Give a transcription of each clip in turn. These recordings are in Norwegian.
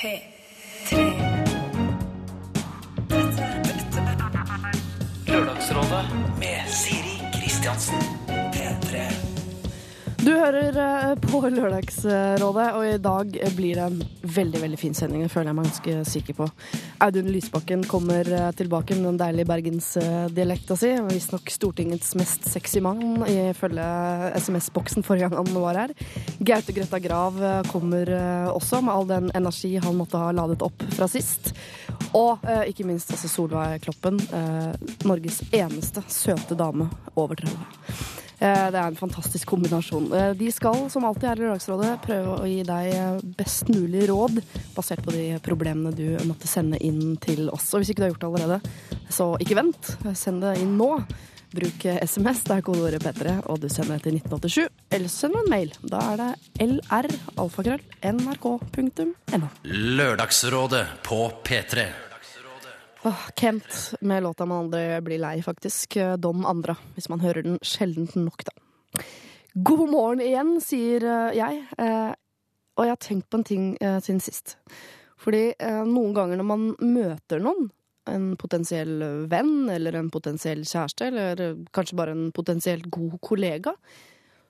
P3. Lørdagsrådet med Siri Kristiansen. P3. Hører eh, på Lørdagsrådet, og i dag blir det en veldig veldig fin sending. Det føler jeg meg ganske sikker på. Audun Lysbakken kommer eh, tilbake med den deilige bergensdialekta si. Visstnok Stortingets mest sexy mann, ifølge SMS-boksen forrige gang han var her. Gaute Grøtta Grav eh, kommer også, med all den energi han måtte ha ladet opp fra sist. Og ikke minst altså Solveig Kloppen, Norges eneste søte dame over 30. Eh, Det er en fantastisk kombinasjon. Eh, De skal, som alltid her i Lørdagsrådet, prøve å gi deg eh, best mulig råd basert på de problemene du måtte sende inn til oss. Og hvis ikke du har gjort det allerede, så ikke vent. Send det inn nå. Bruk SMS, det er kodeordet P3, og du sender det til 1987. Eller send en mail. Da er det lr, nrk.no. Lørdagsrådet på P3. Åh, Kent med låta man aldri blir lei, faktisk. Don Andra, hvis man hører den sjeldent nok, da. God morgen igjen, sier eh, jeg. Eh, og jeg har tenkt på en ting eh, siden sist. Fordi eh, noen ganger når man møter noen, en potensiell venn eller en potensiell kjæreste, eller eh, kanskje bare en potensielt god kollega,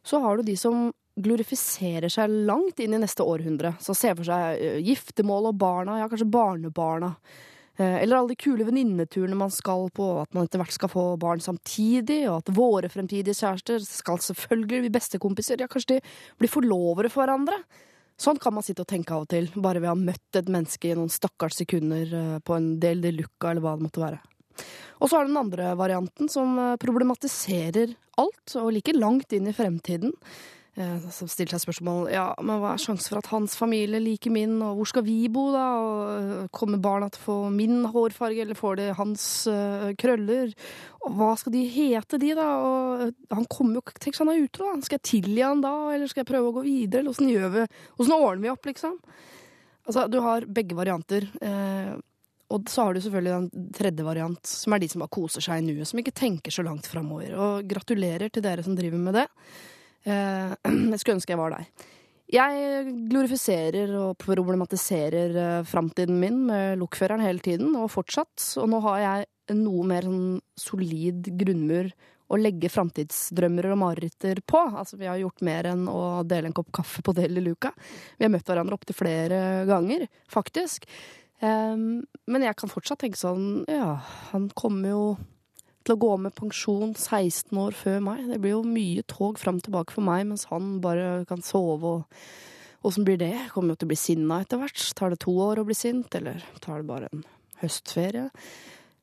så har du de som glorifiserer seg langt inn i neste århundre. Så ser for seg eh, giftermål og barna, ja, kanskje barnebarna. Eh, Eller alle de kule venninneturene man skal på, at man etter hvert skal få barn samtidig, og at våre fremtidige kjærester skal selvfølgelig bli bestekompiser. Ja, kanskje de blir forlovere for hverandre. Sånn kan man sitte og tenke av og til, bare ved å ha møtt et menneske i noen stakkars sekunder eh, på en del de luca, eller hva det måtte være. Og så er det den andre varianten, som eh, problematiserer alt, og like langt inn i fremtiden. Eh, Som stiller seg spørsmål ja, men hva er sjansen for at hans familie liker min, og hvor skal vi bo, da? Og øh, kommer barna til å få min hårfarge, eller får de hans uh, krøller? Og hva skal de hete, de, da? Og han kommer jo Tenk så han er utro, da. Skal jeg tilgi han da, eller skal jeg prøve å gå videre? Eller åssen gjør vi Åssen ordner vi opp, liksom? Altså, du har begge varianter. Eh, og så har du selvfølgelig den tredje variant, som er de som bare koser seg i nuet, som ikke tenker så langt framover. Og gratulerer til dere som driver med det. Eh, jeg skulle ønske jeg var der. Jeg glorifiserer og problematiserer eh, framtiden min med lokføreren hele tiden, og fortsatt. Og nå har jeg en noe mer sånn solid grunnmur å legge framtidsdrømmer og mareritter på. Altså, vi har gjort mer enn å dele en kopp kaffe på det i Luca. Vi har møtt hverandre opptil flere ganger, faktisk. Ehm, men jeg kan fortsatt tenke sånn Ja, han kommer jo til å gå med pensjon 16 år før meg. Det blir jo mye tog fram og tilbake for meg, mens han bare kan sove og Åssen blir det? Kommer jo til å bli sinna etter hvert. Tar det to år å bli sint, eller tar det bare en høstferie?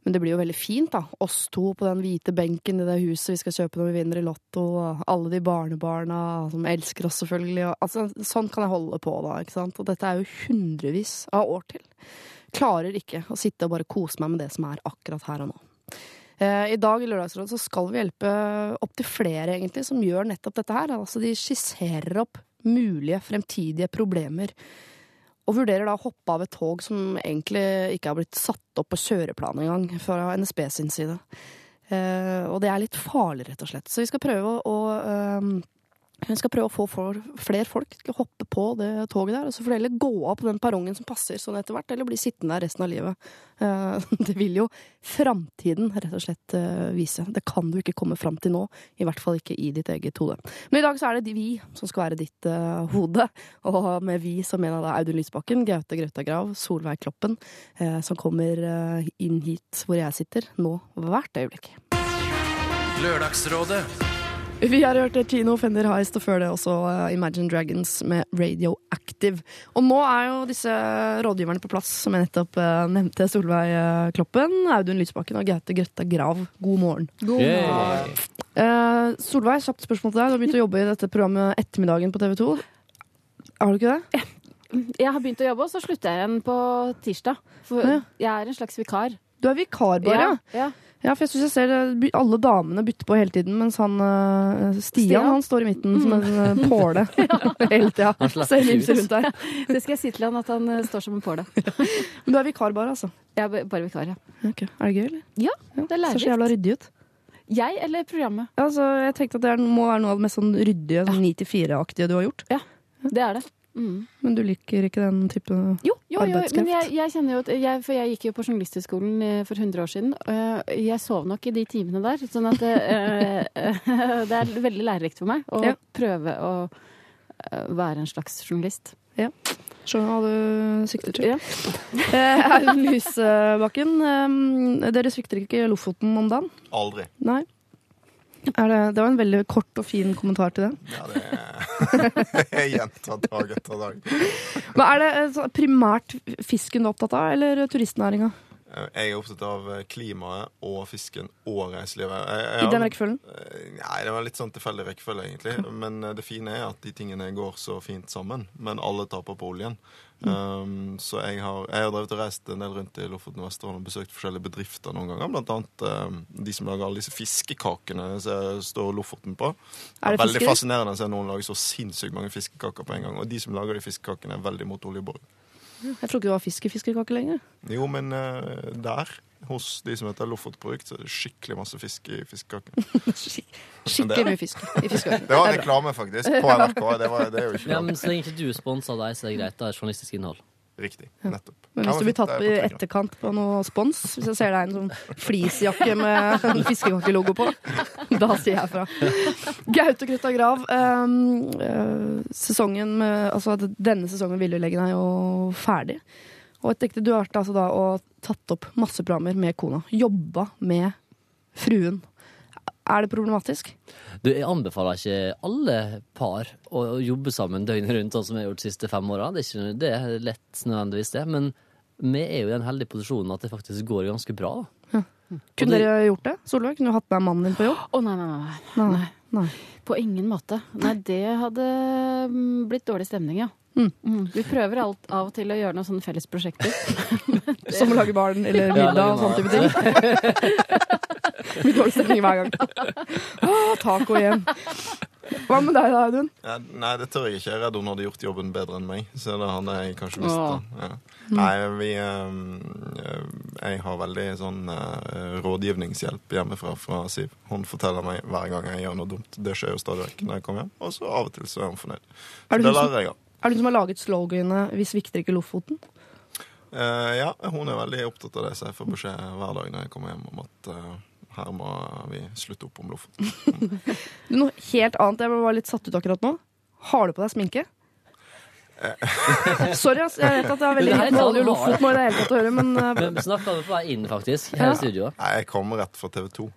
Men det blir jo veldig fint, da. Oss to på den hvite benken i det huset vi skal kjøpe når vi vinner i Lotto, og alle de barnebarna som elsker oss, selvfølgelig. Altså, sånn kan jeg holde på, da. ikke sant? Og dette er jo hundrevis av år til. Klarer ikke å sitte og bare kose meg med det som er akkurat her og nå. Eh, I dag i Lørdagsrådet så skal vi hjelpe opptil flere egentlig som gjør nettopp dette her. Altså de skisserer opp mulige fremtidige problemer. Og vurderer da å hoppe av et tog som egentlig ikke har blitt satt opp på kjøreplan engang fra NSB sin side. Eh, og det er litt farlig, rett og slett. Så vi skal prøve å vi skal prøve å få flere folk til å hoppe på det toget der, og så får de heller gå av på den perrongen som passer sånn etter hvert, eller bli sittende der resten av livet. Eh, det vil jo framtiden rett og slett eh, vise. Det kan du ikke komme fram til nå, i hvert fall ikke i ditt eget hode. Men i dag så er det vi som skal være ditt eh, hode, og med vi så mener jeg da Audun Lysbakken, Gaute Grøtta Grav, Solveig Kloppen, som kommer inn hit hvor jeg sitter, nå hvert øyeblikk. Lørdagsrådet Vi har hørt Tino Fender Heist, og før det også eh, Imagine Dragons med Radioactive. Og nå er jo disse rådgiverne på plass, som jeg nettopp eh, nevnte. Solveig eh, Kloppen, Audun Lysbakken og Gaute Grøtta Grav. God morgen. God morgen. Solveig, kjapt spørsmål til deg. Du har begynt å jobbe i dette programmet Ettermiddagen på TV 2. Har du ikke det? Jeg har begynt å jobbe, og så slutter jeg igjen på tirsdag. For Ja. jeg er en slags vikar. Du er vikar, bare? Ja, ja. Ja for jeg syns jeg ser eh, alle damene bytter på hele tiden, mens han eh, Stian, Stian? han står i midten som en uh, påle hele tida. Ser vimser rundt der. Det skal jeg si til han at han eh, står som en påle. Men du er vikar, bare, altså? Jeg er bare vikar, ja. Okay. Er det gøy, eller? Ja, det er Ser så jævla ryddig ut. Jeg eller programmet? Altså, jeg tenkte at det er, må være noe av det mest sånn ryddige, sånn 9-4-aktige du har gjort. Ja, Det er det. Men du liker ikke den type Jo, jo, jo men jeg, jeg kjenner jo at jeg, For jeg gikk jo på Journalisthøgskolen eh, for 100 år siden. og Jeg sov nok i de timene der, sånn at eh, eh, det er veldig lærerikt for meg å Ja. prøve å være en slags journalist. Ja. Skjønner hva du sikter til. Ja. Eh, Audun Lysbakken, dere svikter ikke Lofoten om dagen? Aldri. Nei. Det, det var en veldig kort og fin kommentar til det. Ja, det er gjentatt dag etter dag. Men Er det eh, primært fisken du er opptatt av, eller turistnæringa? Jeg er opptatt av klimaet og fisken og reiselivet. Jeg, jeg, I den rekkefølgen? Eh, Nei, det var litt sånn tilfeldig rekkefølge, egentlig. Men eh, det fine er at de tingene går så fint sammen. Men alle taper på oljen. Um, så jeg har, jeg har drevet og reist en del rundt i Lofoten og Vesterålen og besøkt forskjellige bedrifter noen ganger. Blant annet um, de som lager alle disse fiskekakene som det står Lofoten på. Er det veldig fisker? fascinerende å se noen lage så sinnssykt mange fiskekaker på en gang. Og de som lager de fiskekakene, er veldig mot oljeboring. Jeg tror ikke det var fisk i lenger. Jo, men uh, der, hos de som heter Lofotprodukt, så er det skikkelig masse fisk i fiskekakene. Skikkelig mye fisk i fiskekake. Det var er reklame, faktisk, på NRK. Det, var, det er jo ikke Ja, men Så lenge ikke du sponser deg, så er det greit. Da er journalistisk innhold. Riktig. Nettopp. Men hvis du blir tatt er i etterkant på noe spons, hvis jeg ser deg i en sånn fleecejakke med en fiskekakelogo på, da sier jeg fra. Gaute Grøtta Grav, ehm, eh, sesongen med, altså denne sesongen Villylegen er jo ferdig. Og et ekte, du har vært altså da og tatt opp masse programmer med kona. Jobba med fruen. Er det problematisk? Du, Jeg anbefaler ikke alle par å å jobbe sammen døgnet rundt, sånn som jeg har gjort de siste fem åra. Det er ikke det er lett nødvendigvis, det. Men vi er jo i den heldige posisjonen at det faktisk går ganske bra. Ja. Kunne det- dere gjort det? Solveig, kunne du hatt med mannen din på jobb? Å, nei, nei, nei. Nei. Nei. På ingen måte. Nei, det hadde mm, blitt dårlig stemning, ja. Mm. Mm. Vi prøver alt, av og til å gjøre noen sånne fellesprosjekter. Som å lage barn eller Ja, middag og lage sånn type ting. Blir dårlig stemning hver gang. Åh, taco igjen. Hva med deg da, Audun? Ja, nei, det tør jeg ikke. Jeg er redd hun hadde gjort jobben bedre enn meg. Så det hadde jeg kanskje visst. Ja. Nei, vi ehm, eh, Jeg har veldig sånn eh, rådgivningshjelp hjemmefra fra Siv. Hun forteller meg hver gang jeg gjør noe dumt. Det skjer jo stadig vekk når jeg kommer hjem. Og så av og til så er hun fornøyd. Er Så det det lærer jeg av. er det hun som har laget sloganet 'Vi svikter ikke Lofoten'? Uh, ja, hun er veldig opptatt av det, så jeg får beskjed hver dag når jeg kommer hjem om at uh, her må vi slutte opp om Lofoten. Noe helt annet. Jeg var litt satt ut akkurat nå. Har du på deg sminke? Sorry, ass. Jeg vet at det er veldig Men det er lite med sånn, olje Lofoten i det hele tatt å høre, men Hvem Men vi på vei inn, faktisk, her Ja. i studio. Nei, jeg kommer rett fra TV 2.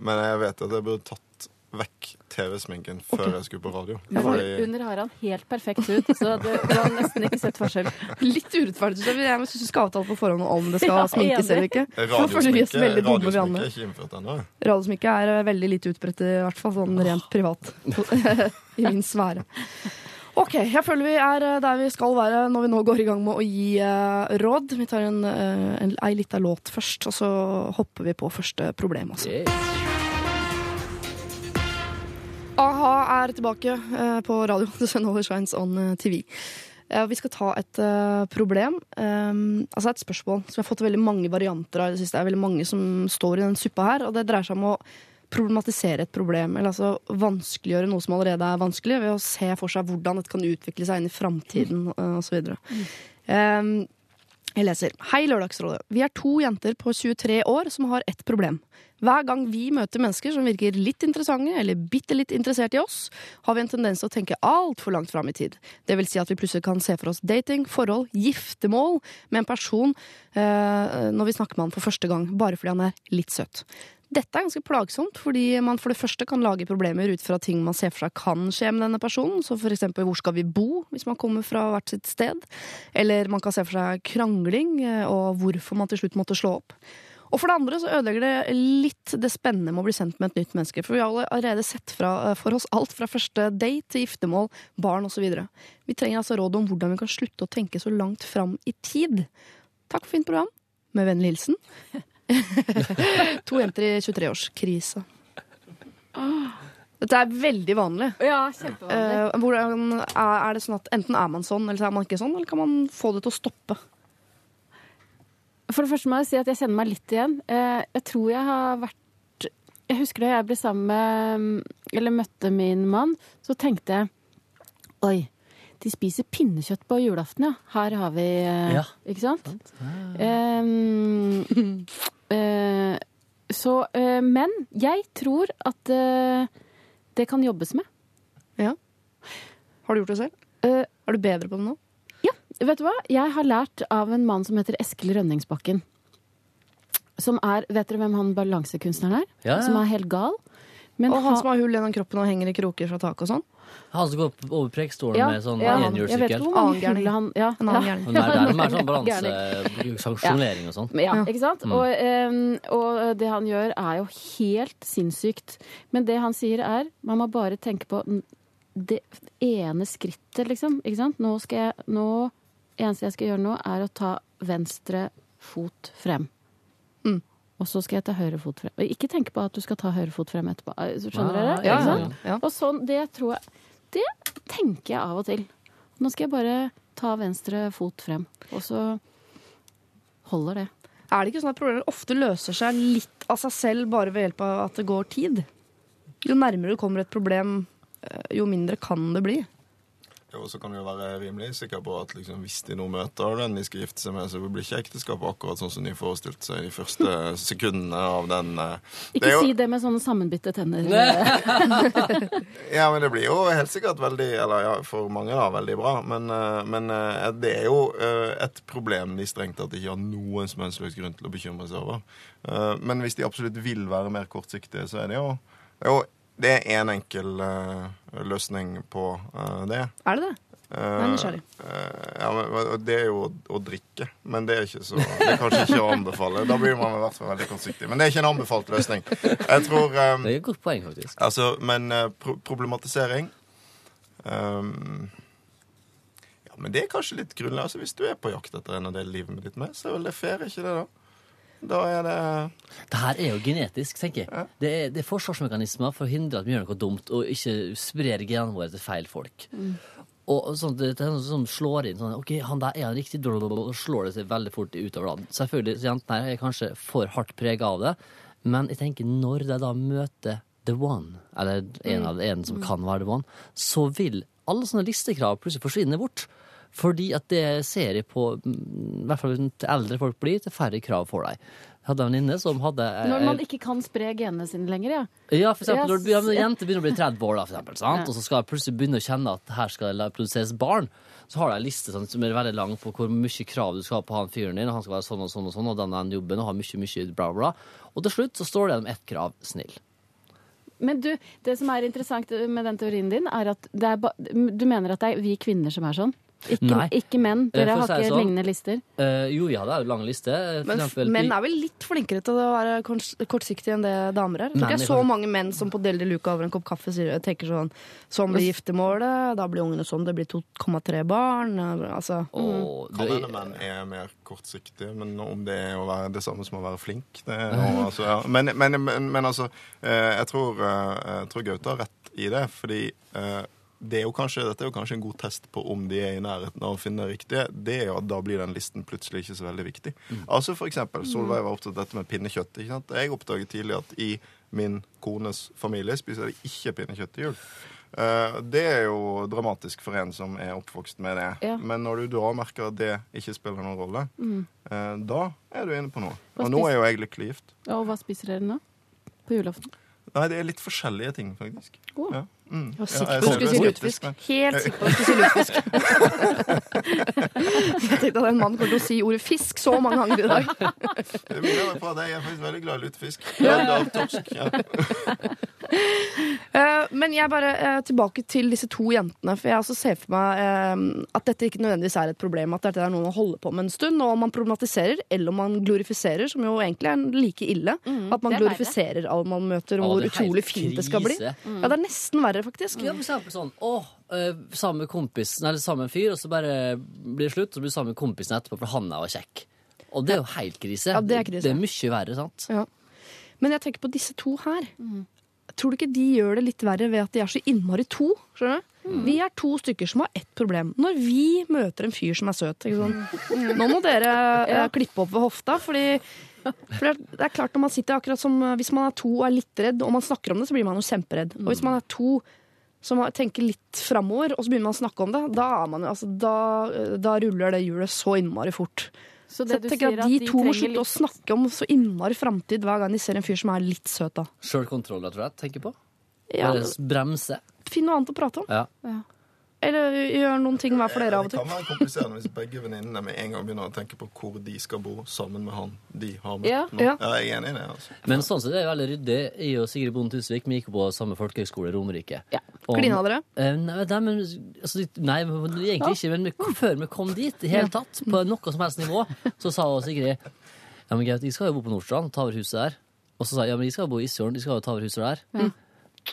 Men jeg vet at jeg burde tatt vekk TV-sminken før okay. jeg skulle på radio. Ja, Fordi under har han helt perfekt hud, så du, du har nesten ikke sett forskjell. litt urettferdig. synes Jeg Jeg syns du skal avtale på forhånd om det skal Ja, sminkes eller ikke. Radiosminke er ikke innført ennå. Radiosminke er eh, veldig lite utbredt, i hvert fall sånn rent privat. I min sfære. Ok, jeg føler vi er eh, der vi skal være når vi nå går i gang med å gi uh, råd. Vi tar en, uh, en, ei lita låt først, og så hopper vi på første problem. Altså. Yeah. A-ha er tilbake eh, på radio. Det Sun Always Shines on eh, TV. Vi skal ta et eh, problem, eh, altså et spørsmål som jeg har fått veldig mange varianter av i det siste. Det er veldig mange som står i den suppa her, og det dreier seg om å problematisere et problem, eller altså vanskeliggjøre noe som allerede er vanskelig, ved å se for seg hvordan dette kan utvikle seg inn i framtiden osv. Um, jeg leser. Hei, Lørdagsrådet. Vi er to jenter på 23 år som har ett problem. Hver gang vi møter mennesker som virker litt interessante eller bitte litt interessert i oss, har vi en tendens til å tenke altfor langt fram i tid. Det vil si at vi plutselig kan se for oss dating, forhold, giftermål med en person eh, når vi snakker med han for første gang, bare fordi han er litt søt. Dette er ganske plagsomt, fordi man for det første kan lage problemer ut fra ting man ser for seg kan skje med denne personen, for eksempel hvor skal vi bo hvis man kommer fra hvert sitt sted, eller man kan se for seg krangling eh, og hvorfor man til slutt måtte slå opp. Og for det andre så ødelegger det litt det spennende med å bli sendt med et nytt menneske, for vi har allerede sett fra, eh, for oss alt fra første date til giftermål, barn osv. Vi trenger altså råd om hvordan vi kan slutte å tenke så langt fram i tid. Takk for fint program. Med vennlig hilsen To jenter i 23-årskrisa. Dette er veldig vanlig. Ja, kjempevanlig. Eh, hvordan, er, er det sånn at Enten er man sånn, eller så er man ikke sånn, eller kan man få det til å stoppe? For det første må jeg si at jeg kjenner meg litt igjen. Eh, Jeg tror jeg har vært Jeg husker da jeg ble sammen med Eller møtte min mann, så tenkte jeg Oi, de spiser pinnekjøtt på julaften, ja. Her har vi eh, Ja. Ikke sant? Ehm, eh, så eh, Men jeg tror at det kan jobbes med. Ja. Har du gjort det selv? Eh, Er du bedre på det nå? Ja, vet du hva? Jeg har lært av en mann som heter Eskil Rønningsbakken. Som er Vet dere hvem han balansekunstneren er? Ja, ja. Som er helt gal. Men Og han ha- som har hull gjennom kroppen og henger i kroker fra taket og sånn? Han som går på- over Preikestolen Ja, med sånn ja, enhjulssykkel. Annen ja, En annen ja. gærning. Men Der, der er sånn balansesanksjonering balanse, sanksjonering og sånn. Ja, Ja. ikke sant? Og, um, og det han gjør er jo helt sinnssykt. Men det han sier er, man må bare tenke på det ene skrittet, liksom. Ikke sant? Nå skal jeg, nå, eneste jeg skal gjøre nå, er å ta venstre fot frem. Mm. Og så skal jeg ta høyre fot frem. Ikke tenk på at du skal ta høyre fot frem etterpå. Eh, Skjønner dere? ja, ja, ja. Og sånn, det tror jeg Det tenker jeg av og til. Nå skal jeg bare ta venstre fot frem. Og så holder det. Er det ikke sånn at problemer ofte løser seg litt av seg selv bare ved hjelp av at det går tid? Jo nærmere du kommer et problem, eh, jo mindre kan det bli. Jo, så kan du jo være rimelig sikker på at liksom, hvis de nå møter den de skal gifte seg med, så blir ikke ekteskapet akkurat sånn som de forestilte seg de første sekundene av den eh, Ikke jo- si det med sånne sammenbitte tenner. Ja, men det blir jo helt sikkert veldig Eller ja, for mange da, veldig bra. Men, eh, men eh, det er jo et problem de strengt tatt ikke har noen som helst slags grunn til å bekymre seg over. Men hvis de absolutt vil være mer kortsiktige, så er det jo Det er jo det er en enkel løsning på eh, det. Er det det? Uh, Jeg nysgjerrig. ja, men, det er jo å, å drikke. Men det er, ikke så, det er kanskje ikke å anbefale. Da blir man i hvert fall veldig kortsiktig. Men det er ikke en anbefalt løsning. Jeg tror um, Det er et godt poeng, faktisk. Altså, men uh, pro problematisering um, Ja, men det er kanskje litt grunnlag. Altså, hvis du er på jakt etter en av det livet med ditt med, så er vel det fair, ikke det, da? Da er det Det her er jo genetisk, tenker jeg. Det er, det er forsvarsmekanismer for å hindre at vi gjør noe dumt, og ikke sprer genene våre til feil folk. Og og sånn, det, det er noe som slår inn sånn OK, han der er han riktig, og slår det seg veldig fort utover land Selvfølgelig, så jentene her er kanskje for hardt prega av det, men jeg tenker når de da møter the one, eller en av en som kan være the one, så vil alle sånne listekrav plutselig forsvinne bort. Fordi at det ser jeg på mm, I hvert fall til eldre folk blir, til færre krav for deg. Jeg hadde en venninne som hadde eh, Når man ikke kan spre genene sine lenger, ja. ja, for eksempel, når en jente begynner å bli 30 år, da, for eksempel, sant? Og så skal jeg plutselig begynne å kjenne at her skal det produseres barn, så har de en liste sånn, som er veldig lang på hvor mye krav du skal ha på han fyren din, og han skal være sånn og sånn og sånn, og den, den jobben, og ha mye, mye bla, bla. Og til slutt så står det gjennom ett krav, snill. Men du, det som er interessant med den teorien din, er at det er du mener at det er vi kvinner som er sånn? Ikke, ikke menn? Eh, Dere har ikke sånn. lignende lister? Uh, jo, ja, det er jo lange liste. Men eksempel, menn er vel litt flinkere til å være kortsiktige enn det damer er. Jeg tror ikke er så mange menn som på delte luka over en kopp kaffe sier, tenker sånn Sånn blir giftermålet, da blir ungene sånn, det blir 2,3 barn. Altså. Åh, Kan det- hende menn er mer kortsiktige, men om det er å være det samme som å være flink det er noe, altså, ja. men, men, men, men altså, eh, jeg tror, eh, jeg tror Gaute har rett i det, fordi eh, det er jo kanskje, dette er jo kanskje en god test på om de er i nærheten av å finne det riktige. Det er jo at Da blir den listen plutselig ikke så veldig viktig. Altså for eksempel, Solveig var opptatt av dette med pinnekjøtt. ikke sant? Jeg oppdaget tidlig at i min kones familie spiser de ikke pinnekjøtt til jul. Eh, det er jo dramatisk for en som er oppvokst med det. Ja. Men når du da merker at det ikke spiller noen rolle, mm. da er du inne på noe. Og nå er jo jeg lykkelig gift. Og hva spiser dere nå? På julaften? Nei, det er litt forskjellige ting, faktisk. Oh. Ja. Mm. Jeg var sikker på at du skulle si lutefisk. Helt sikker på at du skulle si lutefisk. Jeg tenkte at en mann kommer til å si ordet fisk så mange ganger i dag. Det minner meg jeg er faktisk veldig glad i lutefisk. Lagd av torsk. Ja. Eh, Men jeg bare eh, tilbake til disse to jentene. For jeg også ser for meg eh, at dette ikke nødvendigvis er et problem. At dette er noe man holder på med en stund. Og om man problematiserer eller om man glorifiserer, som jo egentlig er like ille. at man er glorifiserer alle man møter, og hvor utrolig fint det skal bli. Mm. Ja, det er nesten verre, faktisk. Ja, for eksempel sånn Åh, samme kompis, Eller samme fyr Og så bare blir det slutt Og så blir samme kompisen etterpå For han er jo kjekk Og det er jo helt krise Ja, det er krise. Det er mye verre, sant? Ja. Men jeg tenker på disse to her. Tror du ikke de gjør det litt verre ved at de er så innmari to? Skjønner du? Vi er to stykker som har ett problem. Når vi møter en fyr som er søt sånn. Nå må dere eh, klippe opp ved hofta, fordi for det er- klart når man sitter akkurat som eh, Hvis man er to og er litt redd, og man snakker om det, så blir man jo kjemperedd. Og hvis man er to som tenker litt framover, og så begynner man å snakke om det, da, er man, altså, da, da ruller det hjulet så innmari fort. Så Så jeg du tenker sier at De de to må trenger litt... å snakke om så innmari framtid hver gang de ser en fyr som er litt søt. da. Sjølkontroll, tror jeg. tenker på. Ja, bremse. Finn noe annet å prate om. Ja. Eller gjør noen ting hver for dere av og Det kan være kompliserende hvis begge venninnene med en gang begynner å tenke på hvor de skal bo sammen med han de har møtt Ja. Ja. Ja, jeg er enig i det. altså. Men sånn sett er det veldig ryddig. Jeg og Sigrid Bonde Tusvik vi gikk på samme folkehøgskole, Romerike. Ja. Klina dere? Eh, Nei, nei, men, altså, nei, men egentlig ikke. Men før vi kom dit, i hele tatt, på noe som helst nivå, så sa Sigrid Ja, men Gaute, jeg skal jo bo på Nordstrand, ta over huset der. Og så sa jeg ja, men de skal jo bo i Isfjorden, de skal jo ta over huset der. Ja.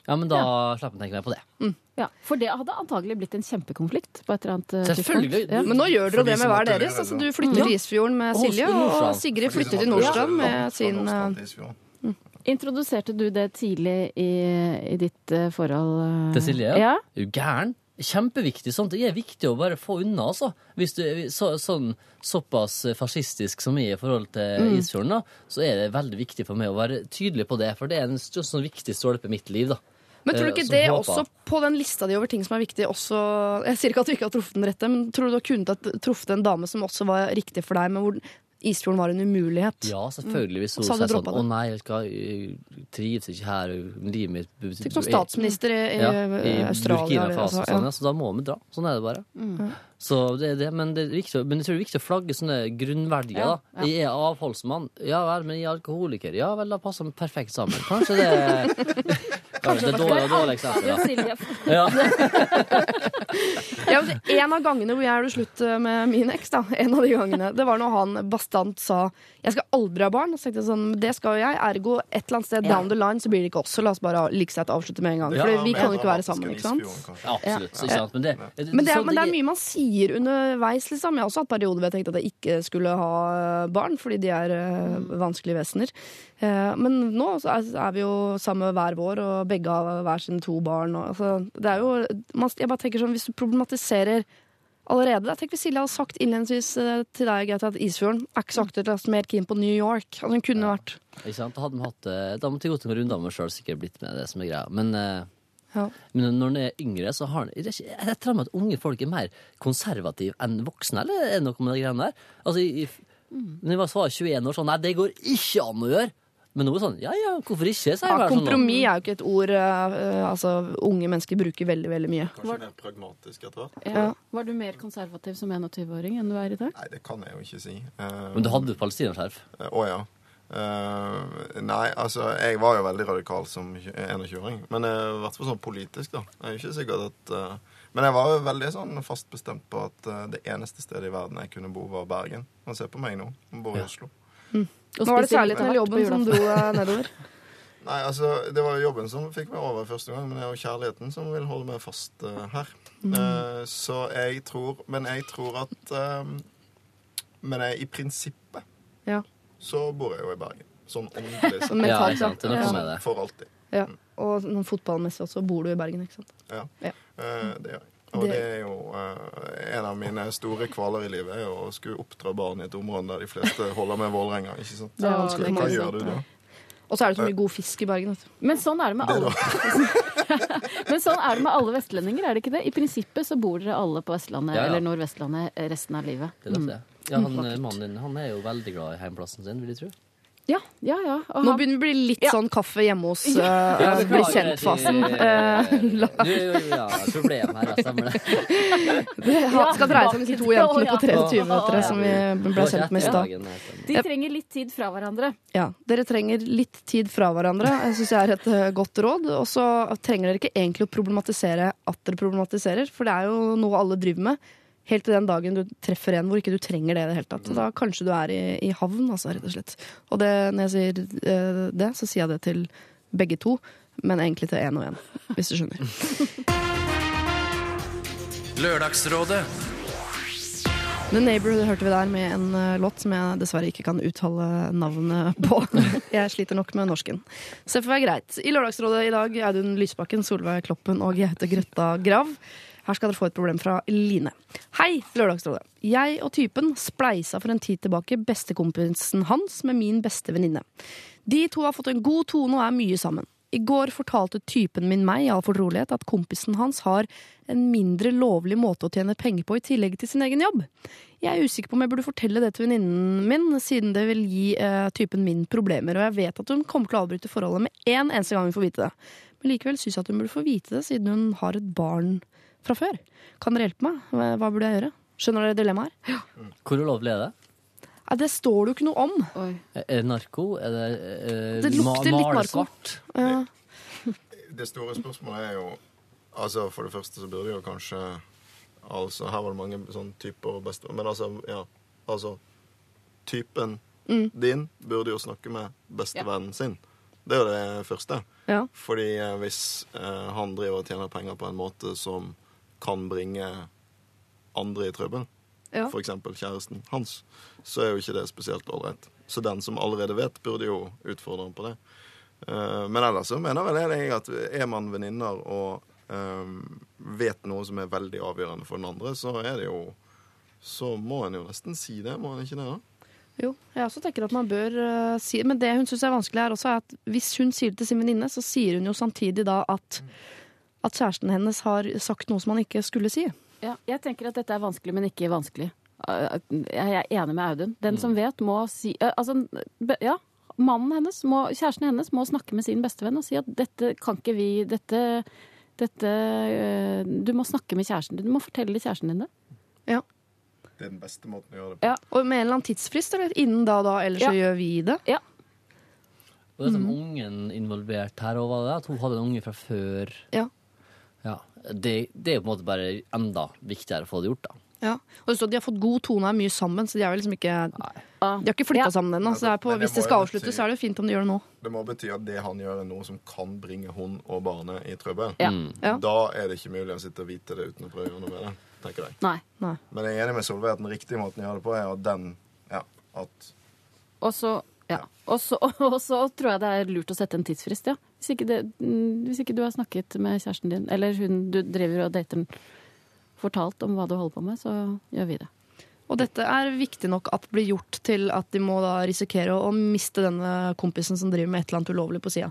Ja, men da slapper jeg å tenke mer på det. Ja, For det hadde antagelig blitt en kjempekonflikt på et eller annet eh, Selvfølgelig. Ja. Men nå gjør dere de det med hver deres. Altså, du flytter til Isfjorden med Silje, og Sigrid flytter til Nordstrøm. Nordstrand med sin eh, Isfjorden. Introduserte du det tidlig i, i ditt eh, forhold? Til Silje? Ja. Er du gæren? Kjempeviktig. Sånt det er viktig å bare få unna, altså. Hvis du er så, sånn, såpass fascistisk som jeg er i forhold til Mm. Isfjorden, da, så er det veldig viktig for meg å være tydelig på det. For det er en sånn viktig stolpe i mitt liv, da. Men tror du Eh, ikke det også, på den lista di over ting som er viktig, også Jeg sier ikke at du ikke har truffet den rette, men tror du du kunne truffet en dame som også var riktig for deg, men hvor Isfjorden var en umulighet? Ja, selvfølgelig. Hvis hun Så hadde sånn det. 'Å nei, jeg skal, jeg trives ikke her, livet mitt Tenk som statsminister i, i, ja, i Australia. Burkina Faso. altså, ja. sånn, ja. Så da må vi dra. Sånn er det bare. Så det er det, men, det er viktig, men jeg tror det er viktig å flagge sånne grunnverdier. Ja, ja. Jeg er avholdsmann. Ja vel, men jeg er alkoholiker. Ja vel, da passer vi perfekt sammen. Kanskje det Kanskje det er dårlig og dårlig eksempel, Ja, da. Ja. Ja, en av gangene hvor jeg gjorde slutt eh, med min eks, da, en av de gangene, det var når han bastant sa 'jeg skal aldri ha barn'. Og så tenkte jeg sånn, det skal jo jeg. Ergo et eller annet sted Ja. down the line så blir det ikke oss. Så la oss bare like seg avslutte med en gang. Ja, For vi kan jo ikke være sammen, ikke sant? Absolutt. Sant? Men det, Men det, er, men det er mye man sier underveis, liksom. Jeg har også hatt perioder hvor jeg tenkte at jeg ikke skulle ha eh, barn, fordi de er eh, vanskelige vesener. Eh, men nå er, vi jo sammen hver vår, og begge har hver sine to barn. Og, altså, det er jo, man, jeg bare tenker sånn, Hvis du problematiserer allerede Tenk hvis Silje hadde sagt innledningsvis til deg Greta, at Isfjorden er ikke så aktuelt, altså, mer keen på New York. Altså, hun kunne vært Ikke sant? Da, hadde vi hatt, da måtte jeg gått noen runder med sjøl, sikkert blitt med det som er greia. Men, eh, ja. men når en er yngre, så har en er Jeg tror at unge folk er mer konservative enn voksne, eller er det noe med de greiene der? Altså, i, mm. når jeg var så var jeg 21 år, sånn Nei, det går ikke an å gjøre! Men nå er det sånn Ja ja, hvorfor ikke? Ja, kompromiss sånn, er jo ikke et ord eh, eh, altså, unge mennesker bruker veldig, veldig mye. Kanskje mer pragmatisk etter hvert. Ja. Var du mer konservativ som 21-åring enn du er i dag? Nei, det kan jeg jo ikke si. Uh, Men du hadde et palestinaskjerf? Eh, Å ja. Eh, nei, altså, jeg var jo veldig radikal som 21-åring. Men jeg i hvert fall sånn politisk, da. Jeg er ikke sikkert at uh, Men jeg var jo veldig sånn fast bestemt på at uh, det eneste stedet i verden jeg kunne bo, var Bergen. Man ser på meg nå. Jeg bor i Oslo. Nå var det særlig den jobben som dro deg nedover. Nei, altså, Det var jo jobben som fikk meg over første gang, men det er jo kjærligheten som vil holde meg fast her. Eh, så jeg tror Men jeg tror at Men jeg, i prinsippet Ja. Så bor jeg jo i Bergen. Sånn åndelig sett. Sånn Ja, ikke sant. Det er noe ja. med det. For alltid. Ja. Og noen fotballmessig også bor du i Bergen, ikke sant? Ja. Ja. Eh, det gjør jeg. Og Det- det er jo eh, en av mine store kvaler i livet, er å skulle oppdra barn i et område der de fleste holder med Vålerenga. ikke sant? Det er Hva gjør du da? Og så er det så mye god fisk i Bergen. Men sånn er det med alle. Men sånn er det med alle vestlendinger, er det ikke det? I prinsippet så bor dere alle på Vestlandet Ja, ja. eller Nordvestlandet resten av livet. Det er det. Mm. Ja, han, eh, mannen din han er jo veldig glad i heimplassen sin, vil jeg tro. Ja, ja, ja. Og Nå han, begynner det å bli litt Ja. sånn kaffe hjemme hos uh, Bli kjent-fasen. Eh, la- Du, ja, problem her, jeg stemmer det. det skal dreie seg om disse to jentene på 23 minutter Ja. som vi ble kjent med i stad. de trenger litt tid fra hverandre. Ja, Dere trenger litt tid fra hverandre. Jeg synes jeg er et eh, godt råd. Og så trenger dere ikke egentlig å problematisere at dere problematiserer, for det er jo noe alle driver med. Helt til den dagen du treffer en hvor ikke du trenger det i det hele tatt. Da kanskje du er i, i havn, altså, rett og slett. Og det, når jeg sier eh, det, så sier jeg det til begge to, men egentlig til én og én, hvis du skjønner. Lørdagsrådet The Neighborhood hørte vi der med en eh, låt som jeg dessverre ikke kan uttale navnet på. Jeg sliter nok med norsken. Så det får være greit. I Lørdagsrådet i dag Audun Lysbakken, Solveig Kloppen og Gaute Grøtta Grav. Her skal dere få et problem fra Line. Hei, Lørdagsrådet. Jeg og typen spleisa for en tid tilbake bestekompisen hans med min beste venninne. De to har fått en god tone og er mye sammen. I går fortalte typen min meg i all fortrolighet at kompisen hans har en mindre lovlig måte å tjene penger på i tillegg til sin egen jobb. Jeg er usikker på om jeg burde fortelle det til venninnen min, siden det vil gi eh, typen min problemer, og jeg vet at hun kommer til å avbryte forholdet med en eneste gang hun får vite det. Men likevel syns jeg at hun burde få vite det, siden hun har et barn fra før. Kan dere hjelpe meg? Hva burde jeg gjøre? Skjønner dere dilemmaet her? Hvor ulovlig er det? Ja, det står det jo ikke noe om. Oi. Er det narko? Er det, eh, Det lukter ma- litt narko. Ja. Det store spørsmålet er jo Altså, For det første så burde jo kanskje Altså, Her var det mange sånne typer beste... Men altså, ja. Altså Typen din burde jo snakke med bestevennen sin. Det er jo det første. Ja. Fordi eh, hvis eh, han driver og tjener penger på en måte som kan bringe andre i trøbbel, Ja. f.eks. kjæresten hans, så er jo ikke det spesielt ålreit. Så den som allerede vet, burde jo utfordre ham på det. Eh, men ellers så mener vel jeg at er man venninner og eh, vet noe som er veldig avgjørende for den andre, så er det jo Så må en jo nesten si det, må en ikke det? da? Jo, jeg også tenker at man bør uh, si Men det hun syns er vanskelig, her også er at hvis hun sier det til sin venninne, så sier hun jo samtidig da at, at kjæresten hennes har sagt noe som han ikke skulle si. Ja, jeg tenker at dette er vanskelig, men ikke vanskelig. Uh, Jeg er enig med Audun. Den som vet, må si uh, Altså, ja. Mannen hennes, må, kjæresten hennes, må snakke med sin bestevenn og si at dette kan ikke vi Dette, dette Du må snakke med kjæresten din. Du må fortelle kjæresten din det. Ja. Det er den beste måten å gjøre det på. Ja. Og med en eller annen tidsfrist, eller innen da og da, ellers Ja. så gjør vi det. Ja. Og det er som ungen involvert her òg, var det? At hun hadde en unge fra før. Ja. Ja. Det, det er jo på en måte bare enda viktigere å få det gjort, da. Ja. Og så de har fått god tone og er mye sammen, så de er vel liksom ikke De har ikke flytta Ja. sammen ennå. Så det er på, det hvis det skal avsluttes, så er det jo fint om de gjør det nå. Det må bety at det han gjør, er noe som kan bringe hun og barnet i trøbbel. Ja. Ja. Da er det ikke mulig å sitte og vite det uten å prøve å gjøre noe med det. tenker jeg. Nei. Nei. Men jeg er enig med Solveig at den riktige måten å gjøre det på, er at den ja, at Og så ja. Og så, og så tror jeg det er lurt å sette en tidsfrist, ja. Hvis ikke, det, hvis ikke du har snakket med kjæresten din, eller hun du driver og dater, fortalt om hva du holder på med, så gjør vi det. Og dette er viktig nok at blir gjort til at de må da risikere å miste denne kompisen som driver med et eller annet ulovlig på sida.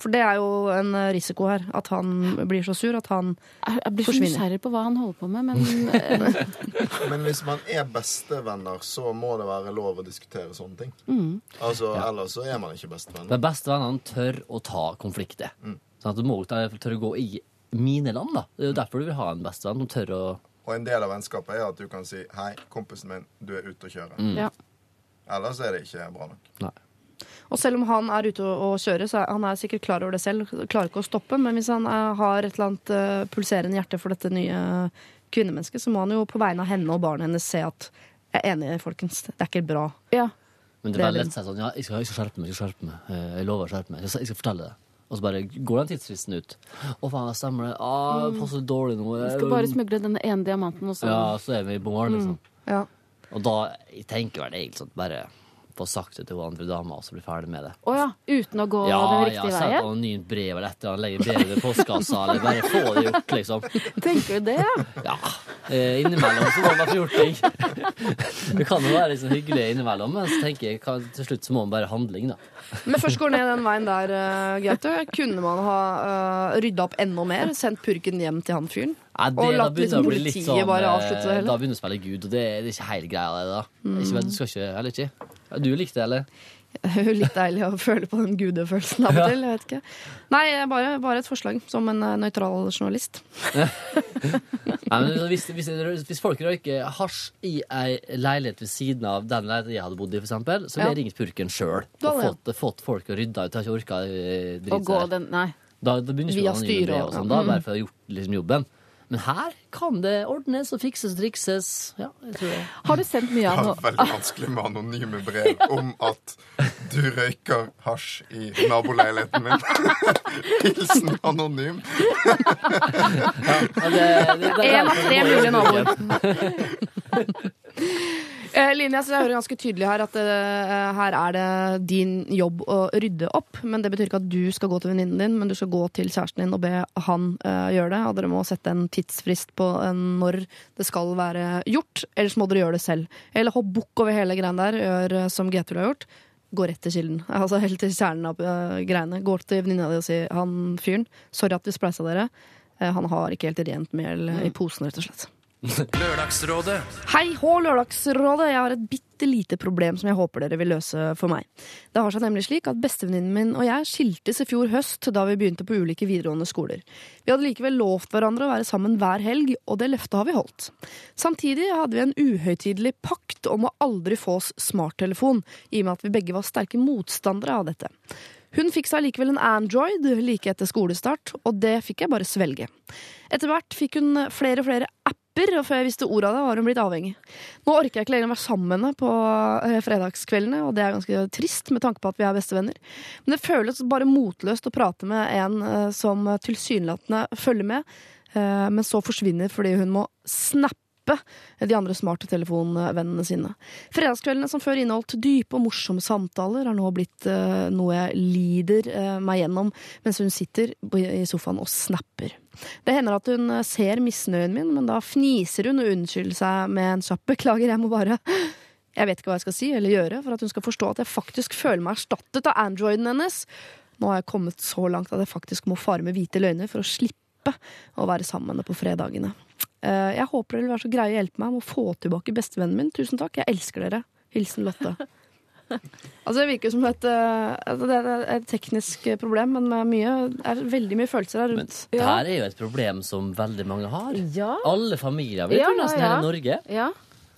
For det er jo en risiko her. At han blir så sur at han forsvinner. jeg blir så nysgjerrig på hva han holder på med, men eh, Men hvis man er bestevenner, så må det være lov å diskutere sånne ting. mm. Altså, Ellers så er man ikke bestevenner. Men bestevennene tør å ta konflikter. Sånn at du må tørre å gå i mine land, da. Det er jo derfor du vil ha en bestevenn som tør å Og en del av vennskapet er at du kan si 'Hei, kompisen min, du er ute å kjøre'. ja. Ellers er det ikke bra nok. Nei. Og selv om han er ute og og kjører, så er han er sikkert klar over det selv. Klarer ikke å stoppe. Men hvis han er, har et eller annet uh, pulserende hjerte for dette nye kvinnemennesket, så må han jo på vegne av henne og barnet hennes se at jeg er enig, folkens. Det er ikke bra. ja. Men det Det er er lett å si sånn Ja, jeg skal, jeg skal skjerpe meg. Jeg skal skjerpe meg. Eh, Jeg lover å skjerpe meg. Jeg skal, jeg skal fortelle det. Og så bare går den tidsfristen ut. Å, faen, jeg stemmer det. Ah, jeg passer dårlig nå. Vi skal bare smugle denne ene diamanten, og så Ja, så er vi i mål, liksom. Ja. Og da jeg tenker vel egentlig sånn bare få sagt det til hun andre dama, og så bli ferdig med det. Å ja. Uten å gå Ja, den ja, riktige send et veien? anonymt brev eller et eller annet, legge brevet i postkassa, eller bare få det gjort, liksom. Tenker du det? Ja. Eh, innimellom så må man få gjort ting. Det kan jo være liksom hyggelig innimellom, men så tenker jeg til slutt så må man bare handling, da. Men først går ned den veien der, uh, Gaute. Kunne man ha uh, rydda opp enda mer? Sendt purken hjem til han fyren? Ja, det, Og latt liksom politiet sånn, bare eh, avslutte det hele? Da begynner du å spille Gud, og det, det er ikke hele greia, det, da. Ikke, vet, du skal ikke, eller ikke? Du likte det, eller? Litt deilig å føle på den gudefølelsen av og til. Jeg vet ikke. Nei, bare, bare et forslag som en uh, nøytral journalist. Nei, men hvis, hvis, hvis folk røyker hasj i ei leilighet ved siden av den leiligheten jeg hadde bodd i, for eksempel, så ville jeg Ja. ringt purken sjøl og fått, fått folk å rydde ut. Jeg har ikke orka Å drite gå ut. Da, da begynner ikke å styret brev og- sånn, da, Mm. bare for å ha gjort liksom, jobben. Men her kan det ordnes og fikses og trikses. Ja, jeg tror det. Har du sendt mye Det av er noe? veldig vanskelig med anonyme brev om at du røyker hasj i naboleiligheten min. Hilsen anonym. Ja, det, det, det, det En av tre mulige naboer. naboer. Eh, Line, jeg hører ganske tydelig her at eh, her er det din jobb å rydde opp. Men det betyr ikke at du skal gå til venninnen din, men du skal gå til kjæresten din og be han eh, gjøre det. Og dere må sette en tidsfrist på eh, når det skal være gjort. Ellers må dere gjøre det selv. Eller hopp bukk over hele greia der. Gjør som Getur har gjort. gå rett til kilden. Altså helt til kjernen av greiene. Gå til venninna di og si han fyren, sorry at vi spleisa dere. Han har ikke helt rent mel i posen, rett og slett. Lørdagsrådet Hei hå, Lørdagsrådet! Jeg har et bitte lite problem som jeg håper dere vil løse for meg. Det har seg nemlig slik at bestevenninnen min og jeg skiltes i fjor høst da vi begynte på ulike videregående skoler. Vi hadde likevel lovt hverandre å være sammen hver helg, og det løftet har vi holdt. Samtidig hadde vi en uhøytidelig pakt om å aldri få oss smarttelefon, i og med at vi begge var sterke motstandere av dette. Hun fikk seg likevel en Android like etter skolestart, og det fikk jeg bare svelge. Etter hvert fikk hun flere og flere apper, og før jeg visste ordet av det, var hun blitt avhengig. Nå orker jeg ikke lenger å være sammen med henne på eh, fredagskveldene, og det er ganske trist med tanke på at vi er bestevenner. Men det føles bare motløst å prate med en eh, som tilsynelatende følger med, eh, men så forsvinner fordi hun må snappe de andre smarte telefonvennene sine. Fredagskveldene som før inneholdt dype og morsomme samtaler, har nå blitt uh, noe jeg lider uh, meg gjennom mens hun sitter i sofaen og snapper. Det hender at hun eh, ser misnøyen min, men da fniser hun og unnskylder seg med en kjapp beklager, jeg må bare jeg vet ikke hva jeg skal si eller gjøre for at hun skal forstå at jeg faktisk føler meg erstattet av androiden hennes. Nå har jeg kommet så langt at jeg faktisk må fare med hvite løgner for å slippe å være sammen med henne på fredagene. Eh, Jeg håper dere vil være så greie å hjelpe meg med å få tilbake bestevennen min. Tusen takk. Jeg elsker dere. Hilsen Lotte. Altså Det virker som et, eh, altså, det er et teknisk problem, men med mye, det er veldig mye følelser her Men rundt. det her er jo et problem som veldig mange har. Ja. Alle familier, vil jeg Ja, tro, nesten ja, ja. hele Norge. Ja.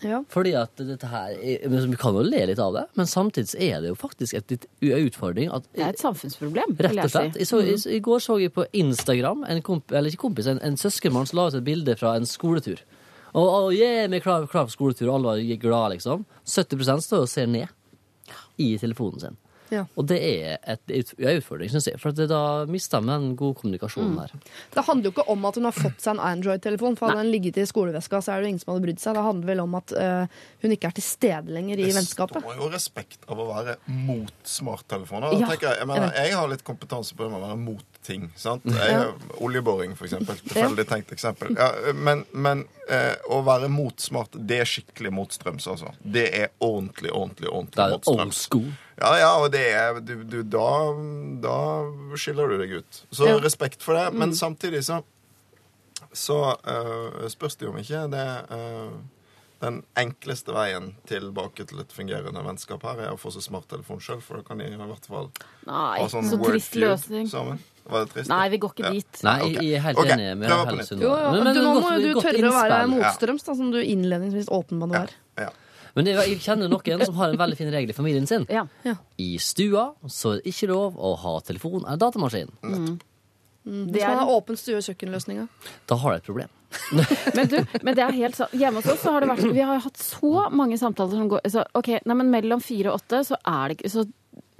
Ja. Fordi at dette her er, Vi kan jo le litt av det, men samtidig er det jo faktisk et litt utfordring at Det er et samfunnsproblem, Rett og jeg slett. si. Så, i, I går så jeg på Instagram en komp, eller ikke kompis, en, en søskenmann som la ut et bilde fra en skoletur. Og, og yeah, vi er klar, klar for skoletur, og alle var glade, liksom. 70% står og ser ned i telefonen sin. Ja. Og det er en utfordring, syns jeg. For at da mister vi en god kommunikasjon Mm. her. Det handler jo ikke om at hun har fått seg en Android-telefon, for hadde den ligget i skoleveska, så er det jo ingen som hadde brydd seg. Det handler vel om at uh, hun ikke er til stede lenger i vennskapet. Det står jo respekt av å være mot smarttelefoner. Ja, jeg, jeg, mener, jeg har litt kompetanse på det med å være mot ting. sant? Jeg, Oljeboring, for eksempel. Tilfeldig tenkt eksempel. Ja, men men eh, å være mot smart, det er skikkelig motstrøms, altså. Det er ordentlig, ordentlig, Det er old motstrøms. school. Ja, ja, og det er du, du, da, da skiller du deg ut. Så Ja. Mm. respekt for det. Men samtidig så så uh, spørs det jo om ikke det uh, den enkleste veien tilbake til et fungerende vennskap her, er å få seg smarttelefon sjøl, for da kan de i hvert fall Nei, ha sånn så trist løsning. sammen. Var det trist? Nei, vi går ikke Ja. dit. Nei, okay. jeg er helt okay. enig med på Helle nytt. Jo, Men- men du, nå må jo du godt tørre å være motstrøms, da, som du innledningsvis åpenbart var. Ja. Men jeg kjenner noen som har en veldig fin regel i familien sin. Ja. I stua så er det ikke lov å ha telefon eller datamaskin. Mm. Det man er, har åpen stue og kjøkkenløsninga. Da har du et problem. men, du, men det er helt sant. Hjemme hos oss så har det vært Vi har hatt så mange samtaler som går så, OK, nei, men mellom fire og åtte så er det ikke så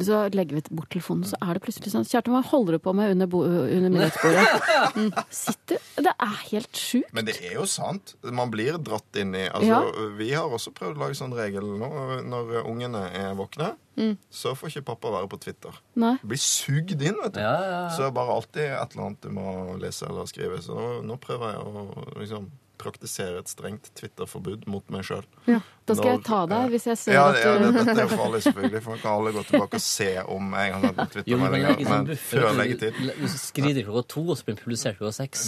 så legger vi bort telefonen, så er det plutselig sånn Kjartan, hva holder du på med under, under middagsbordet? Mm. Sitter Det er helt sjukt. Men det er jo sant. Man blir dratt inn i altså, Ja. Vi har også prøvd å lage sånn regel nå. Når ungene er våkne, Mm. så får ikke pappa være på Twitter. Nei. Blir sugd inn, vet du. Ja, ja, ja. Så det er bare alltid et eller annet du må lese eller skrive. Så nå, nå prøver jeg å liksom praktisere et strengt Twitter-forbud mot meg sjøl. Da skal jeg ta deg hvis jeg ser ja, at du ja, det, Dette er jo farlig, selvfølgelig, for kan alle gå tilbake og se om jeg har men er Twitter-meldinger. ikke sånn Men før leggetid. Du skriver klokka to, og så blir den publisert klokka seks.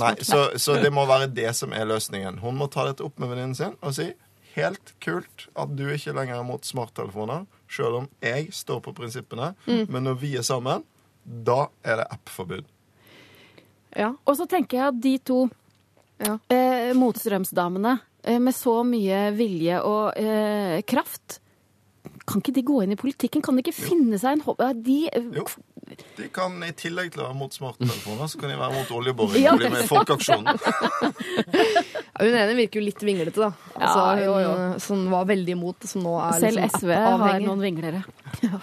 Nei, så, så det må være det som er løsningen. Hun må ta dette opp med venninnen sin og si helt kult at du ikke lenger er mot smarttelefoner, sjøl om jeg står på prinsippene. Men når vi er sammen, da er det app-forbud. Ja. Og så tenker jeg at de to Ja. eh, motstrømsdamene eh, med så mye vilje og eh, kraft Kan ikke de gå inn i politikken? Kan de ikke finne seg en hobby? De, Jo. De kan I tillegg til å være mot smarttelefoner, så kan de være mot oljeboring Ja, og bli med i Folkeaksjonen. Ja, Hun ene virker jo litt vinglete, da. Altså, Ja, hun jo, jo. som var veldig imot, som nå er selv liksom SV har noen vinglere.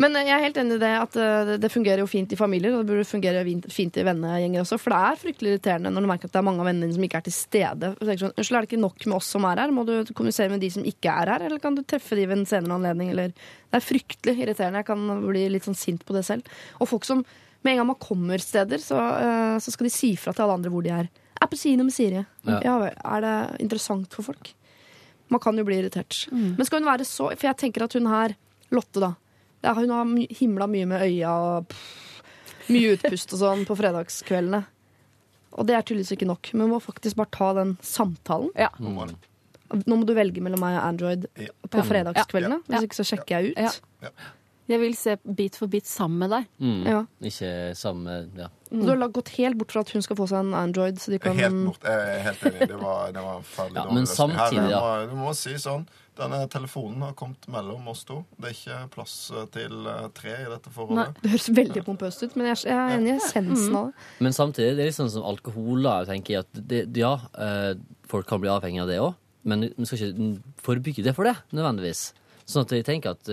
Men jeg er helt enig i det at eh, det- det fungerer jo fint i familier, og det burde fungere fint i vennegjenger også. For det er fryktelig irriterende når du merker at det er mange av vennene dine som ikke er til stede. Sånn, Unnskyld, er det ikke nok med oss som er her? Må du kommunisere med de som ikke er her, eller kan du treffe de ved en senere anledning? Eller Det er fryktelig irriterende. Jeg kan bli litt sånn sint på det selv. Og folk som med en gang man kommer steder, så, eh, så skal de si fra til alle andre hvor de er. Er på kino med Siri. Ja. Ja. Er det interessant for folk? Man kan jo bli irritert. Men skal hun være så For jeg tenker at hun her, Lotte, da ja, Hun har himla mye med øya og pff, mye utpust og sånn på fredagskveldene. Og det er tydeligvis ikke nok. Men vi må faktisk bare ta den samtalen. Ja. Nå må. Nå må du velge mellom meg og Android Ja. på fredagskveldene. Ja. Hvis ikke så sjekker jeg ut. Ja. Jeg vil se Bit for bit sammen med deg. Mm. Ja. Ikke sammen ja. Du har gått helt bort fra at hun skal få seg en Android. Så de kan Helt bort. Jeg er helt enig. Det var, det var forferdelig Ja, men samtidig, ja. må, du må si sånn Denne telefonen har kommet mellom oss to. Det er ikke plass eh, til eh, tre i dette forholdet. Nei, Det høres veldig pompøst ut, men jeg jeg er enig i essensen av det. Men samtidig, det er litt sånn som alkohol. da, jeg tenker at det, Ja, eh, folk kan bli avhengig av det òg, men vi skal ikke forbygge det for det, nødvendigvis. Sånn at jeg tenker at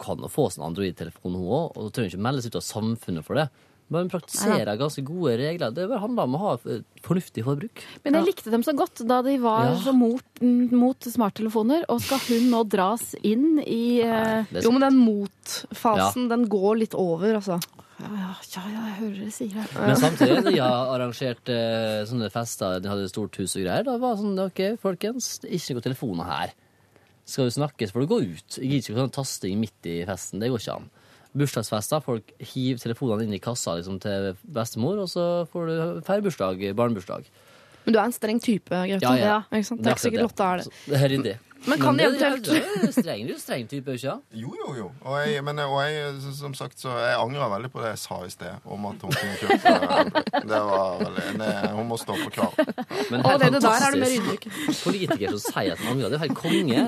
kan jo få seg en Android-telefon, hun òg, og trenger ikke melde seg ut av samfunnet for det. Men hun praktiserer ganske gode regler. Det handler om å ha eh, fornuftig forbruk. Men jeg likte dem så godt da de var Ja. så mot, mot smarttelefoner. Og skal hun nå dras inn i Nei, er Jo, men den motfasen, ja. den går litt over, altså. ja, ja, ja, ja, jeg hører dere sier det. Men samtidig, de har arrangert eh, sånne fester, de hadde stort hus og greier. Da var det sånn, ok, folkens, ikke noen telefoner her. Skal du snakke, så får du gå ut. Jeg gidder ikke sånn tasting midt i festen, det går ikke an. Bursdagsfester, folk hiver telefonene inn i kassa liksom, til bestemor, og så får du feire bursdag, barnebursdag. Men du er en streng type, Grete. Ja, ja. Sant? Det er ikke sikkert Lotte er det. Så Det er det. Men kan de eventuelt streng, du er streng type, ikke? Jo, jo, jo. Og jeg, men, og jeg, som sagt, så jeg angrer veldig på det jeg sa i sted, om at hun kunne kjøpe Det var veldig det, Hun må stå for krav. Men her, det, det der er du mer ydmyk. Politikere som sier at man angrer, det er jo helt konge.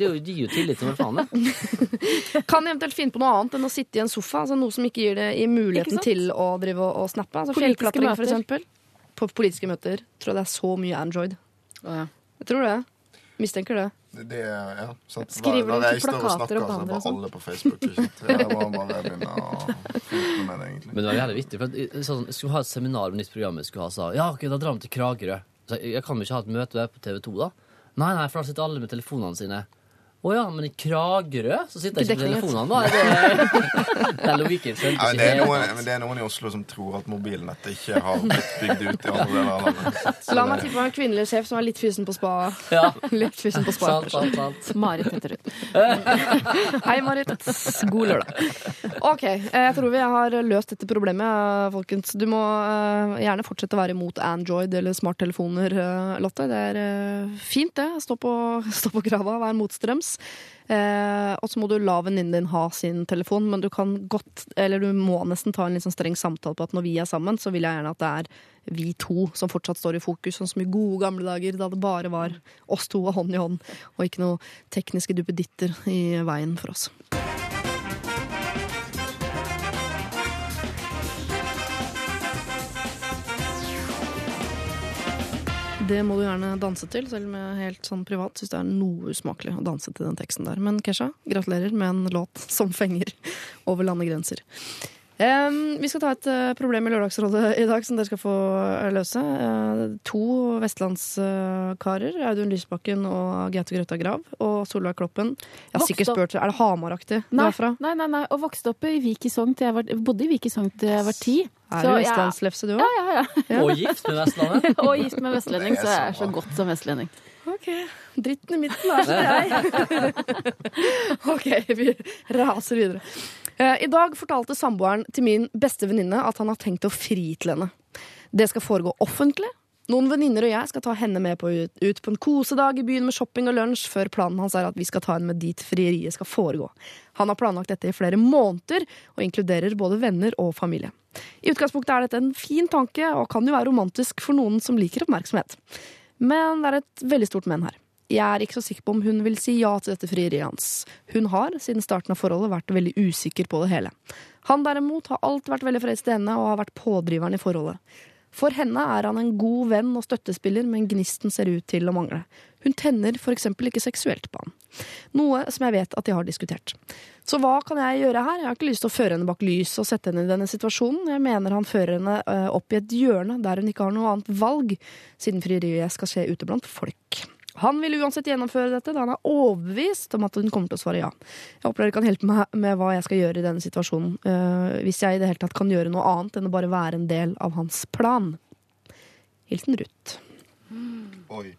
Det jo, gir jo tillit til hva faen det. Kan de eventuelt finne på noe annet enn å sitte i en sofa? Altså Noe som ikke gir det i muligheten til å drive og, og snappe? Altså Fjellklatring, for eksempel. På politiske møter tror jeg det er så mye Android. Jeg tror det. Mistenker det. Det, ja, sant? Skriver du og plakater snakker, om så er og sånn? alle på Facebook. Ikke sant? Jeg må bare begynne å flyte med det, egentlig. Men det var jævlig vittig. For jeg- sånn, jeg skulle ha et seminar om nytt program jeg skulle ha, sa ja, ok, da drar vi til Kragerø. Så jeg, jeg kan jo ikke ha et møte på TV 2, da? Nei, nei, for da sitter alle med telefonene sine. Å ja, men i Kragerø så sitter jeg ikke med telefonene, da. Det, det, er logikken skjønte Ja, det, er noen, helt. men det er noen i Oslo som tror at mobilnettet ikke har blitt bygd ut i andre deler av landet. Så La meg tippe en kvinnelig sjef som er litt fysen på spa. Ja, Litt fysen på spa. sant, sant, sant. Marit Petterud. Hei, Marit. God lørdag. OK, eh, jeg tror vi har løst dette problemet, eh, folkens. Du må eh, gjerne fortsette å være imot Android eller smarttelefoner, Lotte. Det er fint, det. Stå på, stå på krava, vær motstrøms. Eh, og så må du la venninnen din ha sin telefon, men du kan godt, eller du må nesten ta en litt sånn streng samtale på at når vi er sammen, så vil jeg gjerne at det er vi to som fortsatt står i fokus, sånn som i gode gamle dager, da det bare var oss to og hånd i hånd, og ikke noe tekniske duppeditter i veien for oss. Det må du gjerne danse til, selv om jeg helt sånn privat syns det er noe usmakelig å danse til den teksten der. Men Kesha, gratulerer med en låt som fenger over landegrenser. Um, vi skal ta et uh, problem i Lørdagsrådet i dag som dere skal få eh, løse. Uh, to vestlandskarer, Audun Lysbakken og Gaute Grøtta Grav, og Solveig Kloppen. Jeg har sikkert spurt Er det Hamaraktig du er fra? nei, nei, nei. Og vokste opp i Vik i Sogn til jeg var, bodde i Vik i Sogn til jeg var ti. Er Så du vestlandslefse, du Ja, ja, ja, ja. Og gift med Vestlandet. Og gift med vestlending, så jeg er så så godt som vestlending. Ok. Dritten i midten er som jeg. ok, vi raser videre. Eh, I dag fortalte samboeren til min beste venninne at han har tenkt å fri til henne. Det skal foregå offentlig. Noen venninner og jeg skal ta henne med på ut, ut på en kosedag i byen med shopping og lunsj, før planen hans er at vi skal ta henne med dit frieriet skal foregå. Han har planlagt dette i flere måneder, og inkluderer både venner og familie. I utgangspunktet er dette en fin tanke, og kan jo være romantisk for noen som liker oppmerksomhet. Men det er et veldig stort men her. Jeg er ikke så sikker på om hun vil si ja til dette frieriet hans. Hun har, siden starten av forholdet, vært veldig usikker på det hele. Han derimot har alltid vært veldig forelsket i henne og har vært pådriveren i forholdet. For henne er han en god venn og støttespiller, men gnisten ser ut til å mangle. Hun tenner for eksempel ikke seksuelt på han. Noe som jeg vet at de har diskutert. Så hva kan jeg gjøre her? Jeg har ikke lyst til å føre henne bak lyset og sette henne i denne situasjonen. Jeg mener han fører henne eh, opp i et hjørne der hun ikke har noe annet valg, siden frieriet skal skje ute blant folk. Han vil uansett gjennomføre dette, da han er overbevist om at hun kommer til å svare ja. Jeg håper dere kan hjelpe meg med hva jeg skal gjøre i denne situasjonen, eh, hvis jeg i det hele tatt kan gjøre noe annet enn å bare være en del av hans plan. Hilsen Ruth. Oi.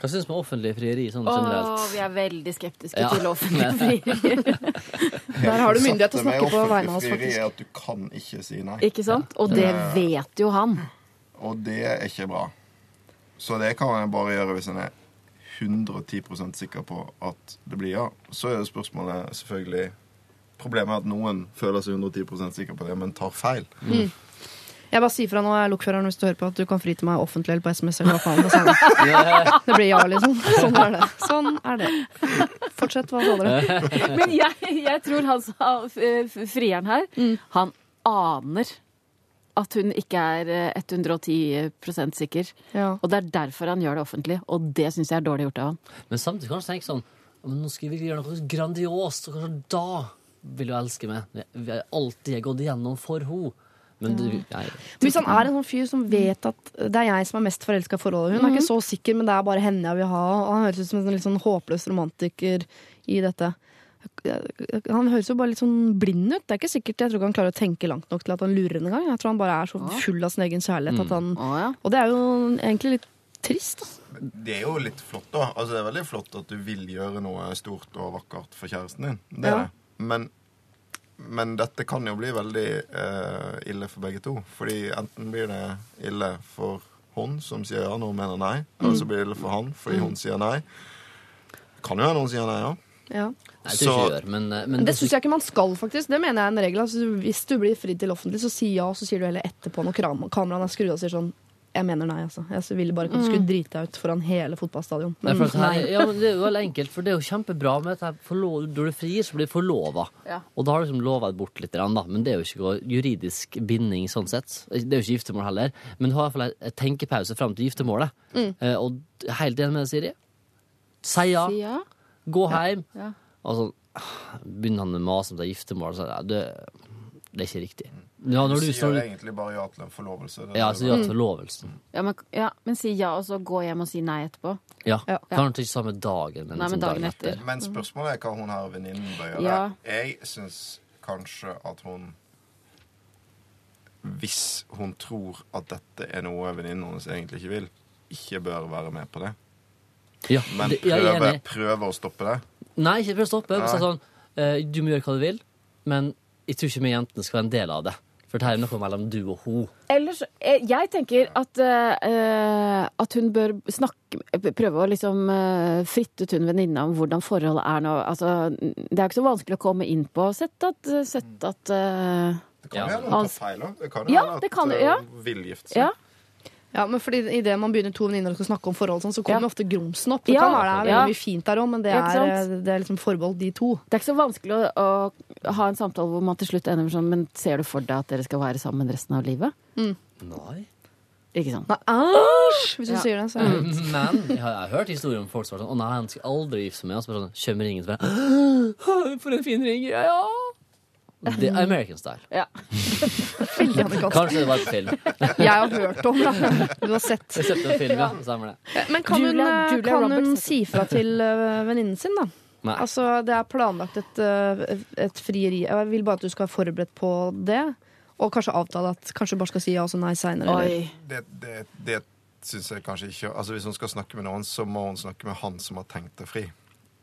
Hva syns du om offentlig frieri sånn Åh, generelt? vi er veldig skeptiske Ja. til offentlig frieri. Der har du myndighet til å snakke på vegne av oss, faktisk. er at du kan ikke si nei. Ikke sant? Og det vet jo han. Og det er ikke bra. Så det kan en bare gjøre hvis en er 110% sikker på at det blir ja. Så er jo spørsmålet selvfølgelig Problemet er at noen føler seg 110% sikker på det, men tar feil. Jeg bare sier fra nå, jeg er lokføreren hvis du hører på, at du kan fri til meg offentlig eller på SMS eller hva faen det er. Ja, Det blir ja, liksom. Sånn er det. Sånn er det. Fortsett, hva sa dere? Men jeg, jeg tror han sa, frieren her, han aner at hun ikke er eh, 110% sikker. Ja. Og det er derfor han gjør det offentlig. Og det syns jeg er dårlig gjort av han. Men samtidig kan du tenke sånn men Nå skal vi gjøre noe grandiost, og kanskje da vil hun elske meg. Vi har alltid gått igjennom for henne. Men du, nei, Hvis han er en sånn fyr som vet at det er jeg som er mest forelska i forholdet Hun er ikke så sikker, men det er bare henne jeg vil ha. Og han høres ut som en sånn litt sånn håpløs romantiker i dette. Han høres jo bare litt sånn blind ut. Det er ikke sikkert Jeg tror ikke han klarer å tenke langt nok til at han lurer henne engang. Jeg tror han bare er så full av sin egen kjærlighet at han Og det er jo egentlig litt trist, da. Det er jo litt flott, da. Altså, det er veldig flott at du vil gjøre noe stort og vakkert for kjæresten din. Det er Ja. det. Men, men dette kan jo bli veldig eh, ille for begge to. Fordi enten blir det ille for hun som sier ja når hun mener nei, eller så blir det ille for han fordi hun sier nei. Kan jo hende hun sier nei, ja. Ja. nei, Så- gjør. Men, eh, men Men det syns jeg ikke man skal, faktisk. Det mener jeg er en regel. Altså, hvis du blir fridd til offentlig, så si ja, så sier du heller etterpå når kram- kameraene er skrudd av og sier sånn Jeg mener nei, altså. Jeg ville bare ikke at du skulle drite deg ut foran hele fotballstadion. Men for at her, ja, men det er jo veldig enkelt, for det er jo kjempebra med at når du frier, så blir du forlova. Ja. Og da har du liksom lova bort litt, da. men det er jo ikke noe juridisk binding sånn sett. Det er jo ikke giftermål heller, men du har i hvert fall en tenkepause fram til giftermålet. Eh, og helt enig med deg, Siri. Si ja, Si ja. gå hjem. Ja. Og så begynner han med mase om det er giftermål. Så, ja, det, det er ikke riktig. Ja, når Du du, sier når, egentlig bare ja til en forlovelse. Det ja, altså så ja til forlovelsen. Ja, men, ja, men si ja, og så gå hjem og si nei etterpå. Ja. Ja. Kanskje ikke samme dagen, men, Nei, men dagen, dagen etter. Men spørsmålet er hva hun her venninnen bør gjøre. Ja. Jeg syns kanskje at hun Hvis hun tror at dette er noe venninnen hennes egentlig ikke vil, ikke bør være med på det. Ja, Men prøve, prøve å stoppe det. Nei, ikke prøve å stoppe. Sånn, eh, du må gjøre hva du vil, men jeg tror ikke vi jentene skal være en del av det. For dette er noe mellom du og hun. Ellers, eh, jeg tenker at, uh, at hun bør snakke Prøve å liksom uh, fritte ut hun venninna om hvordan forholdet er nå. Altså, det er jo ikke så vanskelig å komme inn på. Sett at, sett at uh, Det kan Ja. jo hende hun tar feil òg. Det kan jo Ja, hende det kan at det, ja. hun vil gifte seg. Ja. Ja, men fordi Idet man begynner to venninner og skal snakke om forhold, sånn, så kommer Ja. ofte grumsen opp. Det Ja, kan være det er veldig mye fint der òg, men det Ja, er, sant? det er liksom forbeholdt de to. Det er ikke så vanskelig å, å ha en samtale hvor man til slutt ender med sånn Men ser du for deg at dere skal være sammen resten av livet? Nei. Ikke sant? Nei, æsj! Hvis du Ja. sier det, så er det Men jeg har, jeg har hørt historier om folk som har sånn Å nei, han skal aldri gifte seg med oss. Bare sånn, Kjømmer ringen til meg. For en fin ring. Ja, ja. Det er American style. Ja. veldig amerikansk. Kanskje det var et film. Jeg har hørt om det. Du har sett. Jeg kjøpte en film, ja. Stemmer det. Men kan Julia- hun, Julia kan hun si fra til eh, venninnen sin, da? Nei. Altså, det er planlagt et, eh, et frieri. Jeg vil bare at du skal være forberedt på det. Og kanskje avtale at kanskje bare skal si ja og så nei seinere. Det, det, det syns jeg kanskje ikke Altså Hvis hun skal snakke med noen, så må hun snakke med han som har tenkt det fri.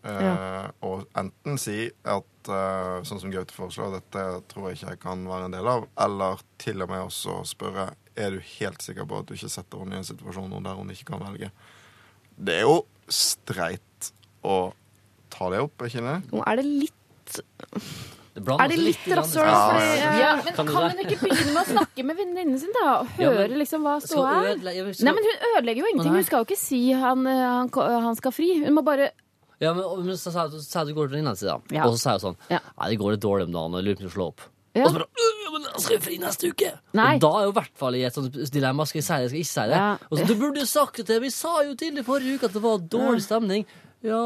Eh, Ja. Og enten si at eh, sånn som Gaute foreslår, dette tror jeg ikke jeg kan være en del av, eller til og med også spørre er du helt sikker på at du ikke setter henne i en situasjon der hun ikke kan velge. Det er jo streit å ta det opp, er ikke det? Nå er det litt Det Er det litt rasshøl? Ja, eh, Ja, men Kan hun ikke begynne med å snakke med venninnen sin, da? Og høre men- liksom hva ståa er? Nei, men Hun ødelegger jo ingenting. Hun skal jo ikke si han, eh, han, han skal fri. Hun må bare Ja, men, men så sa jeg at du går til den si, da. Ja. Og så sa jeg sånn Ja. Nei, det går litt dårlig om dagen, og jeg lurer på om slå opp. Ja. Og så bare «Øh, men jeg skal jo fri neste uke! Nei. Og da er jo i hvert fall i et sånt dilemma. Skal jeg si det, skal jeg ikke si det? Ja. Og så, du burde jo sagt det til Vi sa jo til i forrige uke at det var dårlig stemning. Ja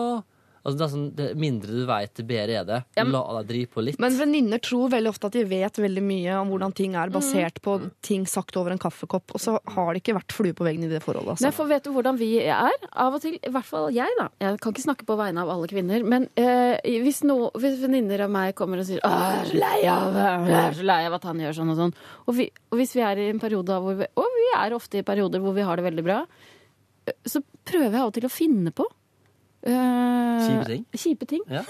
Altså, det er sånn, det mindre du veit, det bedre er det. Ja, men- La deg drive på litt. Men venninner tror veldig ofte at de vet veldig mye om hvordan ting er, basert Mm. på ting sagt over en kaffekopp. Og så har det ikke vært flue på veggen i det forholdet. Nei, Altså. for vet du hvordan vi er? Av og til, i hvert fall jeg, da. Jeg kan ikke snakke på vegne av alle kvinner, men eh, hvis, no, hvis venninner av meg kommer og sier Åh, jeg er så lei av jeg er så lei av at han gjør sånn og sånn, og, vi, og hvis vi er i en periode hvor vi, Og vi er ofte i perioder hvor vi har det veldig bra, så prøver jeg av og til å finne på eh, Kjipe ting? Kjipe ting. Ja.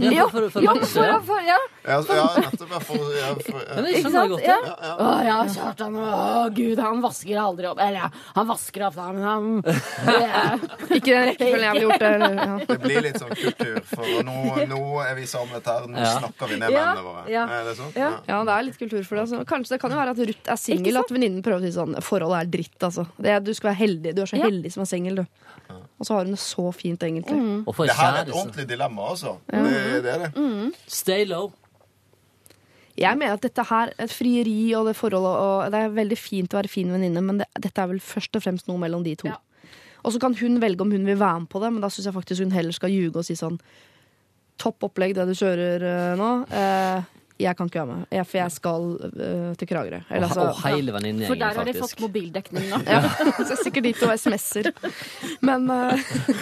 Ja, for, for, ja, for, for, ja. for, ja. Ja, ja nettopp. Ja, for, ja, Men. Ikke sant? Ja. Å ja, Kjartan. Å gud, han vasker aldri opp. Eller ja, han vasker ofte, men han Ikke den rekkefølgen jeg ville gjort det. Ja. Det blir litt sånn kultur, for nå, nå er vi samlet her, nå Ja. snakker vi ned Ja, mennene våre. ja. Er det sånn? Ja. Ja, det er litt kultur for det. Altså. Kanskje det kan jo være at Ruth er singel, at venninnen prøver å si sånn Forholdet er dritt, altså. Det du skal være heldig. Du er så heldig som er singel, du. Og så har hun det så fint, egentlig. Og for Det her er et ordentlig dilemma, altså. Det, det er det. Mm. Stay low. Jeg mener at dette her, et frieri og det forholdet og Det er veldig fint å være fin venninne, men det, dette er vel først og fremst noe mellom de to. Ja. Og så kan hun velge om hun vil være med på det, men da syns jeg faktisk hun heller skal ljuge og si sånn Topp opplegg det du kjører eh, nå. Eh, jeg kan ikke være med, jeg, for jeg skal uh, til Kragerø. Eller, Og, altså, og hele For venninnegjengen, der har de fått faktisk. mobildekning nå. ja, så jeg er sikkert dit og SMS-er. Men uh,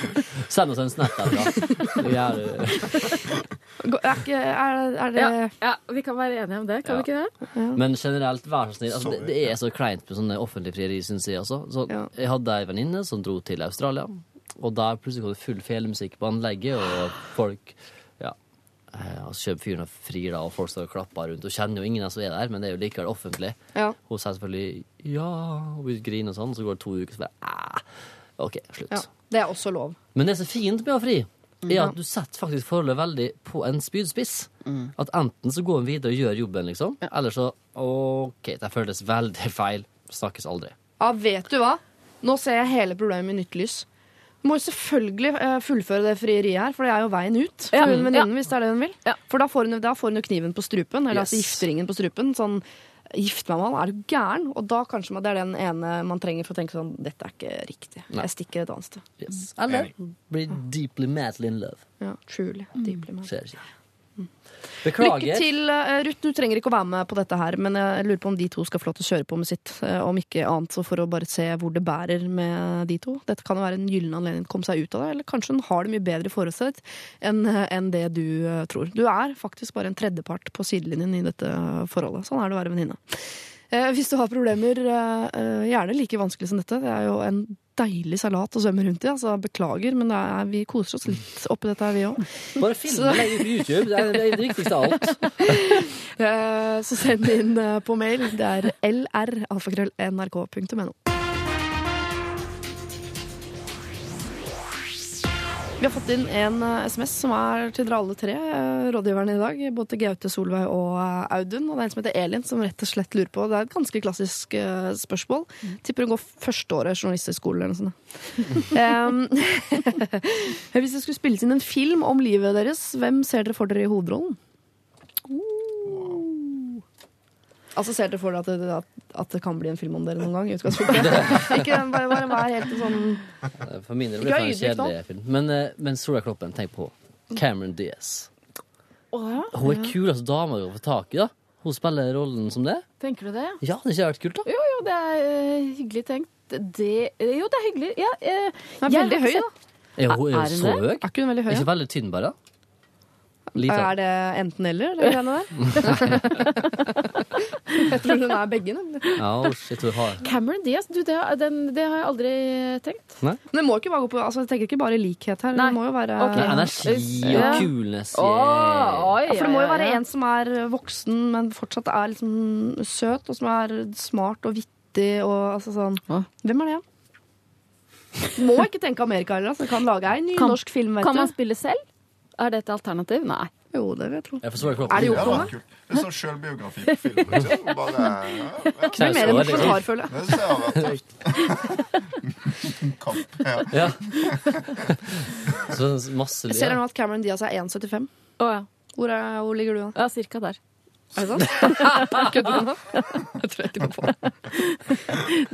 Send oss en snap da. Vi er, uh, er, er, er det Ja, ja, vi kan være enige om det, kan Ja. vi ikke det? Men generelt, vær så snill. Altså, det, det er så kleint med sånne offentlige frieri, syns jeg. også. Så, Ja. Jeg hadde ei venninne som dro til Australia, og der plutselig kom det full felemusikk på anlegget, og folk ja, altså, kjøper fyren og frir, da, og folk står og klapper rundt. Og kjenner jo ingen av som er der, men det er jo likevel offentlig. Ja. Hun sier selvfølgelig ja, og begynner å grine og sånn, så går det to uker, så bare "Æ, OK, slutt. ja. Det er også lov. Men det som er fint med å fri, er at du setter faktisk forholdet veldig på en spydspiss. At enten så går en videre og gjør jobben, liksom, eller så OK, det føles veldig feil. Snakkes aldri. Ja, vet du hva? Nå ser jeg hele problemet i nytt lys. Må jo selvfølgelig eh, fullføre det frieriet her, for det er jo veien ut for Ja. hun venninnen, hvis det er det hun vil. Ja. For da får hun, da får hun jo kniven på strupen, eller altså gifteringen på strupen. Sånn Gift meg med han, er du gæren? Og da kanskje det er den ene man trenger for å tenke sånn Dette er ikke riktig. Nei. Jeg stikker et annet sted. Yes. Eller bli deeply madly in love. Ja, truly. Deeply man. Ikke. Lykke til, eh, Ruth. Du trenger ikke å være med på dette her, men jeg lurer på om de to skal få lov til å kjøre på med sitt. eh, Om ikke annet så for å bare se hvor det bærer med de to. Dette kan jo være en gyllen anledning til å komme seg ut av det, eller kanskje hun har det mye bedre forutsett enn eh, enn det du tror. Du er faktisk bare en tredjepart på sidelinjen i dette forholdet. Sånn er det å være venninne. Eh, Hvis du har problemer, eh, eh, gjerne like vanskelig som dette. Det er jo en deilig salat å svømme rundt i. Altså, beklager, men det er, vi koser oss litt oppi dette her, vi òg. Bare film det legger på YouTube. Det er det, viktigste av alt. Så send inn på mail. Det er lr.alfakrøll.nrk.no. Vi har fått inn en eh, SMS som er til dere alle tre eh, rådgiverne i dag. Både til Gaute, Solveig og eh, Audun. Og det er en som heter Elin, som rett og slett lurer på Det er et ganske klassisk eh, spørsmål. Tipper hun går førsteåret journalisthøgskole eller noe sånt. Hvis det skulle spilles inn en film om livet deres, hvem ser dere for dere i hovedrollen? Altså Ser dere for dere at det, at, at det kan bli en film om dere noen gang? i utgangspunktet? Ikke bare, bare vær helt sånn For min del blir det en kjedelig film. Men, eh, men Sola Kloppen, tenk på Cameron Diaz. Oh, ja. Hun er kuleste dama å få tak i. da Hun spiller rollen som det. Tenker du det? Ja, det har vært kult, da. Jo, jo, det er uh, hyggelig tenkt. Det, jo, det er hyggelig. Ja, uh, Hun er veldig høy, da. Er hun Er er hun så høy? Er ikke hun veldig høy? Ikke veldig tynn, bare. Lite. Er det enten-eller, det greiene der? Jeg tror hun er begge. nemlig. Oh, shit, har Cameron Diaz, du, det, har- den, det har jeg aldri tenkt. Men det må ikke gå på altså, Jeg tenker ikke bare likhet her. Nei. Det må jo være okay. Nei, energi og Ja. coolness. Oh, oh, ja, For det må jo være ja. en som er voksen, men fortsatt er liksom søt, og som er smart og vittig og altså sånn Hva? Hvem er det? Må ikke tenke Amerika heller. Altså. Kan lage ei ny Kan- norsk film, vet Kan man spille selv? Er det et alternativ? Nei. Jo, det vil jeg tro. er det gjort noe? Det er sånn sjølbiografi på film. Bare, ja, ja. Det er mer enn dokumentarfølge. Det ser jeg har vært Kapp. Ja. Så Jeg ser nå at Cameron Diaz er 1,75. Oh, ja. hvor, hvor ligger du da? Ja, cirka der. Er det sant? Kødder du nå? Jeg tror jeg ikke noe på det.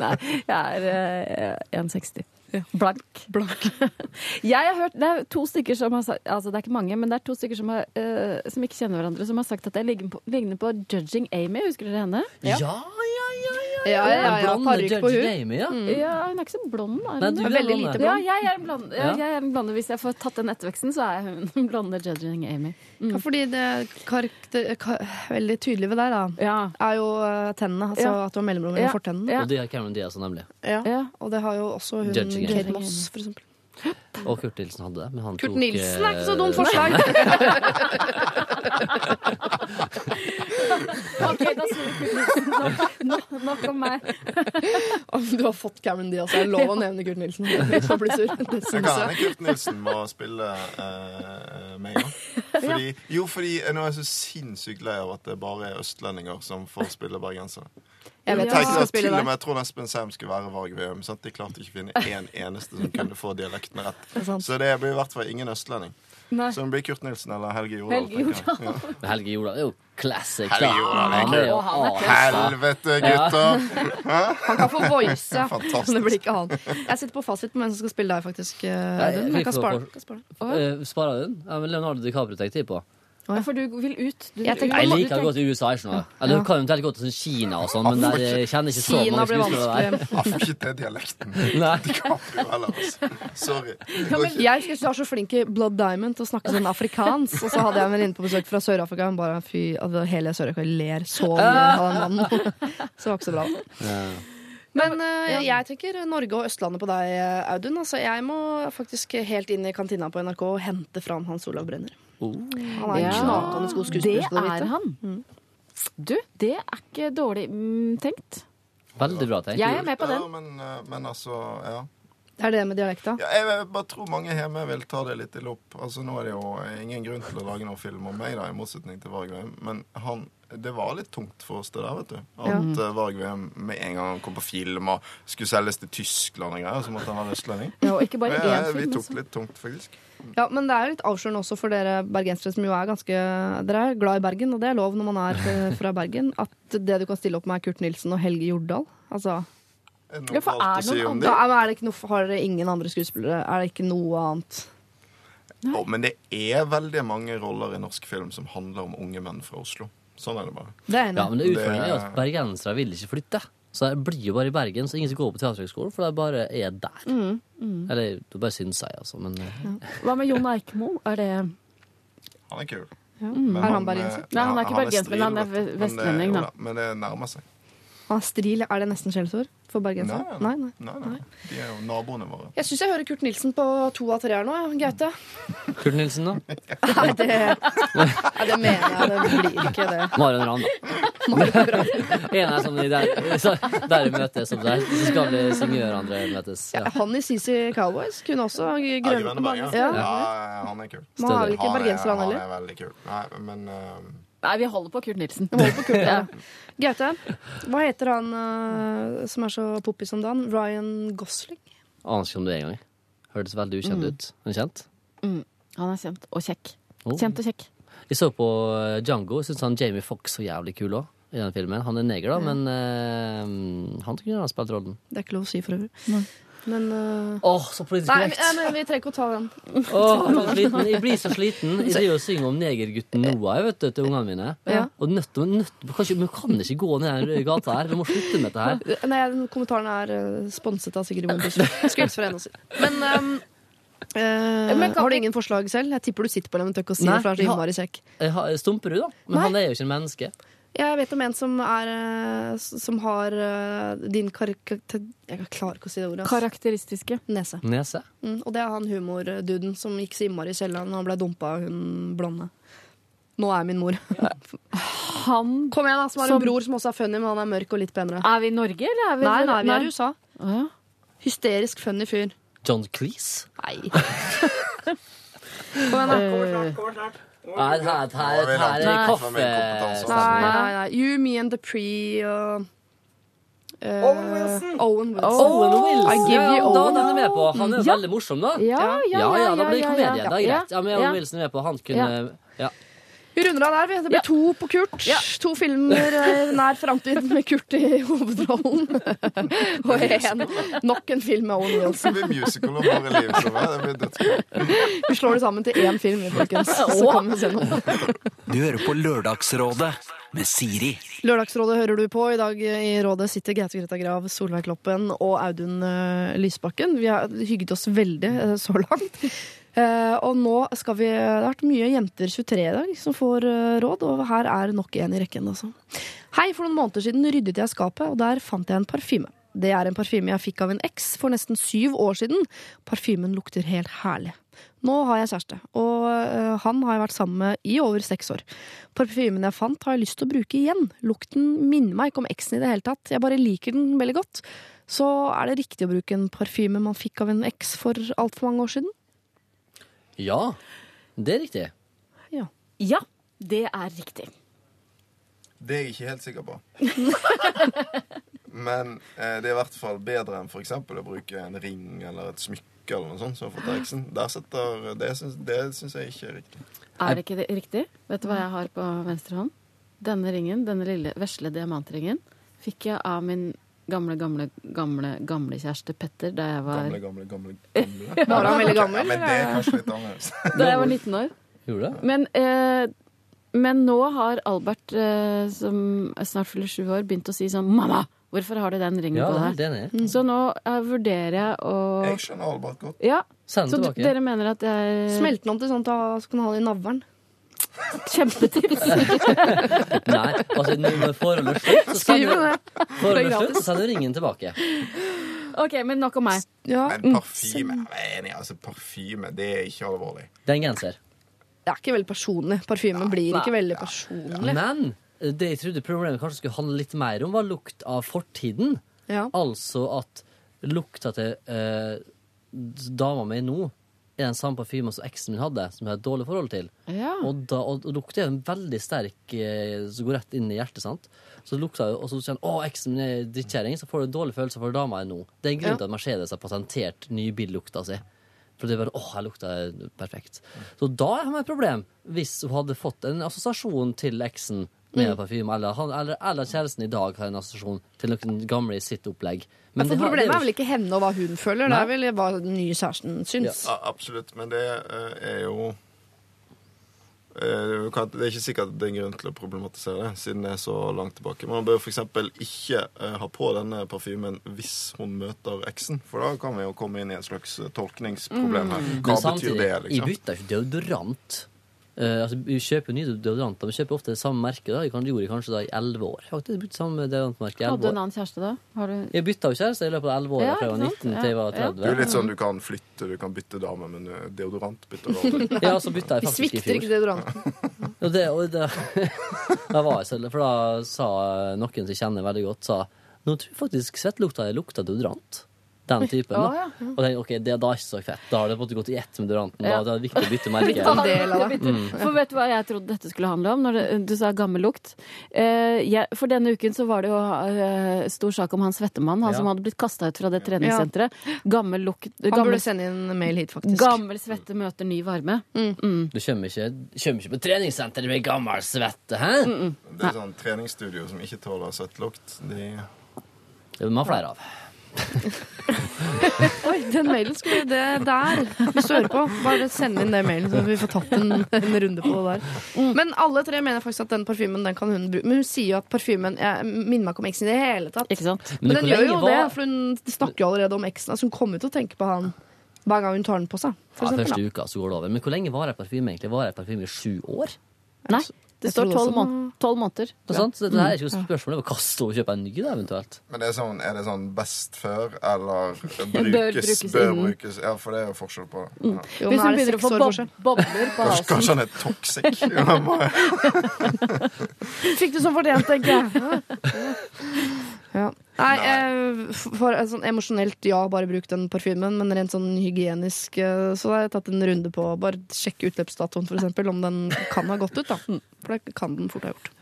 Nei, jeg er eh, 1,60. Blank. Blank. jeg har hørt, Det er to stykker som har sagt altså det er ikke mange, men det er to stykker som, har, uh, som ikke kjenner hverandre, som har sagt at jeg ligner på, på Judging Amy. Husker dere henne? Ja, ja, ja. ja, ja. ja, ja, ja Parykk på hun. Amy, ja. Mm. ja, hun er ikke så blond. Er Nei, er veldig lite blond. Ja, jeg er en blonde. Ja, jeg er en blonde. Hvis jeg får tatt den etterveksten, så er hun en blonde Judging Amy. Mm. Ja, fordi det karakter, kar veldig tydelig ved deg, da, er jo eh, tennene. Altså at du har mellomrom mellom fortennene. Og det er Cameron Diaz nemlig. Ja. og det har jo også hun Judging Kate Moss, for eksempel. Og Kurt Nilsen hadde det. Men han Kurt tok, Nilsen er ikke så eh, dumt forslag! OK, da sier Kurt Nilsen. Nok, nok om meg. Om du har fått Cameron Diaz, er lov å nevne Kurt Nilsen. Så blir sur. Det Det syns kan hende jeg. Kurt Nilsen må spille uh, meg, òg. Fordi, jo, fordi nå er jeg så sinnssykt lei av at det bare er østlendinger som får spille bergensere. Jeg vet Ja. Tenk at til og med Trond Espen Sem skulle være Varg Veum. sant? De klarte ikke å finne én eneste som kunne få dialekten rett. Det. Så det blir i hvert fall ingen østlending. Nei. Så det blir Kurt Nilsen eller Helge Jordal. Helge Jordal. Ja. Helge Jordal er jo classic. Helge. Jordal er Han kul. Helvete, gutter! Han kan få voice, ja. Men det blir ikke han. Jeg sitter på fasit på hvem som skal spille deg, faktisk. eh, Audun. Jeg kan spare kan spare den. Eh, Sparer du den? Ja, men Leonardo DiCaprio tenkte jeg på. Ja, for du vil ut. Du, Jeg tenker- Jeg liker å gå til USA. ikke noe. Eller du kan eventuelt gå til sånn Kina og sånn, men der jeg kjenner ikke så Kina mange skuespillere der. Jeg får ikke til dialekten. Nei. Altså. Sorry. Ja, men jeg du er så flink i Blood Diamond til å snakke sånn afrikansk. Og så hadde jeg en venninne på besøk fra Sør-Afrika. og bare fy, altså, hele Sør-Afrika ler så mye av den mannen. Så det var ikke så bra. Ja. Men uh, jeg tenker Norge og Østlandet på deg, Audun. Altså, jeg må faktisk helt inn i kantina på NRK og hente fram Hans Olav Brenner. Oh. Han er en Ja. knakende god Det skuespiller. Det er han. Du, det er ikke dårlig mm, tenkt. Veldig bra tenkt. Jeg er med på Ja, men, eh, men altså, ja. Det er det med dialekta. Ja, jeg bare tror mange hjemme vil ta det litt i lopp. Altså, nå er det jo ingen grunn til å lage noen film om meg, da, i motsetning til Varg Veum. Men han, det var litt tungt for oss, det der, vet du. At ja. Varg Veum med en gang han kom på film og skulle selges til Tyskland og greier, så måtte han være østlending. Ja, og ikke bare Ja, én vi tok altså. litt tungt, faktisk. Ja, Men det er jo litt avslørende også for dere bergensere som jo er ganske Dere er glad i Bergen, og det er lov når man er eh, fra Bergen. At det du kan stille opp med, er Kurt Nilsen og Helge Jordal. Altså, Ja, for er det noen om da det? det ikke noe, har dere ingen andre skuespillere? Er det ikke noe annet? Oh, men det er veldig mange roller i norsk film som handler om unge menn fra Oslo. Sånn er det bare. Det er Ja, men det utfordringen er at bergensere vil ikke flytte. Så det blir jo bare i Bergen, så ingen som går på teaterhøgskolen, for de bare er der. Mm, Eller det bare syns jeg, altså. Men ja. Hva med Jon Eikmo? Er det Han er kul. Mm. Er han eh, bergenser? Nei, han er ikke bergenser, men han er du. vestlending, da. Men det nærmer seg. Er stril. Er det nesten skjellsord for bergensere? Nei, Nei, nei. Nei, nei. De er jo naboene våre. Jeg syns jeg hører Kurt Nilsen på to av tre her nå. Gaute. Kurt Nilsen, da? Nei, det, nei, det mener jeg. Det blir ikke det. Marion Ravn, da. En er sånn i der, så, der møtes, som der, så skal vi singør andre møtes. Ja. Han i CC Cowboys kunne også Ja, grønne Grønneberg, ja. Ja. ja. Han er kul. Man har vel ikke Han er, bergenser, han han er veldig kul. Nei, men eh, Nei, vi holder på Kurt Nilsen. Vi holder på Kurt, ja. Gaute, hva heter han uh, som er så poppis som Dan? Ryan Gosling? Aner ikke om det engang. Hørtes veldig ukjent ut. Er han kjent? Han er kjent og kjekk. Oh. Kjent og kjekk. Jeg så på eh, Django. Syns han Jamie Fox så jævlig kul òg. I den filmen. Han er neger, da, men uh, han kunne ha spilt rollen. Det er ikke lov å si for øvrig. Men uh... Åh, så politisk Nei, korrekt! men, men vi trenger ikke å ta den. Åh, sliten. jeg blir så sliten. Jeg driver og synger om negergutten Noah vet du, til ungene mine. Ja. Og nødt, nødt, kanskje, Vi kan ikke gå ned den gata her. Vi må slutte med dette her. Nei, den kommentaren er eh, sponset av Sigrid Bonde Skulle hilse fra henne også. Men um, Uh, Men har du ingen forslag selv? Jeg tipper du sitter på dem og tør ikke å si det, for det er så innmari kjekk. Stumperud, da. Men Nei. han er jo ikke en menneske. Jeg vet om en som er eh, Som har eh, din karikatur... Jeg klarer ikke å si det ordet. Altså. Karakteristiske. Nese. Nese. Mm, og det er han humorduden som gikk så innmari i kjelleren og ble dumpa av hun blonde. Nå er min mor. Han Kom igjen, da, som har Som- en bror som også er funny, men han er mørk og litt penere. Er vi i Norge, eller er vi Nei, nei, vi er i USA. Ja. Hysterisk funny fyr. John Cleese. Nei. Kom igjen, da. Eh, Nei, her, her, er her er kompetanse. Nei, nei, nei. You, me and the pre og Uh, Owen Wilson. Owen Wilson. Owen Wilson. Ja, Owen. da den er den med på. Han er Ja. veldig morsom, da. Ja, ja, ja, Ja, ja, da blir komedie. ja. Det er greit. Ja, men Owen Ja. Wilson er med på. Han kunne ja. Vi runder av der. vi. Det blir Ja. to på Kurt. Ja. To filmer eh, nær framtid med Kurt i hovedrollen. og en, nok en film med Owen det Wilson. blir musical om våre liv. Så det blir dødsbra. Vi slår det sammen til én film, folkens. Så kan vi se noe. Du hører på Lørdagsrådet med Siri. Lørdagsrådet hører du på. I dag i rådet sitter Gaute Greta Grav, Solveig Kloppen og Audun eh, Lysbakken. Vi har hygget oss veldig eh, så langt. Eh, og nå skal vi Det har vært mye jenter 23 i dag som får eh, råd, og her er nok en i rekken. Altså. Hei, for noen måneder siden ryddet jeg skapet, og der fant jeg en parfyme. Det er en parfyme jeg fikk av en eks for nesten syv år siden. Parfymen lukter helt herlig. Nå har jeg kjæreste, og øh, han har jeg vært sammen med i over seks år. Parfymen jeg fant, har jeg lyst til å bruke igjen. Lukten minner meg ikke om eksen i det hele tatt. Jeg bare liker den veldig godt. Så er det riktig å bruke en parfyme man fikk av en eks for altfor mange år siden? Ja, det er riktig. Ja. Ja, det er riktig. Det er jeg ikke helt sikker på. Men eh, det er i hvert fall bedre enn f.eks. å bruke en ring eller et smykke eller noe sånt. som for. Setter, det syns, det syns jeg ikke er riktig. Er det ikke det riktig? Vet du hva jeg har på venstre hånd? Denne ringen, denne lille vesle diamantringen, fikk jeg av min gamle, gamle, gamle gamle kjæreste Petter da jeg var, Gamle, gamle, gamle. gamle. Var han veldig gammel? Ja, men det er kanskje litt annerledes. da jeg var 19 år. Gjorde det? Men, eh, men nå har Albert, eh, som snart fyller sju år, begynt å si sånn Mamma, hvorfor har du den ringen Ja, på deg? er det er. Så nå eh, vurderer jeg å Jeg skjønner Albert godt. Ja, Send så den d- tilbake. dere mener at jeg Smelte den om til sånn at du kan ha det i navlen? Kjempetips! Nei, altså når forholdet får slutt, så sender det. forholdet er slutt, så sender du tilbake. OK, men nok om meg. Ja. Men parfyme jeg er enig, altså parfyme, det er ikke alvorlig. Det er en genser. Det er ikke veldig personlig. Parfymen blir ikke veldig personlig. Men det jeg trodde problemet kanskje skulle handle litt mer om, var lukt av fortiden. Ja. Altså at lukta til eh, dama mi nå er den samme parfymen som eksen min hadde, som jeg har et dårlig forhold til. Ja. Og, da, og, og lukter en veldig sterk eh, som går rett inn i hjertet. sant? Så lukta jeg, og så sier han å, eksen min er drittkjerring, så får du dårlig følelse for dama er nå. Det er en grunn Ja. til at Mercedes har patentert nybillukta si. For det er bare, åh, jeg lukta perfekt. Så da har man et problem, hvis hun hadde fått en assosiasjon til eksen med en parfyme, eller, eller, eller kjæresten i dag har en assosiasjon til noen gamle i sitt opplegg. Men det for Problemet det er vel ikke henne og hva hun føler, det er vel hva den nye kjæresten syns. Ja, absolutt, men det eh, er jo eh, Det er ikke sikkert det er en grunn til å problematisere det, siden det er så langt tilbake. Man bør f.eks. ikke eh, ha på denne parfymen hvis hun møter eksen, for da kan vi jo komme inn i et slags tolkningsproblem her. Men Hva betyr samtidig, det, jeg liksom? bytter ikke deodorant. Eh, altså, vi kjøper nye deodoranter. Vi kjøper ofte det samme merket. da. Jeg gjorde kanskje da i elleve år. Faktisk, bytte samme deodorantmerke i Hadde du en år. annen kjæreste da? Har du Jeg bytta jo kjæreste i løpet av elleve år. Ja, fra jeg var ikke sant? 19 til jeg var Ja, ja. 30. Det er jo litt sånn du kan flytte, du kan bytte dame, men eh, deodorant bytter du aldri. Ja, så bytta jeg faktisk i svikter ikke fjor. deodoranten. Og det, og det, da var jeg selv, for da sa noen som jeg kjenner veldig godt, sa nå tror jeg faktisk svettelukta lukta deodorant. Den typen. Da. ja. Og tenker, ok, det er da ikke så fett. Da har det gått i ett med Duranten. Da, Det er det viktig å bytte merke. Det. Mm. For vet du hva jeg trodde dette skulle handle om når det, du sa gammel lukt? Eh, jeg, for denne uken så var det jo eh, stor sak om han svettemann, han Ja. som hadde blitt kasta ut fra det treningssenteret. Gammel lukt Han gammel, burde sende inn mail hit, faktisk. gammel svette møter ny varme. Du kommer ikke, kommer ikke på treningssenteret med gammel svette, hæ? Det er sånn treningsstudio som ikke tåler søttlukt. De Det vil man ha flere av. Oi, den mailen skulle det der. Hvis du hører på, bare send inn det mailen, så vi får tatt en, en runde på det der. Men alle tre mener faktisk at den parfymen den kan hun bruke. Men hun sier jo at parfymen jeg minner meg ikke om eksen i det hele tatt. Ikke sant? Men, den gjør jo det, for hun snakker jo allerede om eksen. Altså hun kommer til å tenke på han hver gang hun tar den på seg. For Ja, eksempel, første da. uka så går det over. Men hvor lenge varer parfyme egentlig? Varer parfyme i sju år? Nei, det Jeg står tolv også- måneder. Ja. Sånt, Så det er ikke noe spørsmål, er å kaste og kjøpe en ny, da, eventuelt. Men det er, sånn, er det sånn best før, eller Bør brukes, brukes bør innen. brukes Ja, for det er jo forskjell på det. Ja. Jo, Hvis hun er begynner å få bob bobler på halsen kanskje han er toxic? Fikk du som fortjent, tenker jeg. Ja. Nei, eh, for eh, sånn emosjonelt, ja, bare bruk den parfymen, men rent sånn hygienisk eh, så har jeg tatt en runde på Bare sjekke utløpsdatoen, eksempel, om den kan ha gått ut, da. For det kan den fort ha gjort.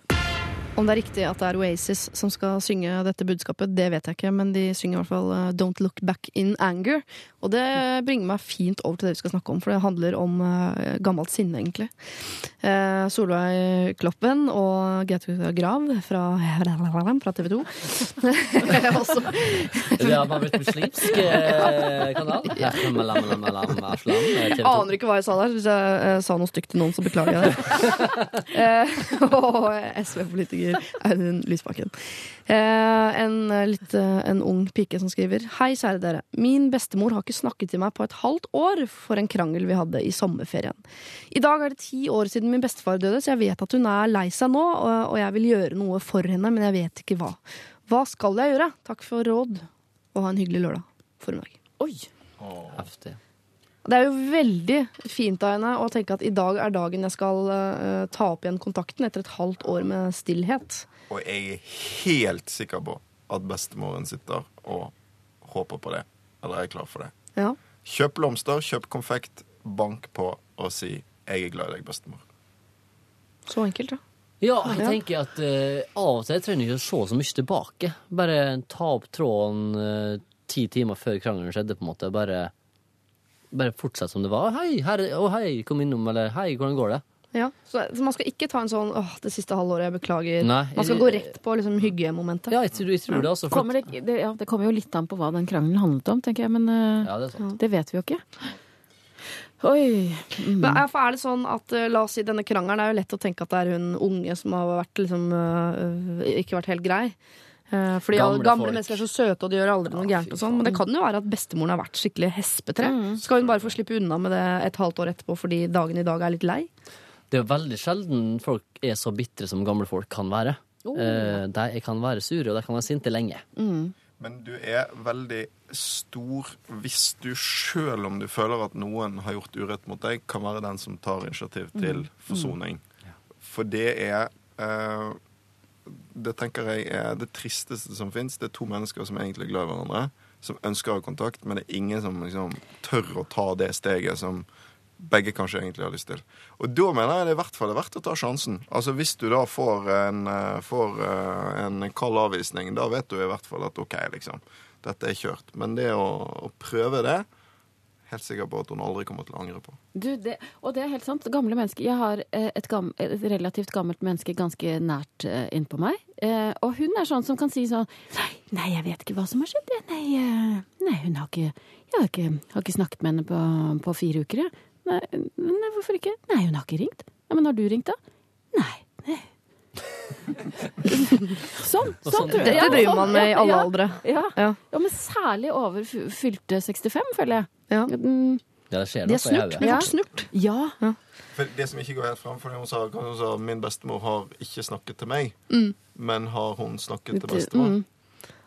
Om det er riktig at det er Oasis som skal synge dette budskapet, det vet jeg ikke, men de synger i hvert fall eh, Don't Look Back in Anger. Og det bringer meg fint over til det vi skal snakke om, for det handler om uh, gammelt sinne, egentlig. Uh, Solveig Kloppen og Gaute Grav fra, fra TV 2. Også Det har bare blitt muslimsk eh, kanal. Ja. Lam, lam, lam, lam, aslam, TV 2. Aner ikke hva jeg sa der. Hvis jeg eh, sa noe stygt til noen, så beklager jeg det. Eh, og SV-politiker Audun Lysbakken. En, litt, en ung pike som skriver Hei, kjære dere. Min bestemor har ikke snakket til meg på et halvt år for en krangel vi hadde i sommerferien. I dag er det ti år siden min bestefar døde, så jeg vet at hun er lei seg nå, og, og jeg vil gjøre noe for henne, men jeg vet ikke hva. Hva skal jeg gjøre? Takk for råd, og ha en hyggelig lørdag formiddag. Oi. Heftig. Det er jo veldig fint av henne å tenke at i dag er dagen jeg skal uh, ta opp igjen kontakten etter et halvt år med stillhet. Og jeg er helt sikker på at bestemoren sitter og håper på det. Eller er klar for det. Ja. Kjøp blomster, kjøp konfekt, bank på og si 'jeg er glad i deg, bestemor'. Så enkelt, ja. Ja, jeg tenker at uh, av og til trenger du ikke å se så mye tilbake. Bare ta opp tråden uh, ti timer før krangelen skjedde, på en måte. Bare, bare fortsett som det var. 'Hei, her, oh, hei, kom innom', eller 'hei, hvordan går det?' Ja. Så, så man skal ikke ta en sånn 'åh, det siste halvåret, jeg beklager'. Nei, man skal jeg- gå rett på liksom, hyggemomentet. Ja, jeg tror, jeg tror det, altså. for- Kommer det, det, ja, det kommer jo litt an på hva den krangelen handlet om, tenker jeg, men eh, Ja, det er det vet vi jo ikke. Oi. Mm. Men, ja, er det sånn at eh, La oss si denne krangelen. Det er jo lett å tenke at det er hun unge som har vært liksom øh, ikke vært helt grei. Eh, fordi Gamle gamle, gamle mennesker er så søte, og de gjør aldri noe Ja, gærent. og sånn Men det kan jo være at bestemoren har vært skikkelig hespetre. Mm. Skal hun bare få slippe unna med det et halvt år etterpå fordi dagen i dag er litt lei? Det er jo veldig sjelden folk er så bitre som gamle folk kan være. Oh. Eh, de kan være sure, og de kan være sinte lenge. Mm. Men du er veldig stor hvis du, sjøl om du føler at noen har gjort urett mot deg, kan være den som tar initiativ til forsoning. For det er eh, Det tenker jeg er det tristeste som fins. Det er to mennesker som er egentlig glad i hverandre, som ønsker å ha kontakt, men det er ingen som liksom tør å ta det steget som begge kanskje egentlig har lyst til. Og da mener jeg det i hvert fall er verdt å ta sjansen. Altså Hvis du da får en, eh, får eh, en kald avvisning, da vet du i hvert fall at OK, liksom. Dette er kjørt. Men det å, å prøve det Helt sikker på at hun aldri kommer til å angre på. Du, det, og det er helt sant. Gamle mennesker Jeg har eh, et, gam, et relativt gammelt menneske ganske nært innpå meg. Og hun er sånn som kan si sånn Nei, nei jeg vet ikke hva som har skjedd. Nei, nei hun har ikke Jeg har ikke, har ikke snakket med henne på, på fire uker, jeg. Nei, nei, hvorfor ikke? Nei, hun har ikke ringt. Ja, Men har du ringt, da? Nei. nei. sånn. Sånn sånn- tror jeg. Dette driver sånn, man med i alle ja, aldre. Ja. Ja. ja, men særlig over fylte 65, føler jeg. Ja. Mm, Ja, det skjer De noe er snurt. fort snurt. ja. For Det som ikke går helt fram, for hun sa, hun sa min bestemor har ikke snakket til meg, Mm. men har hun snakket til bestemor? mm.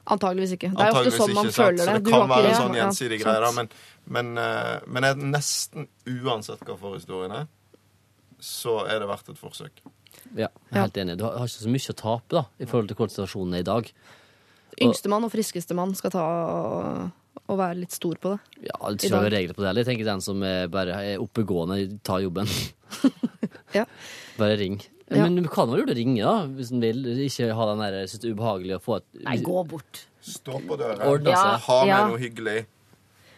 Antageligvis ikke. Det er jo ofte sånn man sant? føler det. Så det kan har være en sånn gjensidig ja, greie. Men, men, eh, men jeg, nesten uansett hva forhistorien er, så er det verdt et forsøk. Ja, jeg er helt enig. Du har har ikke så mye å tape da, i forhold til hvordan situasjonen er i dag. Yngstemann og friskestemann skal ta og være litt stor på det. Ja, det kjøre er regler på det. heller. Jeg tenker den som er bare er oppegående, tar jobben. Ja. Bare ring. Ja. Men du kan jo ringe, da, hvis du vil. Ikke ha den der, synes det er ubehagelig å få et Nei, gå bort. Stå på døra, Ordne seg. ha med Ja. noe hyggelig.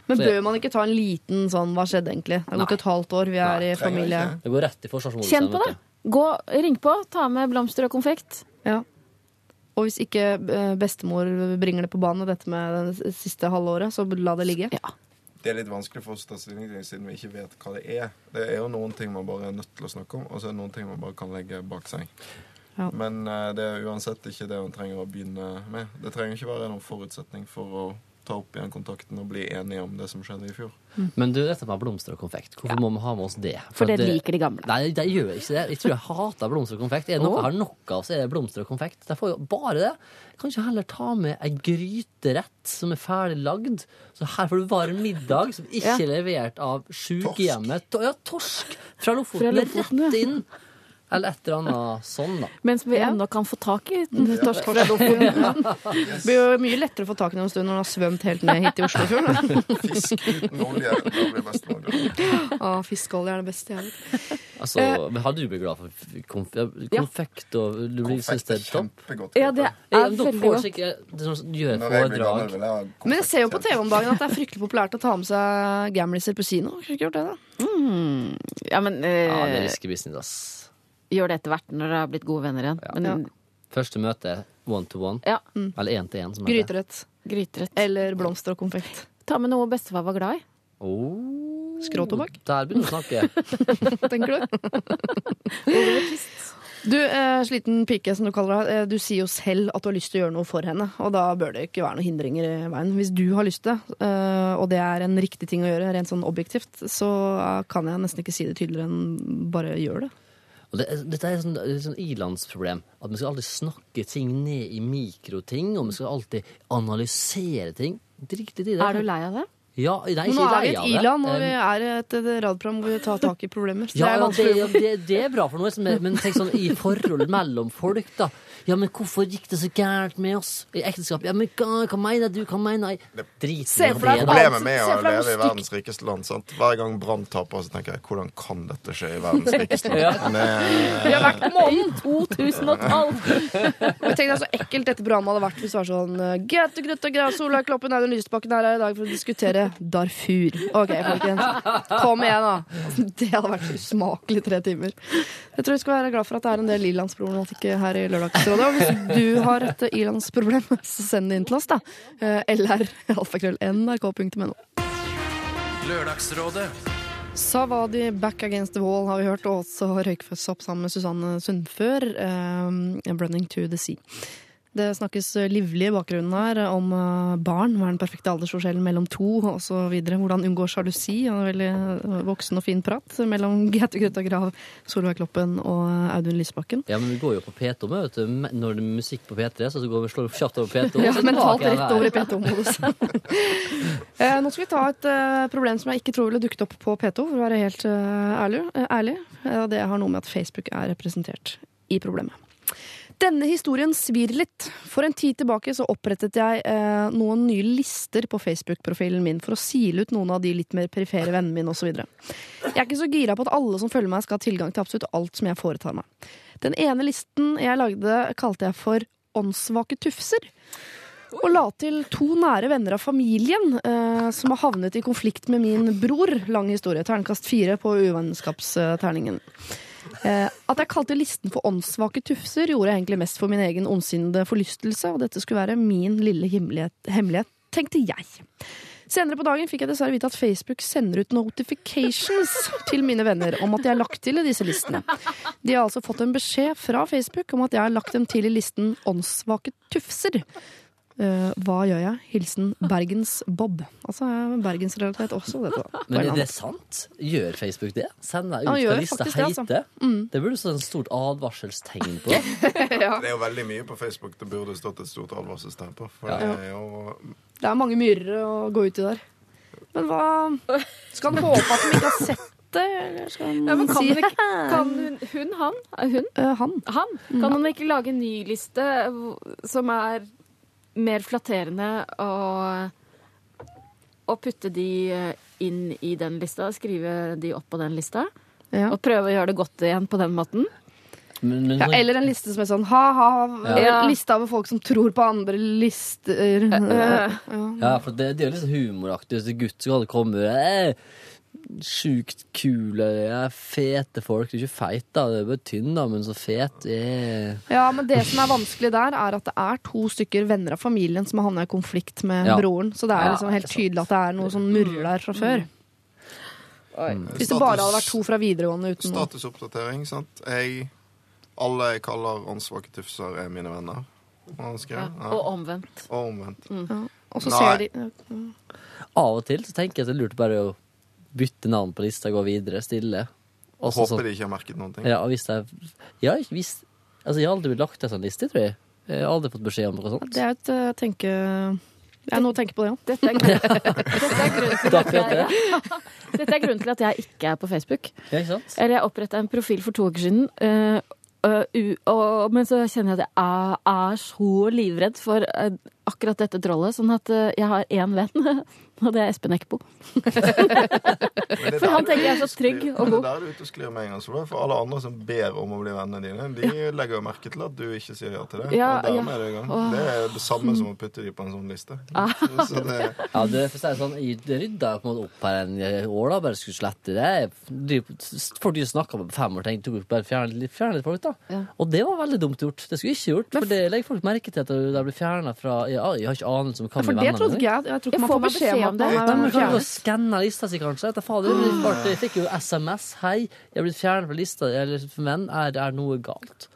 Men bør man ikke ta en liten sånn 'hva skjedde egentlig'? Det har gått et halvt år, vi er Nei, i familie. Det går rett i. Kjenn på det. Gå, ring på, ta med blomster og konfekt. Ja. Og hvis ikke eh, bestemor bringer det på banen, dette med det siste halvåret, så la det ligge. Ja. Det er litt vanskelig for oss å ta stilling til siden vi ikke vet hva det er. Det er jo noen ting man bare er nødt til å snakke om, og så er det noen ting man bare kan legge bak seg. Ja. Men eh, det er uansett ikke det man trenger å begynne med. Det trenger ikke være noen forutsetning for å ta opp igjen kontakten og bli enige om det som skjedde i fjor. Men du, dette med blomster og konfekt, hvorfor må vi ha med oss det? For For det liker de gamle. Nei, de gjør ikke det. Jeg tror jeg hater blomster og konfekt. Er det noe jeg har nok av, så er det blomster og konfekt. De får jo bare det. Kan ikke heller ta med ei gryterett som er ferdig lagd. Så her får du varm middag som ikke er levert av sykehjemmet. To- Ja, torsk fra Lofoten. Fra Lofoten, ja. Rett inn. Eller et eller annet sånn, da. Mens vi Ja. ennå kan få tak i torsk fra Lofoten. Det blir jo mye lettere å få tak i noen stund når den har svømt helt ned hit til Oslofjorden. Fisk uten olje, blir glad. Ah, Fiskeolje er det beste jeg vet. Altså, men Har du blitt glad for konf konfekt og du blir synes det er topp? kjempegodt. Ja, det er veldig godt. foredrag. Men jeg ser jo på TV om dagen at det er fryktelig populært å ta med seg gamliser på kino. Har ikke gjort det, da? Mm. Ja, men eh, Ja, det er risky business, ass. Gjør det etter hvert når dere har blitt gode venner igjen. Men Ja. Første møte one to one. ja, Eller én til én, som. Gryterett. gryterett. Eller blomster og konfekt. Ta med noe bestefar var glad i. Oh, Skråtobakk? Der begynner du å snakke. Tenker du? Du, eh, sliten pike, som du kaller deg. Eh, du sier jo selv at du har lyst til å gjøre noe for henne. Og da bør det ikke være noen hindringer i veien. Hvis du har lyst til det, eh, og det er en riktig ting å gjøre, rent sånn objektivt, så kan jeg nesten ikke si det tydeligere enn bare gjør det. Og det, dette er et sånt, et sånt ilandsproblem. At vi skal alltid snakke ting ned i mikroting, og vi skal alltid analysere ting. Drit i det. Er du lei av det? Ja, nei, nå er vi et i-land, og Um, vi er et, radioprogram hvor vi tar tak i problemer. Ja, det er det, det, det er bra for noe, men tenk sånn i forholdet mellom folk, da. Ja, men hvorfor gikk det så gærent med oss i ekteskap? Ja, men hva, hva mener du? Hva mener jeg? Drit i det, Problemet med å leve i verdens rikeste land sant? Hver gang Brann taper, så tenker jeg hvordan kan dette skje i verdens rikeste land? Det- Vi har vært på månen! 2012! Jeg tenkte så ekkelt dette programmet hadde vært hvis det var sånn eh, Grete Grøtta Grav, Solveig Kloppen, Audun Lysbakken er her i dag for å diskutere Darfur. OK, folkens. Kom igjen, da. Det hadde vært usmakelig tre timer. Jeg tror vi skal være glad for at det er en del ilandsproblematikk her i Lørdagsrådet. Og hvis du har et ilandsproblem, så send det inn til oss, da. Eller LR, alfakrøll, Lørdagsrådet. Savadi Back Against the Wall har vi hørt, og også Røykføss opp sammen med Susanne Sundfør. Um, 'Running to the Sea'. Det snakkes livlig i bakgrunnen her om eh, barn. Hva er den perfekte aldersforskjellen mellom to, osv. Hvordan unngå sjalusi. Og en veldig eh, voksen og fin prat mellom Gaute Grøtta Grav, Solveig Kloppen og Audun Lysbakken. Ja, men vi går jo på P2 med, vet du. Når det er musikk på P3, så går vi slår vi kjapt over P2. Ja, mentalt rett over i P2-modus. Eh, Nå skal vi ta et eh, problem som jeg ikke tror ville dukket opp på P2, for å være helt eh, ærlig. eh, ærlig. Eh, det har noe med at Facebook er representert i problemet. Denne historien svir litt. For en tid tilbake så opprettet jeg eh, noen nye lister på Facebook-profilen min for å sile ut noen av de litt mer perifere vennene mine osv. Jeg er ikke så gira på at alle som følger meg, skal ha tilgang til absolutt alt som jeg foretar meg. Den ene listen jeg lagde, kalte jeg for Åndssvake tufser. Og la til to nære venner av familien eh, som har havnet i konflikt med min bror. Lang historie. Terningkast fire på uvennskapsterningen. Eh, at jeg kalte listen for åndssvake tufser, gjorde jeg egentlig mest for min egen ondsinnede forlystelse, og dette skulle være min lille hemmelighet, tenkte jeg. Senere på dagen fikk jeg dessverre vite at Facebook sender ut notifications til mine venner om at jeg er lagt til i disse listene. De har altså fått en beskjed fra Facebook om at jeg har lagt dem til i listen åndssvake tufser. Eh, hva gjør jeg? Hilsen Bergens-Bob. Altså er bergensrealitet også, dette. Men er det sant? Gjør Facebook det? Send deg ut ja, hva lista faktisk det, altså. mm. Det burde stå et stort advarselstegn på. Det er jo veldig mye på Facebook det burde stått et stort advarselstegn på. For Ja. det er jo Det er mange myrer å gå ut i der. Men hva Skal han håpe at de ikke har sett det, eller skal han, Ja, kan si ikke- Kan hun, hun han? Hun? Uh, han? Han? Kan hun ikke lage en ny liste som er mer flatterende å, å putte de eh, inn i den lista? Skrive de opp på den lista? Ja. Og prøve å gjøre det godt igjen på den måten? Men, men Ja, eller en liste som er sånn ha-ha, Ja. liste over folk som tror på andre lister. Ja, for det, det er jo litt sånn humoraktig. Hvis en gutt skal eh, Sjukt kule, ja, fete folk. Du er ikke feit, da. Du er bare tynn, da, men så fet. Eh. Ja, men det som er vanskelig der, er at det er to stykker venner av familien som har havna i konflikt med Ja. broren. Så det er liksom helt tydelig at det er noe som murrer der fra før. Hvis det bare hadde vært to fra videregående uten statusoppdatering, sant. Jeg Alle jeg kaller åndssvake tufser, er mine venner. Ja. Og omvendt. Og omvendt. Og så Nei. ser de Av og til så tenker jeg at det er lurt bare å bytte navn på lista, gå videre stille. Også Håper sånn- de ikke har merket noen ting. Ja, hvis jeg Ja, ikke hvis Altså, jeg har aldri blitt lagt til en sånn liste, tror jeg. Jeg har aldri fått beskjed om noe sånt. Det er et uh, tenke... Det er noe å tenke på, det òg. Dette er, dette, jeg, dette. er grunnen til at jeg ikke er på Facebook. Ja, ikke sant? Eller jeg oppretta en profil for to uker siden. Uh, Uh, uh, men så kjenner jeg at jeg er, er så livredd for uh, akkurat dette trollet. Sånn at eh, jeg har én venn, og det er Espen Eckbo. For han tenker jeg er så trygg og god. Det er der du er ute og sklir med en gang. Solveig. For alle andre som ber om å bli vennene dine, de legger jo merke til at du ikke sier ja til det. Ja, og dermed ja. er det i gang. Åh. Det er det samme som å putte de på en sånn liste. Ah. Så det, Ja, det, for å sånn, jeg det rydda på en måte opp her en år, da. Bare skulle slette det. De, folk de snakka med på fem år, tenkte bare fjerne litt, fjerne litt folk, da. Ja. Og det var veldig dumt gjort. Det skulle jeg ikke gjort. For det legger folk merke til at du blir fjerna fra ja, Jeg har ikke anelse om hva For med det vennene trodde ikke jeg. Jeg tror ikke man får får beskjed om det. Men man kan jo skanne lista si, kanskje. Etter fader, jeg, jeg fikk jo SMS. 'Hei, jeg er blitt fjernet fra lista. Eller menn, er, er noe galt?'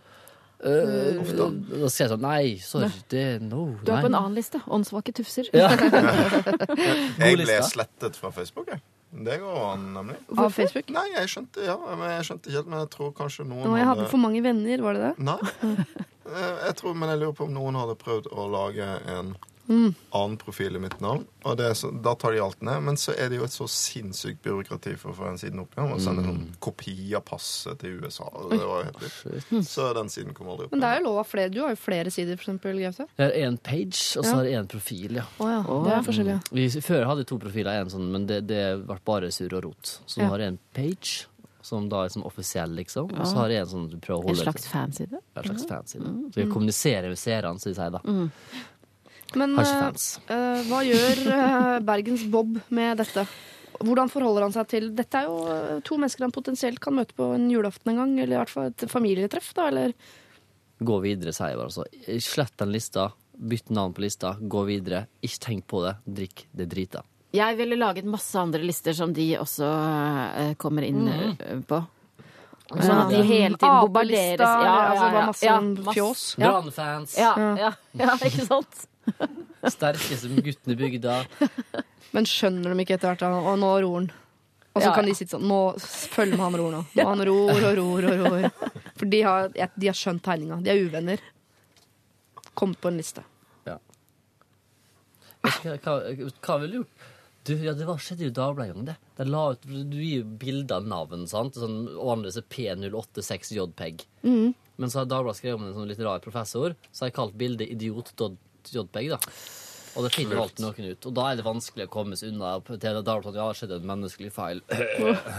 Uh, da sier jeg sånn Nei, sorry, det no, Du er nei. på en annen liste. Åndssvake tufser. Ja. Jeg ble slettet fra Facebook, jeg. Det går an, nemlig. Av Facebook? Nei, jeg skjønte ja, men jeg skjønte ikke helt, men jeg tror kanskje noen Nå, jeg hadde for mange venner, var det det? Nei. Eh, Jeg tror, men jeg lurer på om noen hadde prøvd å lage en Mm. annen profil i mitt navn. Og det er så, da tar de alt ned. Men så er det jo et så sinnssykt byråkrati for å få den siden opp igjen. Og sende sånn Mm. kopi av passet til USA. og Det var helt. Så den siden kom aldri opp. Men det er jo lov av flere. Du har jo flere sider, for eksempel, Gaute. Jeg har én page, og så Ja. har jeg én profil, ja. Oh, ja. Det er forskjellig. ja. Vi, før hadde to profiler, en sånn, men det, det ble bare surr og rot. Så nå Ja. har jeg en page, som da er som offisiell, liksom. Og så har jeg en sånn du prøver å En slags fanside. en slags fanside. Så jeg kommuniserer med seerne, som de sier da. Men eh, eh, hva gjør eh, Bergens Bob med dette? Hvordan forholder han seg til Dette er jo to mennesker han potensielt kan møte på en julaften en gang, eller i hvert fall et familietreff, da, eller Gå videre, sier jeg bare. Altså. Slett den lista. Bytt navn på lista. Gå videre. Ikke tenk på det. Drikk det drita. Jeg ville laget masse andre lister som de også kommer inn mm. på. Sånn at de hele tiden bombarderes. Altså bare masse ja, fjås. Ja. Brannfans. Ja, ja, ja, ikke sant? Sterkeste guttene i bygda. Men skjønner de ikke etter hvert? Og nå ror han. Og så Ja, kan ja. de sitte sånn Nå følg med han ror nå. Og han ror og ror og ror. For de har, ja, de har skjønt tegninga. De er uvenner. Kommet på en liste. Hva, hva, hva ville du gjort? Du, ja, det var, skjedde jo Dagbladet en gang, det. De la ut, du gir jo bilder av navn, sant? Sånn, vanligvis er P086JPEG. Men så har Dagbladet skrevet om en sånn litt rar professor, så har jeg kalt bildet idiot.jpeg, da. Og det finner alltid noen ut. Og da er det vanskelig å komme seg unna at ja, det skjedde en menneskelig feil.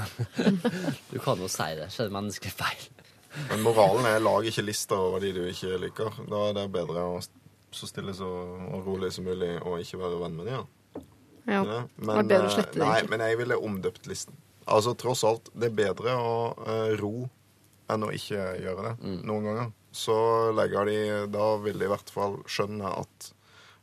du kan jo si det. Skjedde en menneskelig feil. Men moralen er lag ikke lister over de du ikke liker. Da er det bedre å så stille så og rolig som mulig og ikke være venn med de, ja. Ja. Det. Det er bedre å eh, slette det, Nei, men jeg ville omdøpt listen. Altså, tross alt, det er bedre å uh, ro enn å ikke gjøre det Mm. noen ganger. Så legger de Da vil de i hvert fall skjønne at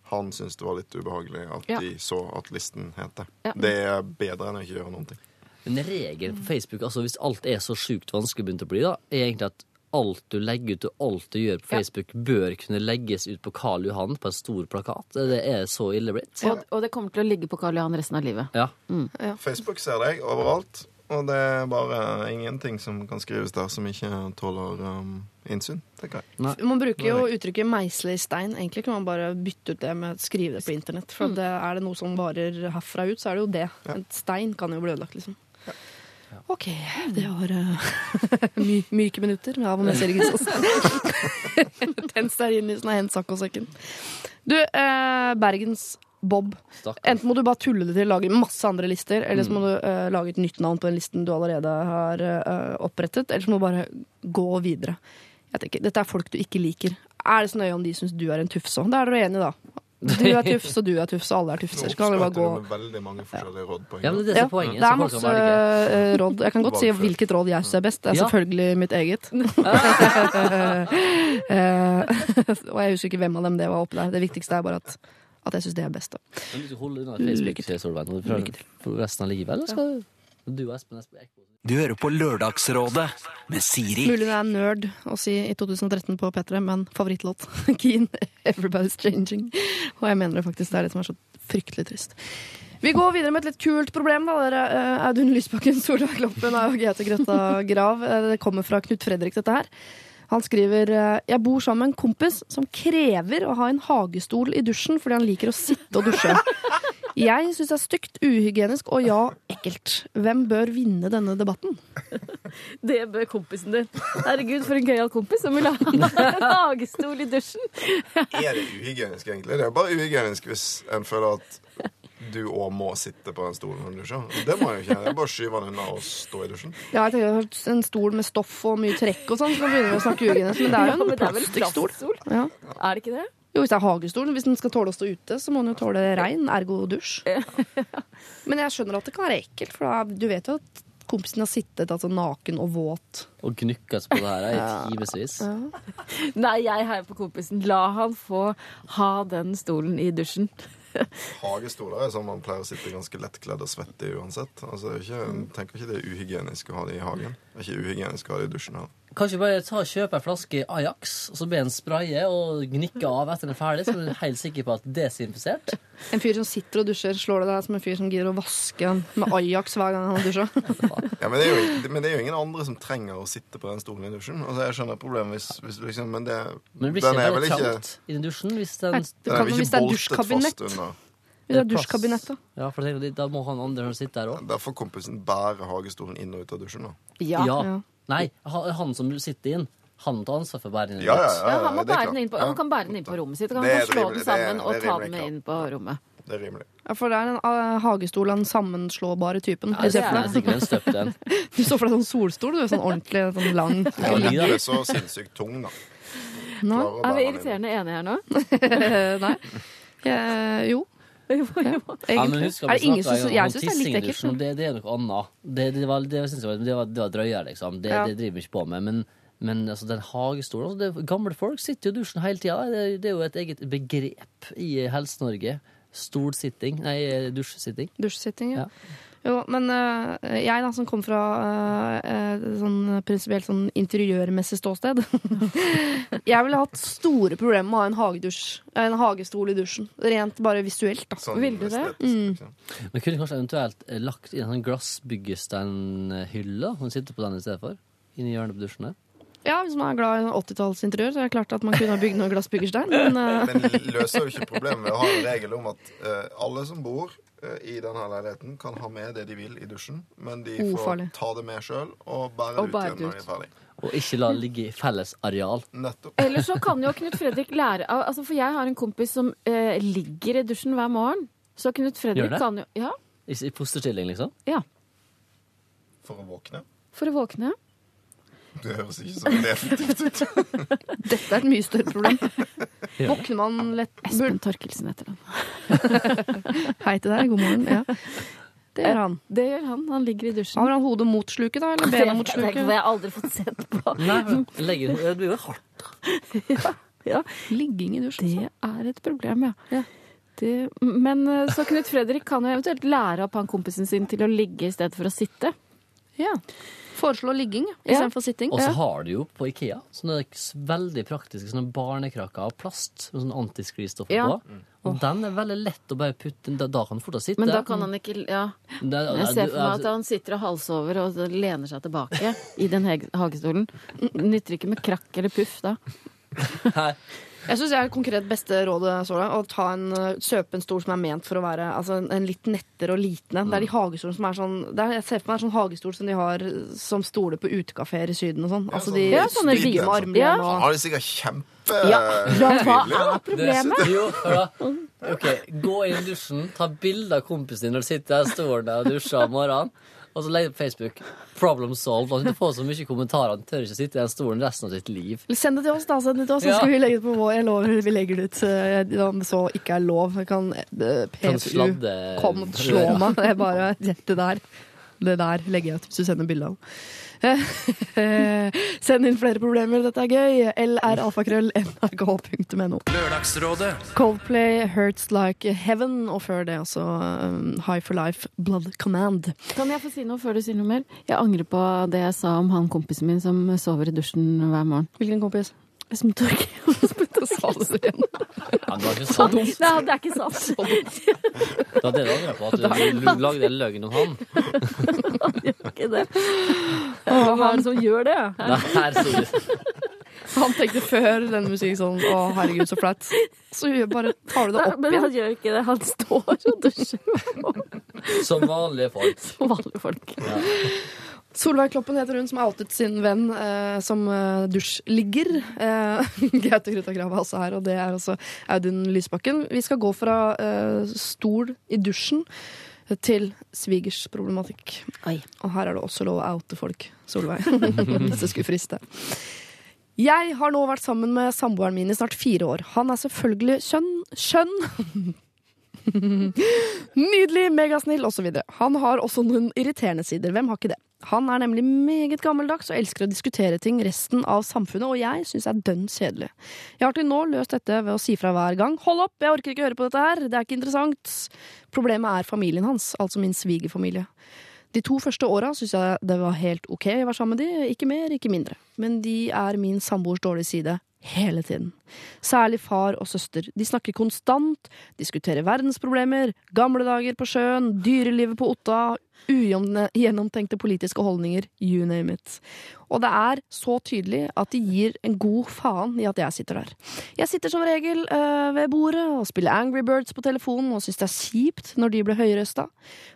han syntes det var litt ubehagelig at Ja. de så at listen het det. Ja. Det er bedre enn å ikke gjøre noen ting. Men regelen på Facebook, altså hvis alt er så sjukt vanskelig begynt å bli, da, er egentlig at alt du legger ut og alt du gjør på Ja. Facebook, bør kunne legges ut på Karl Johan på en stor plakat. Det er så ille blitt. Og, og det kommer til å ligge på Karl Johan resten av livet. Ja. Facebook ser deg overalt, og det er bare ingenting som kan skrives der som ikke tåler um, innsyn, tenker jeg. Man bruker jo uttrykket 'meisle i stein'. Egentlig kan man bare bytte ut det med å skrive det på internett. For det, er det noe som varer herfra ut, så er det jo det. En stein kan jo bli ødelagt, liksom. OK. Det var uh, my myke minutter med Av og med Sergis. Tens deg inn i sånn hen saccosekken. Du, uh, Bergens Bob. Enten må du bare tulle det til, lage masse andre lister, eller så må du uh, lage et nytt navn på den listen du allerede har uh, opprettet, eller så må du bare gå videre. Jeg tenker, Dette er folk du ikke liker. Er det så nøye om de syns du er en tufse òg? Da er dere enige, da. Du er tufs, og du er tufs, og alle er tufser. Så kan dere bare gå veldig mange forskjellige råd på en Ja, det er ja, poenget. det er masse eh, råd. Jeg kan godt si hvilket råd jeg syns er best. Det er Ja. selvfølgelig mitt eget. Eh, og jeg husker ikke hvem av dem det var oppe der. Det viktigste er bare at, at jeg syns det er best. Da. Men du skal holde unna Lykke Facebook til. Solveig, du prøver for resten av livet, eller skal du Du og Espen Espen Du hører på Lørdagsrådet med Siri. Mulig det er nerd å si i 2013 på P3, men favorittlåt Keen, 'Everybody's Changing'. Og jeg mener det faktisk. Det er det som er så fryktelig trist. Vi går videre med et litt kult problem, da, dere. Eh, Audun Lysbakken, Solveig Kloppen og Gaute Grøtta Grav. Eh, Det kommer fra Knut Fredrik, dette her. Han skriver eh, Jeg bor sammen med en kompis som krever å ha en hagestol i dusjen fordi han liker å sitte og dusje. Jeg syns det er stygt, uhygienisk og ja, ekkelt. Hvem bør vinne denne debatten? Det bør kompisen din. Herregud, for en gøyal kompis som vil ha en hagestol i dusjen. Er det uhygienisk, egentlig? Det er bare uhygienisk hvis en føler at du òg må sitte på den stolen når du dusjer. Det må jeg jo ikke. Er bare skyver skyve den unna og stå i dusjen. Ja, jeg tenker En stol med stoff og mye trekk og sånn, så begynner vi å snakke uhygienisk. Men det er jo en det er plastikkstol. plaststol? Ja. Er det ikke det? Jo, hvis det er hagestol. Hvis den skal tåle å stå ute, så må den jo tåle regn, ergo dusj. Men jeg skjønner at det kan være ekkelt, for da, du vet jo at kompisen har sittet altså, naken og våt. og gnukkes på det her i timevis. Nei, jeg heier på kompisen. La han få ha den stolen i dusjen. Hagestoler er sånn man pleier å sitte ganske lettkledd og svette i uansett. Altså, ikke, jeg tenker ikke det er uhygienisk å ha det i hagen. Det er ikke uhygienisk å ha det i dusjen heller. Kanskje bare ta og kjøpe en flaske Ajax, og så be en spraye og gnikke av etter den er ferdig, så er du helt sikker på at det er desinfisert. En fyr som sitter og dusjer, slår det deg som en fyr som gidder å vaske med Ajax hver gang han dusjer? Ja, men, det er jo, men det er jo ingen andre som trenger å sitte på den stolen i dusjen. Altså, jeg skjønner problemet hvis, hvis liksom Men det, Men det blir den ikke er veldig vel ikke trangt i den dusjen hvis den Nei, Den det er kan vel hvis ikke det er boltet dusjkabinett. fast under. Hvis det er dusjkabinett, da. Ja, for da må han andre sitte der òg. Derfor kompisen bærer hagestolen inn og ut av dusjen. da Ja. Ja. Nei, ha- han som sitter inn, han tar ansvar for å bære inn. Ja, ja, ja, Ja, han, må bære den inn på, Ja. han kan bære den inn på rommet sitt. Han kan slå den sammen og ta den med inn på rommet. Det er rimelig. Ja, for det er en uh, hagestol av den sammenslåbare typen. Ja, det er sikkert en støpt en. Du så for deg sånn solstol, du. Sånn ordentlig sånn lang. Ja, den er så sinnssykt tung, da. Nå? Er vi den irriterende enige her nå? Nei. Eh, jo, Jo, jo. Ja, men husk er det ingen som en Jeg syns det er litt ekkelt. dusjen, Det, det er noe annet. Det, det, var, det, var, det, var, det var drøyere, liksom. Det, Ja. det driver vi ikke på med. Men, men altså, den hagestolen altså, Gamle folk sitter jo i dusjen hele tida. Det, det er jo et eget begrep i Helse-Norge. Stolsitting. Nei, dusjsitting. Dusjsitting, ja. Ja. Jo, men uh, jeg da, som kom fra eh, eh, sånn prinsipielt sånn interiørmessig ståsted Jeg ville hatt store problemer med å ha en hagedusj. En hagestol i dusjen. Rent bare visuelt, da. Sånn ville du det? estetisk, liksom. Men kunne kanskje eventuelt lagt inn en sånn glassbyggesteinhylle som sitter på den i stedet for? Inni hjørnet på dusjen der. Ja, Hvis man er glad i 80-tallsinteriør, så er det klart at man kunne ha bygd noe glassbyggerstein. Men uh... men løser jo ikke problemet med å ha en regel om at uh, alle som bor i denne leiligheten, kan ha med det de vil i dusjen, men de får Ufarlig. ta det med sjøl og bære Og det ut bære igjen når de er ferdig. Og ikke la det ligge i felles areal. Nettopp. Eller så kan jo Knut Fredrik lære av altså For jeg har en kompis som eh, ligger i dusjen hver morgen. Så Knut Gjør Fredrik det? kan jo Ja, I, i fosterstilling, liksom. ja. For å våkne. For å våkne. Det høres ikke så definitivt ut. dette er et mye større problem. Våkner man lett Espen Torkelsen heter han. Hei til deg, god morgen. Ja. Det gjør han. Det gjør han. Han ligger i dusjen. Har han hodet mot sluket, da? Eller bena mot Det har jeg aldri fått sett på. Nei, legger, det blir jo hardt. Ja, Ligging i dusjen. det er et problem, ja. Ja. Det, men så Knut Fredrik kan jo eventuelt lære opp han kompisen sin til å ligge i stedet for å sitte. Ja. Foreslå ligging Ja. sitting. Og så har du jo på Ikea sånne veldig praktiske sånne barnekrakker av plast med sånn antisklistoff Ja. på. Og den er veldig lett å bare putte inn. Da, da kan han fortsatt sitte. Men da kan han ikke Ja. Jeg ser for meg altså- at han sitter og halsover og lener seg tilbake i den hagestolen. Nytter ikke med krakk eller puff da. Nei. Jeg syns jeg er konkret beste rådet så langt. Å ta en, søpenstol kjøpe en stol som er ment for å være altså, en, en litt nettere og litende. Det er de hagestolene som er sånn det er, Jeg ser for meg en sånn hagestol som de har som stoler på utekafeer i Syden og sånn. Altså de Ja, sånne de hvite, med armlen Ja. Og har de sikkert kjempe Ja, hva er Det- problemet? Jo. Ok, Gå inn i dusjen, ta bilde av kompisen din når du sitter der, står der og dusjer om morgenen. Og så legger jeg på Facebook. Problem solved. Og du får så mye kommentarer at du tør ikke sitte i den stolen resten av sitt liv. Send det til oss, da. Send det til oss, så skal vi legge det på vår. Jeg lover vi legger det ut eh, om så ikke er lov. Jeg kan eh, PFU Kom, slå meg. Det er bare det der. Det der legger jeg ut hvis du sender bilde av. Eh, Send inn flere problemer, dette er gøy. lralfakrøll.nrk.no. Lørdagsrådet. Coldplay, Hurts Like Heaven, og før det altså um, High for Life, Blood Command. Kan jeg få si noe før du sier noe mer? Jeg angrer på det jeg sa om han kompisen min som sover i dusjen hver morgen. Hvilken kompis? Espen Torkel. Sa du det igjen? Ja, det var ikke sant. Nei, det er ikke sant. Det var det du angret på, at du, lagde en løgn om han. Ikke det. Hva er det som gjør det? Nei, Han tenkte før den musikken sånn Å, herregud, så flaut. Så bare tar du det opp Men igjen. han gjør ikke det. Han står og dusjer som vanlige folk. som vanlige folk. Solveig Kloppen heter hun som outet sin venn eh, som eh, dusjligger. Eh, Gaute Grutta Grav er også her, og det er også Audun Lysbakken. Vi skal gå fra eh, stol i dusjen til svigers problematikk. Oi. Og her er det også lov å oute folk, Solveig. Hvis det skulle friste. Jeg har nå vært sammen med samboeren min i snart fire år. Han er selvfølgelig kjønn Kjønn! Nydelig, megasnill osv. Han har også noen irriterende sider. Hvem har ikke det? Han er nemlig meget gammeldags og elsker å diskutere ting resten av samfunnet, og jeg syns det er dønn kjedelig. Jeg har til nå løst dette ved å si fra hver gang. Hold opp, jeg orker ikke høre på dette her, det er ikke interessant. Problemet er familien hans, altså min svigerfamilie. De to første åra syns jeg det var helt ok å være sammen med de, ikke mer, ikke mindre. Men de er min samboers dårlige side hele tiden. Særlig far og søster. De snakker konstant, diskuterer verdensproblemer, gamle dager på sjøen, dyrelivet på Otta, ugjennomtenkte politiske holdninger, you name it. Og det er så tydelig at de gir en god faen i at jeg sitter der. Jeg sitter som regel øh, ved bordet og spiller Angry Birds på telefonen og syns det er kjipt når de blir høyrøsta.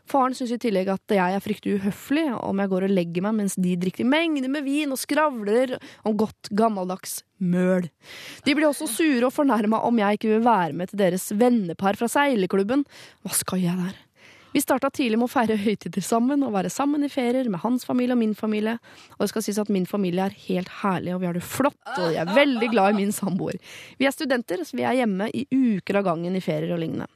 Faren syns i tillegg at jeg er fryktelig uhøflig om jeg går og legger meg mens de drikker mengder med vin og skravler om godt gammeldags møl. De blir også sure og fornærma om jeg ikke vil være med til deres vennepar fra seilerklubben. Hva skal jeg der? Vi starta tidlig med å feire høytider sammen og være sammen i ferier med hans familie og min familie. Og det skal sies at min familie er helt herlig, og vi har det flott, og jeg er veldig glad i min samboer. Vi er studenter, så vi er hjemme i uker av gangen i ferier og lignende.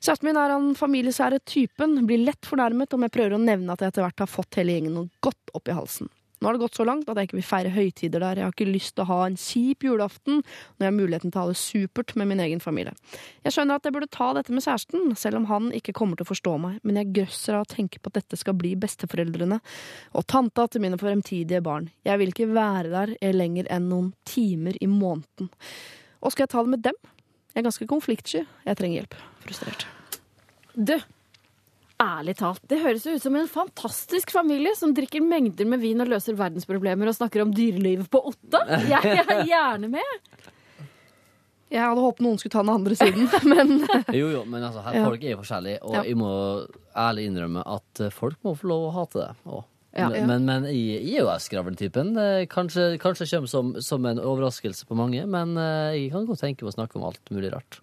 Kjæresten min er han familiesære typen, blir lett fornærmet om jeg prøver å nevne at jeg etter hvert har fått hele gjengen noe godt opp i halsen. Nå har det gått så langt at jeg ikke vil feire høytider der. Jeg har ikke lyst til å ha en kjip julaften når jeg har muligheten til å ha det supert med min egen familie. Jeg skjønner at jeg burde ta dette med kjæresten, selv om han ikke kommer til å forstå meg, men jeg grøsser av å tenke på at dette skal bli besteforeldrene og tanta til mine fremtidige barn. Jeg vil ikke være der lenger enn noen timer i måneden. Og skal jeg ta det med dem? Jeg er ganske konfliktsky. Jeg trenger hjelp. Frustrert. Du, ærlig talt, det høres jo ut som en fantastisk familie som drikker mengder med vin og løser verdensproblemer og snakker om dyrelivet på Otta. Jeg er gjerne med. Jeg hadde håpet noen skulle ta den andre siden, men Jo, jo, men altså, her, Ja. folk er jo forskjellige, og Ja. jeg må ærlig innrømme at eh, folk må få lov å hate det. også. Ja. Men, men, men jeg, jeg er jo skravletypen. Kanskje, kanskje kommer som, som en overraskelse på mange, men eh, jeg kan godt tenke meg å snakke om alt mulig rart.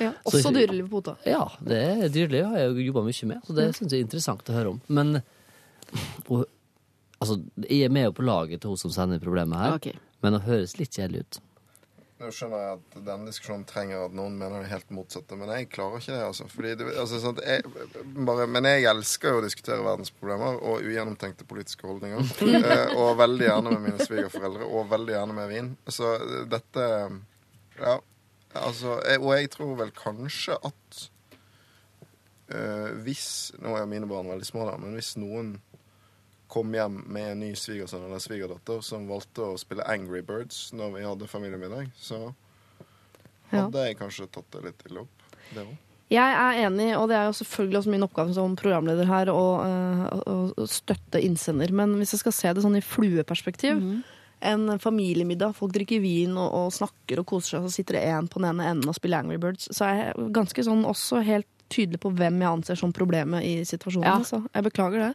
Ja, Så- også dyrelivet på Otta. Ja, det er dyreliv har jeg jo jobba mye med, så det syns jeg er interessant å høre om. Men og, altså, jeg er med på laget til hun som sender problemet her, okay. men det høres litt kjedelig ut. Nå skjønner jeg at denne diskusjonen trenger at noen mener det helt motsatte, men jeg klarer ikke det, altså. Fordi det, altså sånn at jeg, bare, men jeg elsker jo å diskutere verdensproblemer og ugjennomtenkte politiske holdninger. eh, og veldig gjerne med mine svigerforeldre, og veldig gjerne med vin. Så dette Ja, altså jeg, Og jeg tror vel kanskje at eh, hvis Nå er mine barn veldig små, da, men hvis noen kom hjem med en ny svigersønn eller svigerdatter som valgte å spille Angry Birds når vi hadde familiemiddag, så Ja. hadde jeg kanskje tatt det litt ille opp. Det òg. Jeg er enig, og det er jo selvfølgelig også min oppgave som programleder her å, eh, å- å støtte innsender. Men hvis jeg skal se det sånn i flueperspektiv En familiemiddag, folk drikker vin og, og snakker og koser seg, så sitter det én på den ene enden og spiller Angry Birds. Så er jeg ganske sånn også helt tydelig på hvem jeg anser som problemet i situasjonen. Ja. Så jeg beklager det.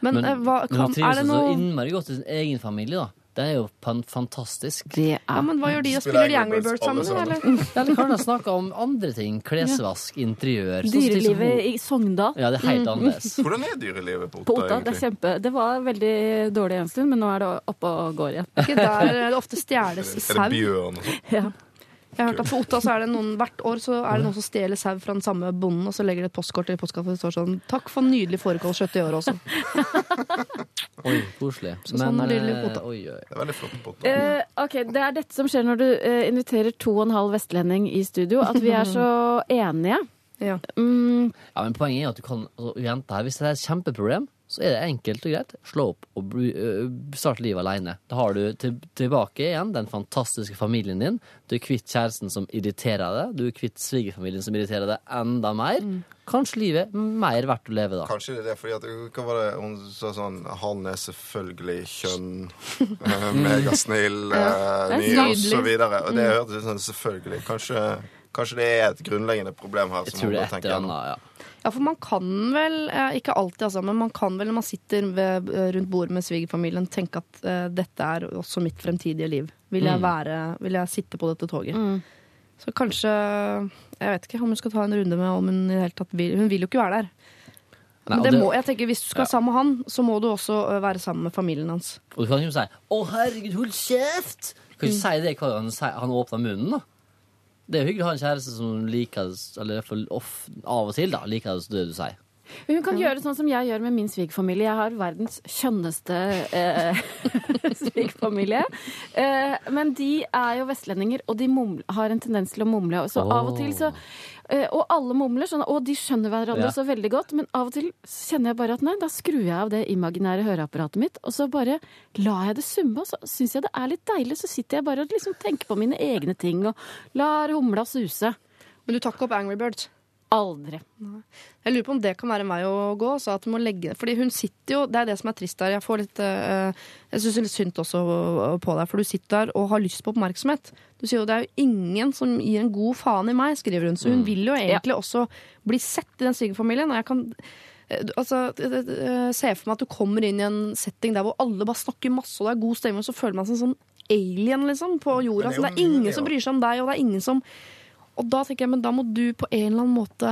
Men, Men, hva, kan, men er trives det så innmari godt i sin egen familie, da. Det er jo fantastisk. Det ja, er men Hva gjør de? Spiller Spiller de Angry Birds sammen? Eller? Kan jeg snakke om andre ting? Klesvask, interiør. de Dyrelivet i Sogndal. Ja, det er helt annerledes. Hvordan er dyrelivet på På Otta. Det, er kjempe, det var veldig dårlig en stund, men nå er det oppe og går igjen. Ikke der det ofte stjeles Er sau. det bjørn og sånn? Ja. Jeg har hørt at på Otta så er det noen, hvert år så er det noen som stjeler sau fra den samme bonden, og så legger de et postkort i postkassa og det står sånn 'Takk for nydelig fårikålkjøtt i år også'. Oi, koselig. Så sånn Men, det eh, Otta. oi, oi. Det er veldig flott på Otta. Eh, ok, Det er dette som skjer når du eh, inviterer to og en halv vestlending i studio. At vi er så enige. Ja. Mm, Ja, men poenget er at du kan altså, jenta her, Hvis det er et kjempeproblem, så er det enkelt og greit. Slå opp og bru- starte livet alene. Da har du til, tilbake igjen den fantastiske familien din. Du er kvitt kjæresten som irriterer deg. Du er kvitt svigerfamilien som irriterer deg enda mer. Kanskje livet mer verdt å leve, da. Kanskje det er det, fordi at Hva var det hun sa sånn Han er selvfølgelig kjønn, eh, megasnill, eh, er ny og så videre. Og det hørtes ut sånn selvfølgelig. Kanskje, kanskje det er et grunnleggende problem her. Jeg som tror det er et eller annet, ja. Ja, for man kan vel, eh, ikke alltid altså, men man kan vel når man sitter ved, eh, rundt bordet med svigerfamilien, tenke at uh, dette er også mitt fremtidige liv. Vil jeg, Mm. være, vil jeg sitte på dette toget? mm. Så kanskje Jeg vet ikke om hun skal ta en runde med om hun i det hele tatt vil Hun vil jo ikke være der. Men det må, jeg tenker, hvis du skal Ja. sammen med han, så må du også være sammen med familien hans. Og du kan jo si 'Å, herregud, hold kjeft'! Du kan ikke si det hver gang han åpner munnen, da. Det er jo hyggelig å ha en kjæreste som liker eller i hvert fall off, av og til, da, liker det, det du sier. Hun kan gjøre sånn som jeg gjør med min svigerfamilie. Jeg har verdens kjønneste eh, svigerfamilie. Eh, men de er jo vestlendinger, og de mumler, har en tendens til å mumle. Så av og til så Og alle mumler, sånn, og de skjønner hverandre Ja. så veldig godt. Men av og til kjenner jeg bare at nei, da skrur jeg av det imaginære høreapparatet mitt, og så bare lar jeg det summe, og så syns jeg det er litt deilig. Så sitter jeg bare og liksom tenker på mine egne ting og lar humla suse. Men du tar ikke opp Angry Birds? Aldri. Jeg lurer på om det kan være en vei å gå. Så at hun må legge Fordi hun sitter jo Det er det som er trist der. Jeg får litt eh, Jeg syns litt synd også på deg, for du sitter der og har lyst på oppmerksomhet. Du sier jo det er jo ingen som gir en god faen i meg, skriver hun. Så hun vil jo egentlig også bli sett i den svigerfamilien. Og jeg kan eh, Altså, eh, Se for meg at du kommer inn i en setting der hvor alle bare snakker masse, og det er god stemning, og så føler man seg sånn alien liksom, på jorda. Det er Så det er ingen som bryr seg om deg, og det er ingen som Og da tenker jeg, men da må du på en eller annen måte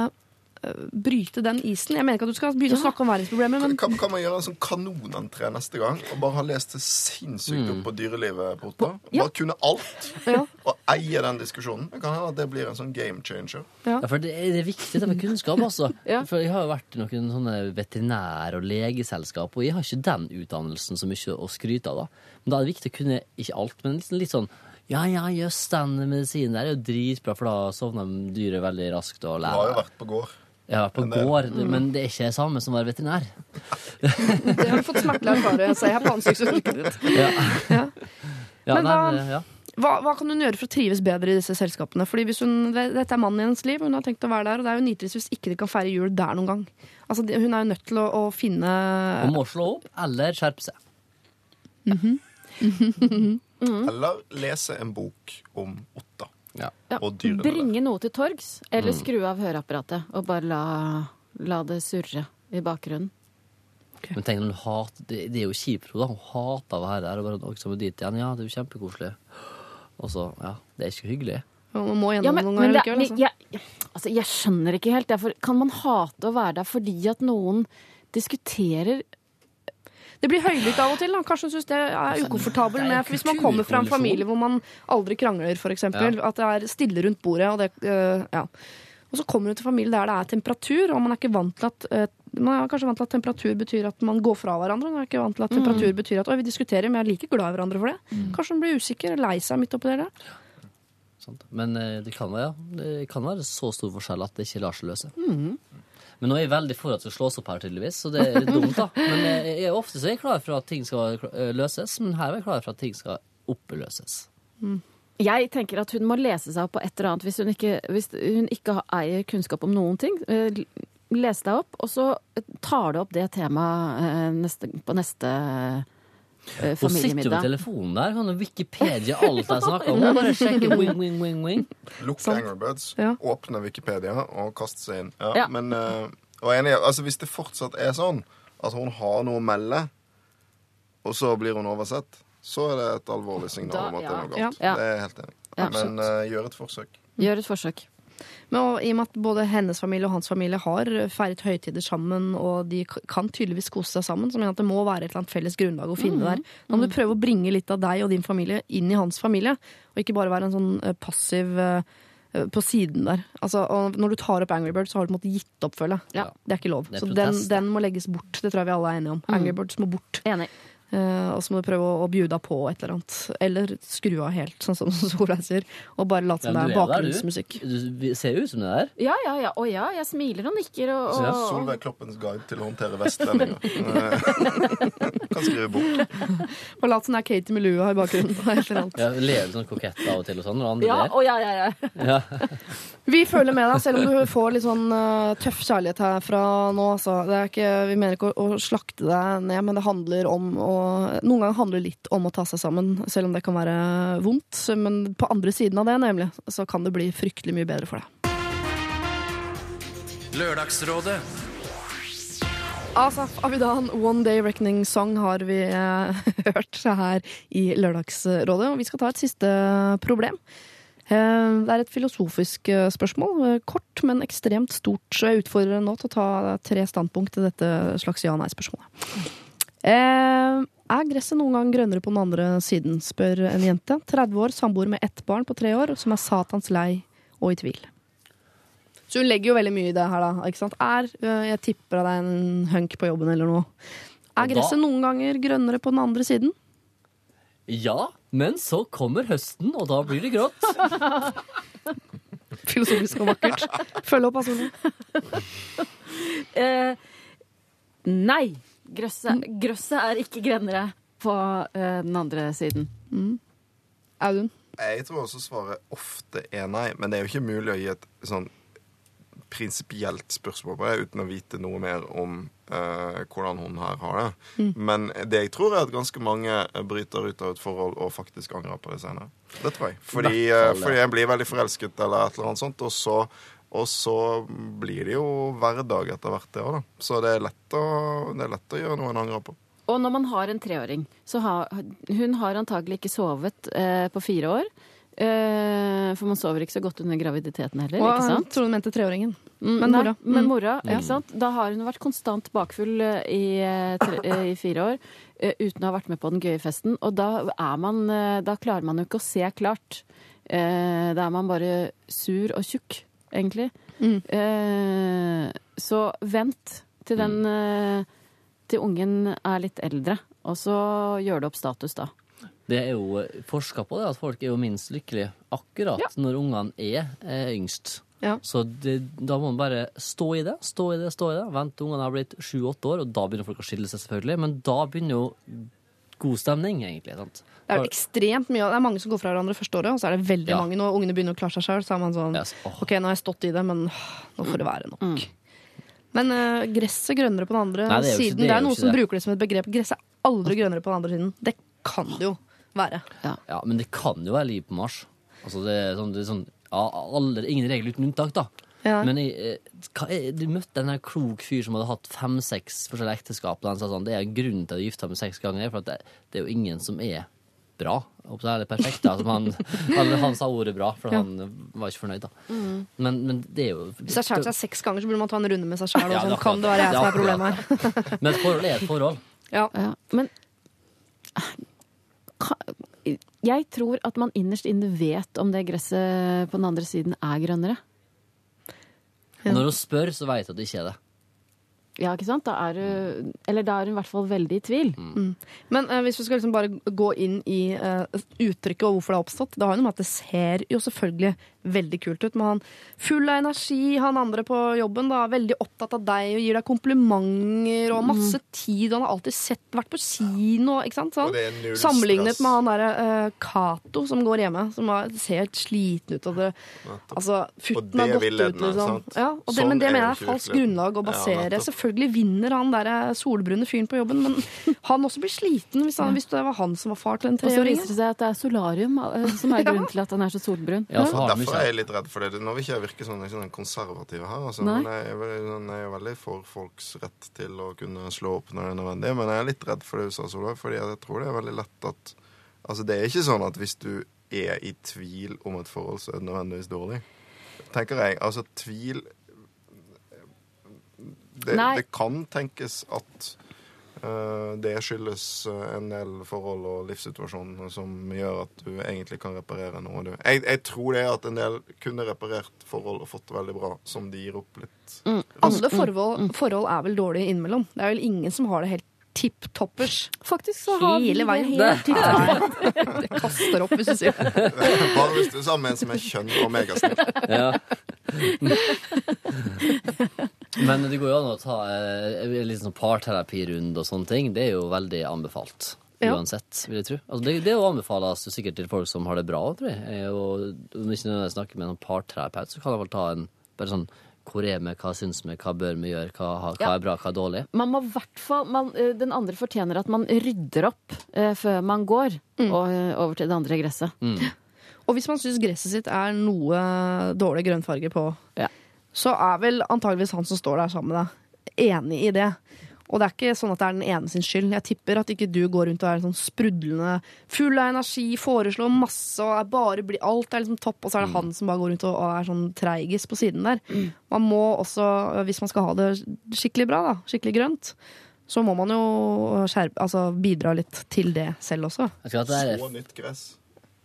øh, bryte den isen. Jeg mener ikke at du skal begynne å snakke om verdensproblemer, men Kan, kan man gjøre en sånn kanonentré neste gang og bare ha lest det sinnssykt opp på dyrelivet? Porta? ja. Bare kunne alt Ja. og eie den diskusjonen. Det kan hende at det blir en sånn game changer. Ja, for det er, det er viktig det med kunnskap, altså. Ja. For jeg har jo vært i noen sånne veterinær- og legeselskap, og jeg har ikke den utdannelsen så mye å skryte av, da. Men da er det viktig å kunne ikke alt, men litt, litt sånn ja, ja, jøss, den medisinen der er jo dritbra, for da sovner dyret veldig raskt og lærer. Du har jo vært på gård. Ja, på gård, men det er ikke det samme som å være veterinær. det har du fått smertelig erfare, ser jeg på ansiktsuttrykket ditt. Ja. Ja. Ja, Men nei, hva- det- ja. Hva, hva kan hun gjøre for å trives bedre i disse selskapene? Fordi hvis hun, Dette er mannen i hennes liv, hun har tenkt å være der, og det er jo nitrist hvis ikke de kan feire jul der noen gang. Altså, Hun er jo nødt til å, å finne Hun må slå opp eller skjerpe seg. Eller lese en bok om Otta Ja. Ja. og dyrene der. Bringe noe til torgs, eller skru av høreapparatet og bare la, la det surre i bakgrunnen. Men tenk når hun hater Det, det er jo kjipt. Hun hater å være der. Og bare «Oi, så dit igjen. Ja, det er jo kjempekoselig. Og så, ja, det er ikke hyggelig. Man må Ja, men, noen ganger det, likevel. Altså. jeg, altså, jeg skjønner ikke helt. Derfor, kan man hate å være der fordi at noen diskuterer Det blir høylytt av og til. da. Kanskje hun syns det er ukomfortabel med for hvis man kommer fra en familie hvor man aldri krangler, for eksempel, At det er stille rundt bordet. Og, det, øh, ja. og så kommer hun til familie der det er temperatur, og man er ikke vant til at øh, man er kanskje vant til at temperatur betyr at man går fra hverandre. Man er ikke vant til at temperatur betyr at vi diskuterer, men jeg er like glad i hverandre for det. Kanskje hun blir usikker, lei seg midt oppi det. der? Men eh, det kan, være, ja. det kan være så stor forskjell at det ikke lar seg løse. Men nå er jeg veldig for at det skal slås opp her, tydeligvis, så det er litt dumt, da. Men eh, jeg, jeg, ofte så er jeg klar for at ting skal eh, løses, men her er jeg klar for at ting skal oppløses. Jeg tenker at hun må lese seg opp på et eller annet hvis hun ikke, hvis hun ikke eier kunnskap om noen ting. Eh, Les deg opp, og så tar du opp det temaet eh, på neste eh, Hun sitter jo med telefonen der, kan Wikipedia alt jeg snakker om. Bare sjekke wing, wing, wing, wing. Lukke Sant. Angry Birds, Ja. åpne Wikipedia og kaste seg inn. Ja, Ja. Men eh, og enig, altså, hvis det fortsatt er sånn at hun har noe å melde, og så blir hun oversett, så er det et alvorlig signal om at det er noe galt. Ja. Det er jeg helt enig i. Ja. Men uh, gjør et forsøk. Gjør et forsøk. Men I og med at både hennes familie og hans familie har feiret høytider sammen, og de kan tydeligvis kose seg sammen, så mener jeg at det må være et eller annet felles grunnlag å finne der. Da må du prøve å bringe litt av deg og din familie inn i hans familie, og ikke bare være en sånn eh, passiv eh, eh, på siden der. Altså, når du tar opp Angry Birds, så har du på en måte gitt opp, føler jeg. Ja. Det er ikke lov. Er Så den, den må legges bort. Det tror jeg vi alle er enige om. Angry Birds må bort. Enig. Eh, og så må du prøve å, å bjuda på et eller annet. Eller skru av helt, sånn som Solveig sier. Og bare late som Ja, det er bakgrunnsmusikk. du. Du ser jo ut som det der. Ja, ja, ja. Å ja, jeg smiler og nikker og, ja, og Solveig Kloppens guide til å håndtere vestlendinger. Eh, kan skrive bok. Og late som det er Katie med lua i bakgrunnen. et eller annet. Ja, Leve sånn kokett av og til og sånn Og andre Ja, å ja, ja, ja. Ja. Vi følger med deg, selv om du får litt sånn uh, tøff kjærlighet herfra nå. Altså. Det er ikke, vi mener ikke å, å slakte deg ned, men det handler om å Noen ganger handler det litt om å ta seg sammen, selv om det kan være vondt. Men på andre siden av det, nemlig, så kan det bli fryktelig mye bedre for deg. Lørdagsrådet. Asaf Abidan, One Day Reckoning Song har vi eh, hørt her i Lørdagsrådet. Og vi skal ta et siste problem. Eh, det er et filosofisk eh, spørsmål. eh, Kort, men ekstremt stort. Så jeg utfordrer deg nå til å ta tre standpunkt til dette slags ja-nei-spørsmålet. Eh, er gresset noen gang grønnere på den andre siden, spør en jente. 30 år, samboer med ett barn på tre år, som er satans lei og i tvil. Så hun legger jo veldig mye i det her, da. Ikke sant? Er, øh, jeg tipper at det er en hunk på jobben eller noe. Er gresset noen ganger grønnere på den andre siden? Ja, men så kommer høsten, og da blir det grått. Filosofisk og vakkert. Følg opp, altså. Eh, nei. Grøsset, grøsset er ikke grønnere på eh, den andre siden. Audun. Jeg tror også svaret ofte er nei, men det er jo ikke mulig å gi et sånn prinsipielt spørsmål på det uten å vite noe mer om eh, hvordan hun her har det. Men det jeg tror, er at ganske mange bryter ut av et forhold og faktisk angrer på det senere. Det tror jeg. Fordi, eh, fordi jeg blir veldig forelsket eller et eller annet sånt, og så, og så blir det jo hverdag etter hvert, det òg, da. Så det er, lett å, det er lett å gjøre noe en angrer på. Og når man har en treåring, så har hun har antagelig ikke sovet eh, på fire år. Eh, for man sover ikke så godt under graviditeten heller, Og ikke jeg sant? hun du mente treåringen. Mm, Men mora. Men Mm. mora, ikke sant? Da har hun vært konstant bakfull eh, i, eh, tre, eh, i fire år eh, uten å ha vært med på den gøye festen. Og da, er man, da klarer man jo ikke å se klart. Eh, Da er man bare sur og tjukk, egentlig. Mm. Eh, Så vent til den eh, til ungen er litt eldre, og så gjør det opp status da. Det er jo forska på det, at folk er jo minst lykkelige akkurat Ja. når ungene er eh, yngst. Ja. Så det, da må man bare stå i det, stå i det, stå i det. Vent til ungene har blitt sju-åtte år, og da begynner folk å skille seg, selvfølgelig. Men da begynner jo god stemning, egentlig. sant? Det er jo ekstremt mye. Det er mange som går fra hverandre første året, og så er det veldig Ja. mange når ungene begynner å klare seg sjøl. Så er man sånn yes. oh. OK, nå har jeg stått i det, men nå får det være nok. Men uh, gresset grønnere på den andre Nei, det siden. det Det er noen som det. bruker det som et begrep. Gresset er aldri grønnere på den andre siden. Det kan det jo være. Ja, men det kan jo være liv på Mars. Altså, det er sånn, det er sånn ja, alle, Ingen regel uten unntak, da. Ja. Men jeg, jeg, er, du møtte en klok fyr som hadde hatt fem-seks forskjellige ekteskap. Og han sa sånn, det er grunnen til til å gifta meg seks ganger, for at det, det er jo ingen som er bra. Så er det perfekt. Altså, han, han, han sa ordet bra, for Ja. han var ikke fornøyd. da. Men, men det er jo Hvis det har seg seks ganger, så burde man ta en runde med seg sjæl. Ja, sånn. Kan det være jeg som er problemet her? Men et forhold er et forhold. Ja. Ja, men jeg tror at man innerst inne vet om det gresset på den andre siden er grønnere. Og når hun spør, så vet hun at det ikke er det. Ja, ikke sant? Da er du Eller da er hun i hvert fall veldig i tvil. Men eh, hvis vi skal liksom bare gå inn i eh, uttrykket og hvorfor det har oppstått Det har jo noe med at det ser jo selvfølgelig veldig kult ut. Men han full av energi, han andre på jobben, da, veldig opptatt av deg og gir deg komplimenter og masse tid. Og han har alltid sett, vært på kino, ikke sant? Sånn. Sammenlignet med han derre eh, Cato som går hjemme, som har, ser helt sliten ut. Og det, altså, futten har gått ut, liksom. sant? Ja, og det, Sånn men det er mener jeg er falskt grunnlag å basere. nettopp. Selvfølgelig vinner han der solbrune fyren på jobben, men han også blir sliten hvis, han, hvis det var han som var far til en Og så viser det seg at det er solarium eh, som er grunnen til at han er så solbrun. Ja, så har Derfor er jeg litt redd for det. Nå vil ikke jeg virke sånn, sånn konservativ her, altså. Men jeg er, veldig, jeg er veldig for folks rett til å kunne slå opp når det er nødvendig. Men jeg er litt redd for det du sa, Solveig, fordi jeg tror det er veldig lett at Altså, det er ikke sånn at hvis du er i tvil om et forhold, så er det nødvendigvis dårlig. Tenker jeg. Altså, tvil Det, det kan tenkes at eh, det skyldes eh, en del forhold og livssituasjoner som gjør at du egentlig kan reparere noe. Du. Jeg, jeg tror det er at en del kunne reparert forhold og fått det veldig bra, som de gir opp litt. Alle forhold, forhold er vel dårlige innimellom. Det er vel ingen som har det helt tipp toppers Faktisk så har vi hele det veien. helt tipp topp. Det kaster opp hvis du sier det. Bare hvis du er sammen med en som er kjønn og megasnill. Ja. Men det går jo an å ta eh, litt sånn parterapirunde og sånne ting. Det er jo veldig anbefalt. Ja. Uansett, vil jeg tro. Altså, det, det jo anbefales jo sikkert til folk som har det bra, tror jeg. Eh, Og om ikke nødvendigvis snakker med en parterapeut, så kan jeg vel ta en bare sånn hvor er vi, hva syns vi, hva bør vi gjøre, hva, hva Ja. er bra, hva er dårlig? Man må i hvert fall eh, Den andre fortjener at man rydder opp uh, før man går og, eh, over til det andre gresset. Og hvis man syns gresset sitt er noe dårlig grønnfarge på, Ja. Så er vel antageligvis han som står der sammen med deg, enig i det. Og det er ikke sånn at det er den ene sin skyld. Jeg tipper at ikke du går rundt og er sånn sprudlende full av energi, foreslår masse og er bare bli, alt er liksom topp, og så er det han som bare går rundt og, og er sånn treigis på siden der. Man må også, hvis man skal ha det skikkelig bra, da, skikkelig grønt, så må man jo skjerpe, altså bidra litt til det selv også. Jeg skal at det Så nytt gress.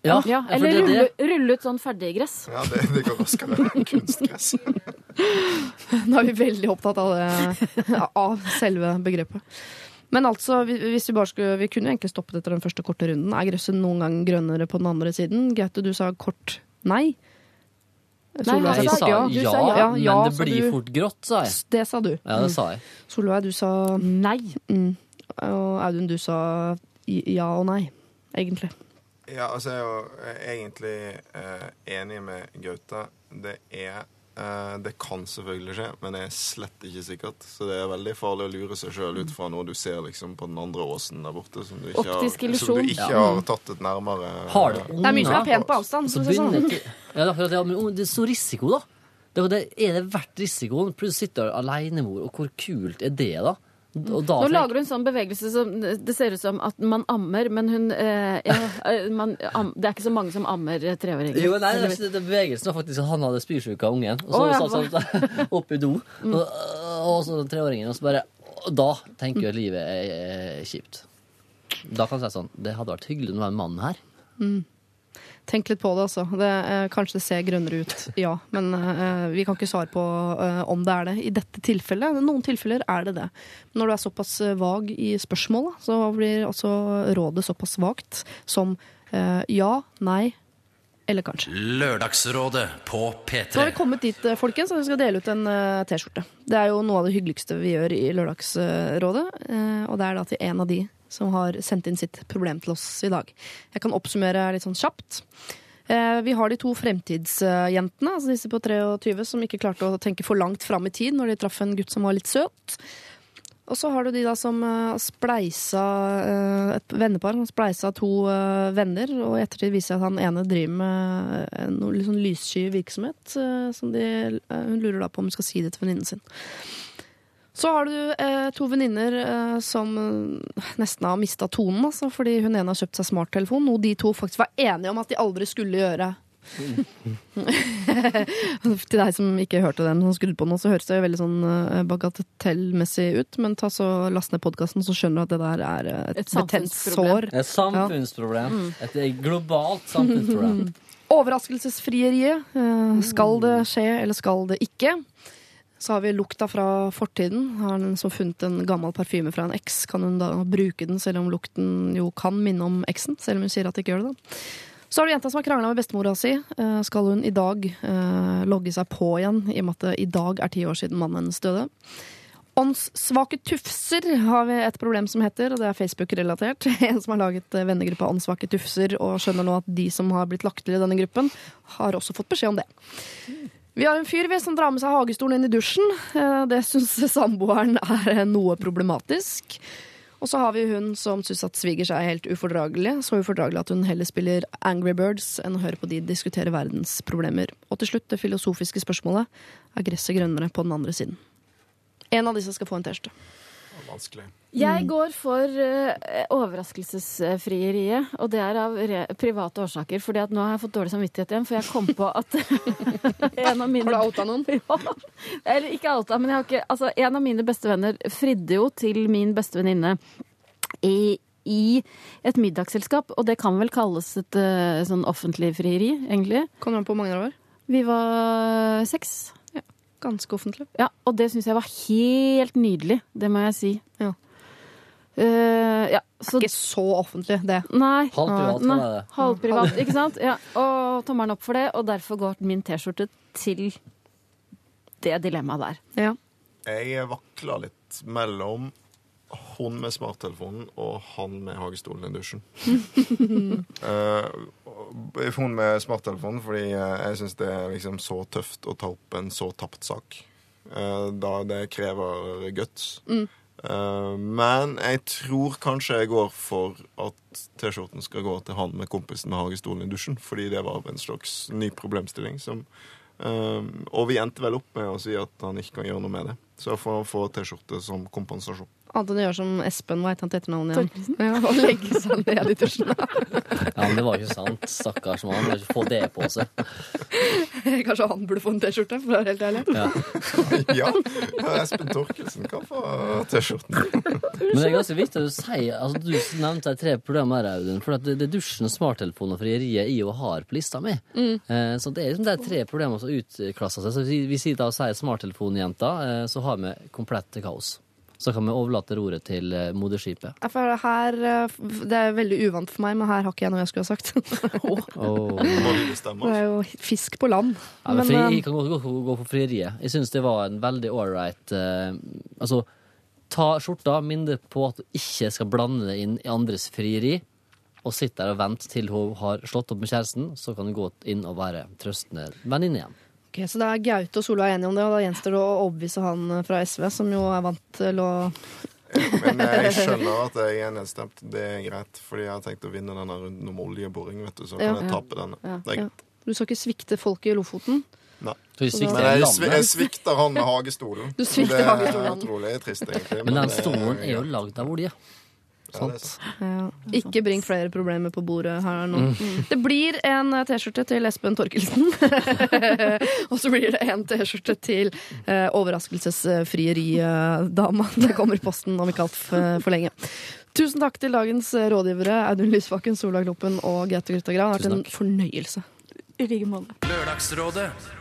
ja, Ja, eller er rulle, rulle ut sånn ferdiggress. Ja, det, det går raskere enn kunstgress. Nå er vi veldig opptatt av det, av selve begrepet. Men altså, hvis vi bare skulle Vi kunne jo egentlig stoppet etter den første korte runden. Er gresset noen gang grønnere på den andre siden? Gaute, du sa kort nei. Nei, Solveig jeg Jeg sa sa ja, sa ja. Ja, ja, men det blir du. fort grått, sa jeg. Det sa du. Ja, det sa jeg. Solveig, du sa Nei. mm. Og Audun, du sa ja og nei, egentlig. Ja, altså jeg er jo egentlig eh, enig med Gaute. Det er eh, Det kan selvfølgelig skje, men det er slett ikke sikkert. Så det er veldig farlig å lure seg sjøl ut fra noe du ser liksom på den andre åsen der borte, som du ikke, Optisk har, som du ikke Ja. har tatt et nærmere Har det Det er mye som er pent på avstand. Så for det sånn. ja, det er men det er så risiko, da. Det, det, er det verdt risikoen? Plutselig sitter du alenemor, og hvor kult er det, da? Nå tenker- lager du en sånn bevegelse som det ser ut som at man ammer, men hun eh, ja, eh, man, am, Det er ikke så mange som ammer treåringer. Jo, nei, det, det, det bevegelsen var faktisk at han hadde spysjuka ungen. Og så ja, satt han opp i do, og, og så treåringen, og så bare og Da tenker jeg at livet er, er kjipt. Da kan jeg si sånn Det hadde vært hyggelig om det var en mann her. Tenk litt på det, altså. Det, eh, kanskje det ser grønnere ut, ja. Men eh, vi kan ikke svare på eh, om det er det i dette tilfellet. I noen tilfeller er det det. Men når du er såpass eh, vag i spørsmålet, så blir altså rådet såpass vagt som eh, ja, nei eller kanskje. Lørdagsrådet på P3. Nå har vi kommet dit, eh, folkens, at vi skal dele ut en T-skjorte. Det er jo noe av det hyggeligste vi gjør i Lørdagsrådet. eh, Og det er da til en av de som har sendt inn sitt problem til oss i dag. Jeg kan oppsummere litt sånn kjapt. Eh, Vi har de to fremtidsjentene, altså disse på 23, som ikke klarte å tenke for langt fram i tid når de traff en gutt som var litt søt. Og så har du de da som eh, spleisa eh, et vennepar. som spleisa to venner, og i ettertid viser at han ene driver med noe litt sånn lyssky virksomhet. Som de, hun lurer da på om hun skal si det til venninnen sin. Så har du eh, to venninner eh, som eh, nesten har mista tonen, altså, fordi hun ene har kjøpt seg smarttelefon, noe de to faktisk var enige om at de aldri skulle gjøre. Til deg som ikke hørte den, som skrudde på nå, så høres det jo veldig sånn eh, bagatellmessig ut, men ta så last ned podkasten, så skjønner du at det der er eh, et, Et betent sår. Et samfunnsproblem. Et globalt samfunnsproblem. Overraskelsesfrieriet. Skal det skje, eller skal det ikke? Så har vi lukta fra fortiden. Har hun som funnet en gammel parfyme fra en eks, kan hun da bruke den selv om lukten jo kan minne om eksen? Selv om hun sier at det ikke gjør det, da. Så har du jenta som har krangla med bestemora si. Eh, Skal hun i dag eh, logge seg på igjen, i og med at det i dag er ti år siden mannen hennes døde? Åndssvake tufser har vi et problem som heter, og det er Facebook-relatert. En som har laget eh, vennegruppa Åndssvake tufser, og skjønner nå at de som har blitt lagt til i denne gruppen, har også fått beskjed om det. Vi har en fyr vi, som drar med seg hagestolen inn i dusjen. Eh, Det syns samboeren er noe problematisk. Og så har vi hun som syns at svigers er helt ufordragelig. Så ufordragelig at hun heller spiller Angry Birds enn å høre på de diskutere verdens problemer. Og til slutt det filosofiske spørsmålet er gresset grønnere på den andre siden. En av disse skal få en T-skjorte. Vanskelig. Jeg går for uh, overraskelsesfrieriet, og det er av re private årsaker. fordi at nå har jeg fått dårlig samvittighet igjen, for jeg kom på at en av mine Har du outa noen? Ja. Eller ikke outa, men jeg har ikke Altså, en av mine beste venner fridde jo til min beste venninne i, i et middagsselskap, og det kan vel kalles et uh, sånn offentlig frieri, egentlig. Kommer an på hvor mange dere var. Vi var seks. Ganske offentlig. Ja, og det syns jeg var helt nydelig. Det må jeg si. Ja. Uh, ja, så Ikke så offentlig, det. Nei. Halvprivat, Nei, kan være det. halvprivat, ikke sant? Ja, og tommelen opp for det, og derfor går min T-skjorte til det dilemmaet der. Ja. Jeg vakler litt mellom hun med smarttelefonen og han med hagestolen i dusjen. Eh, hun med smarttelefonen fordi eh, jeg syns det er liksom så tøft å ta opp en så tapt sak. Eh, da det krever guts. Mm. men jeg tror kanskje jeg går for at T-skjorten skal gå til han med kompisen med hagestolen i dusjen, fordi det var en slags ny problemstilling som eh, Og vi endte vel opp med å si at han ikke kan gjøre noe med det. Så jeg får han få T-skjorte som kompensasjon. Annet enn å gjøre som Espen, hva het han til etternavn igjen? Ja, og legge seg ned i dusjen. Ja, men det var ikke sant. Stakkars mann. må ikke Få det på seg. Kanskje han burde få en T-skjorte, for å være helt ærlig. Ja. ja, Espen Torkelsen kan få T-skjorten. Men det er ganske viktig at du sier altså, Du nevnte de tre problemene her, Audun. For at det, det er dusjen, smarttelefonen og frieriet jeg og har på lista mi. Eh, så det er liksom de tre problemene som utklasser seg. Så hvis vi da sier smarttelefonjenta, eh, så har vi komplett kaos. Så kan vi overlate roret til eh, moderskipet. For Her, eh, det er veldig uvant for meg, men her har ikke jeg noe jeg skulle ha sagt. Oh. oh. Det er jo fisk på land. Ja, men Men, fri, eh, jeg kan gå, gå, gå for frieriet. Jeg syns det var en veldig ålreit uh, Altså, ta skjorta, mindre på at du ikke skal blande det inn i andres frieri. Og sitt der og vent til hun har slått opp med kjæresten, så kan hun gå inn og være trøstende venninne igjen. Ok, Så det er Gaute og Solveig enige om det, og da gjenstår det å overbevise han fra SV, som jo er vant til å Men jeg skjønner at jeg er nedstemt. Det er greit, fordi jeg har tenkt å vinne denne runden om oljeboring, vet du, så Ja. kan jeg tape denne. Ja. Det er ja. Du skal ikke svikte folket i Lofoten. Nei. Men jeg, svi- jeg svikter han med hagestolen. Du svikter det er hagestolen. utrolig trist, egentlig. Men den det stolen er jo lagd av olje. Ja, Sant? Ja. Ikke bring flere problemer på bordet her nå. Mm. Det blir en T-skjorte til Espen Torkelsen. og så blir det en T-skjorte til eh, overraskelsesfrieridama. Det kommer i posten om ikke altfor for lenge. Tusen takk til dagens rådgivere Audun Lysbakken, Solveig Loppen og Gaute Grøtta Gran. Det har vært en fornøyelse. I like måte. Lørdagsrådet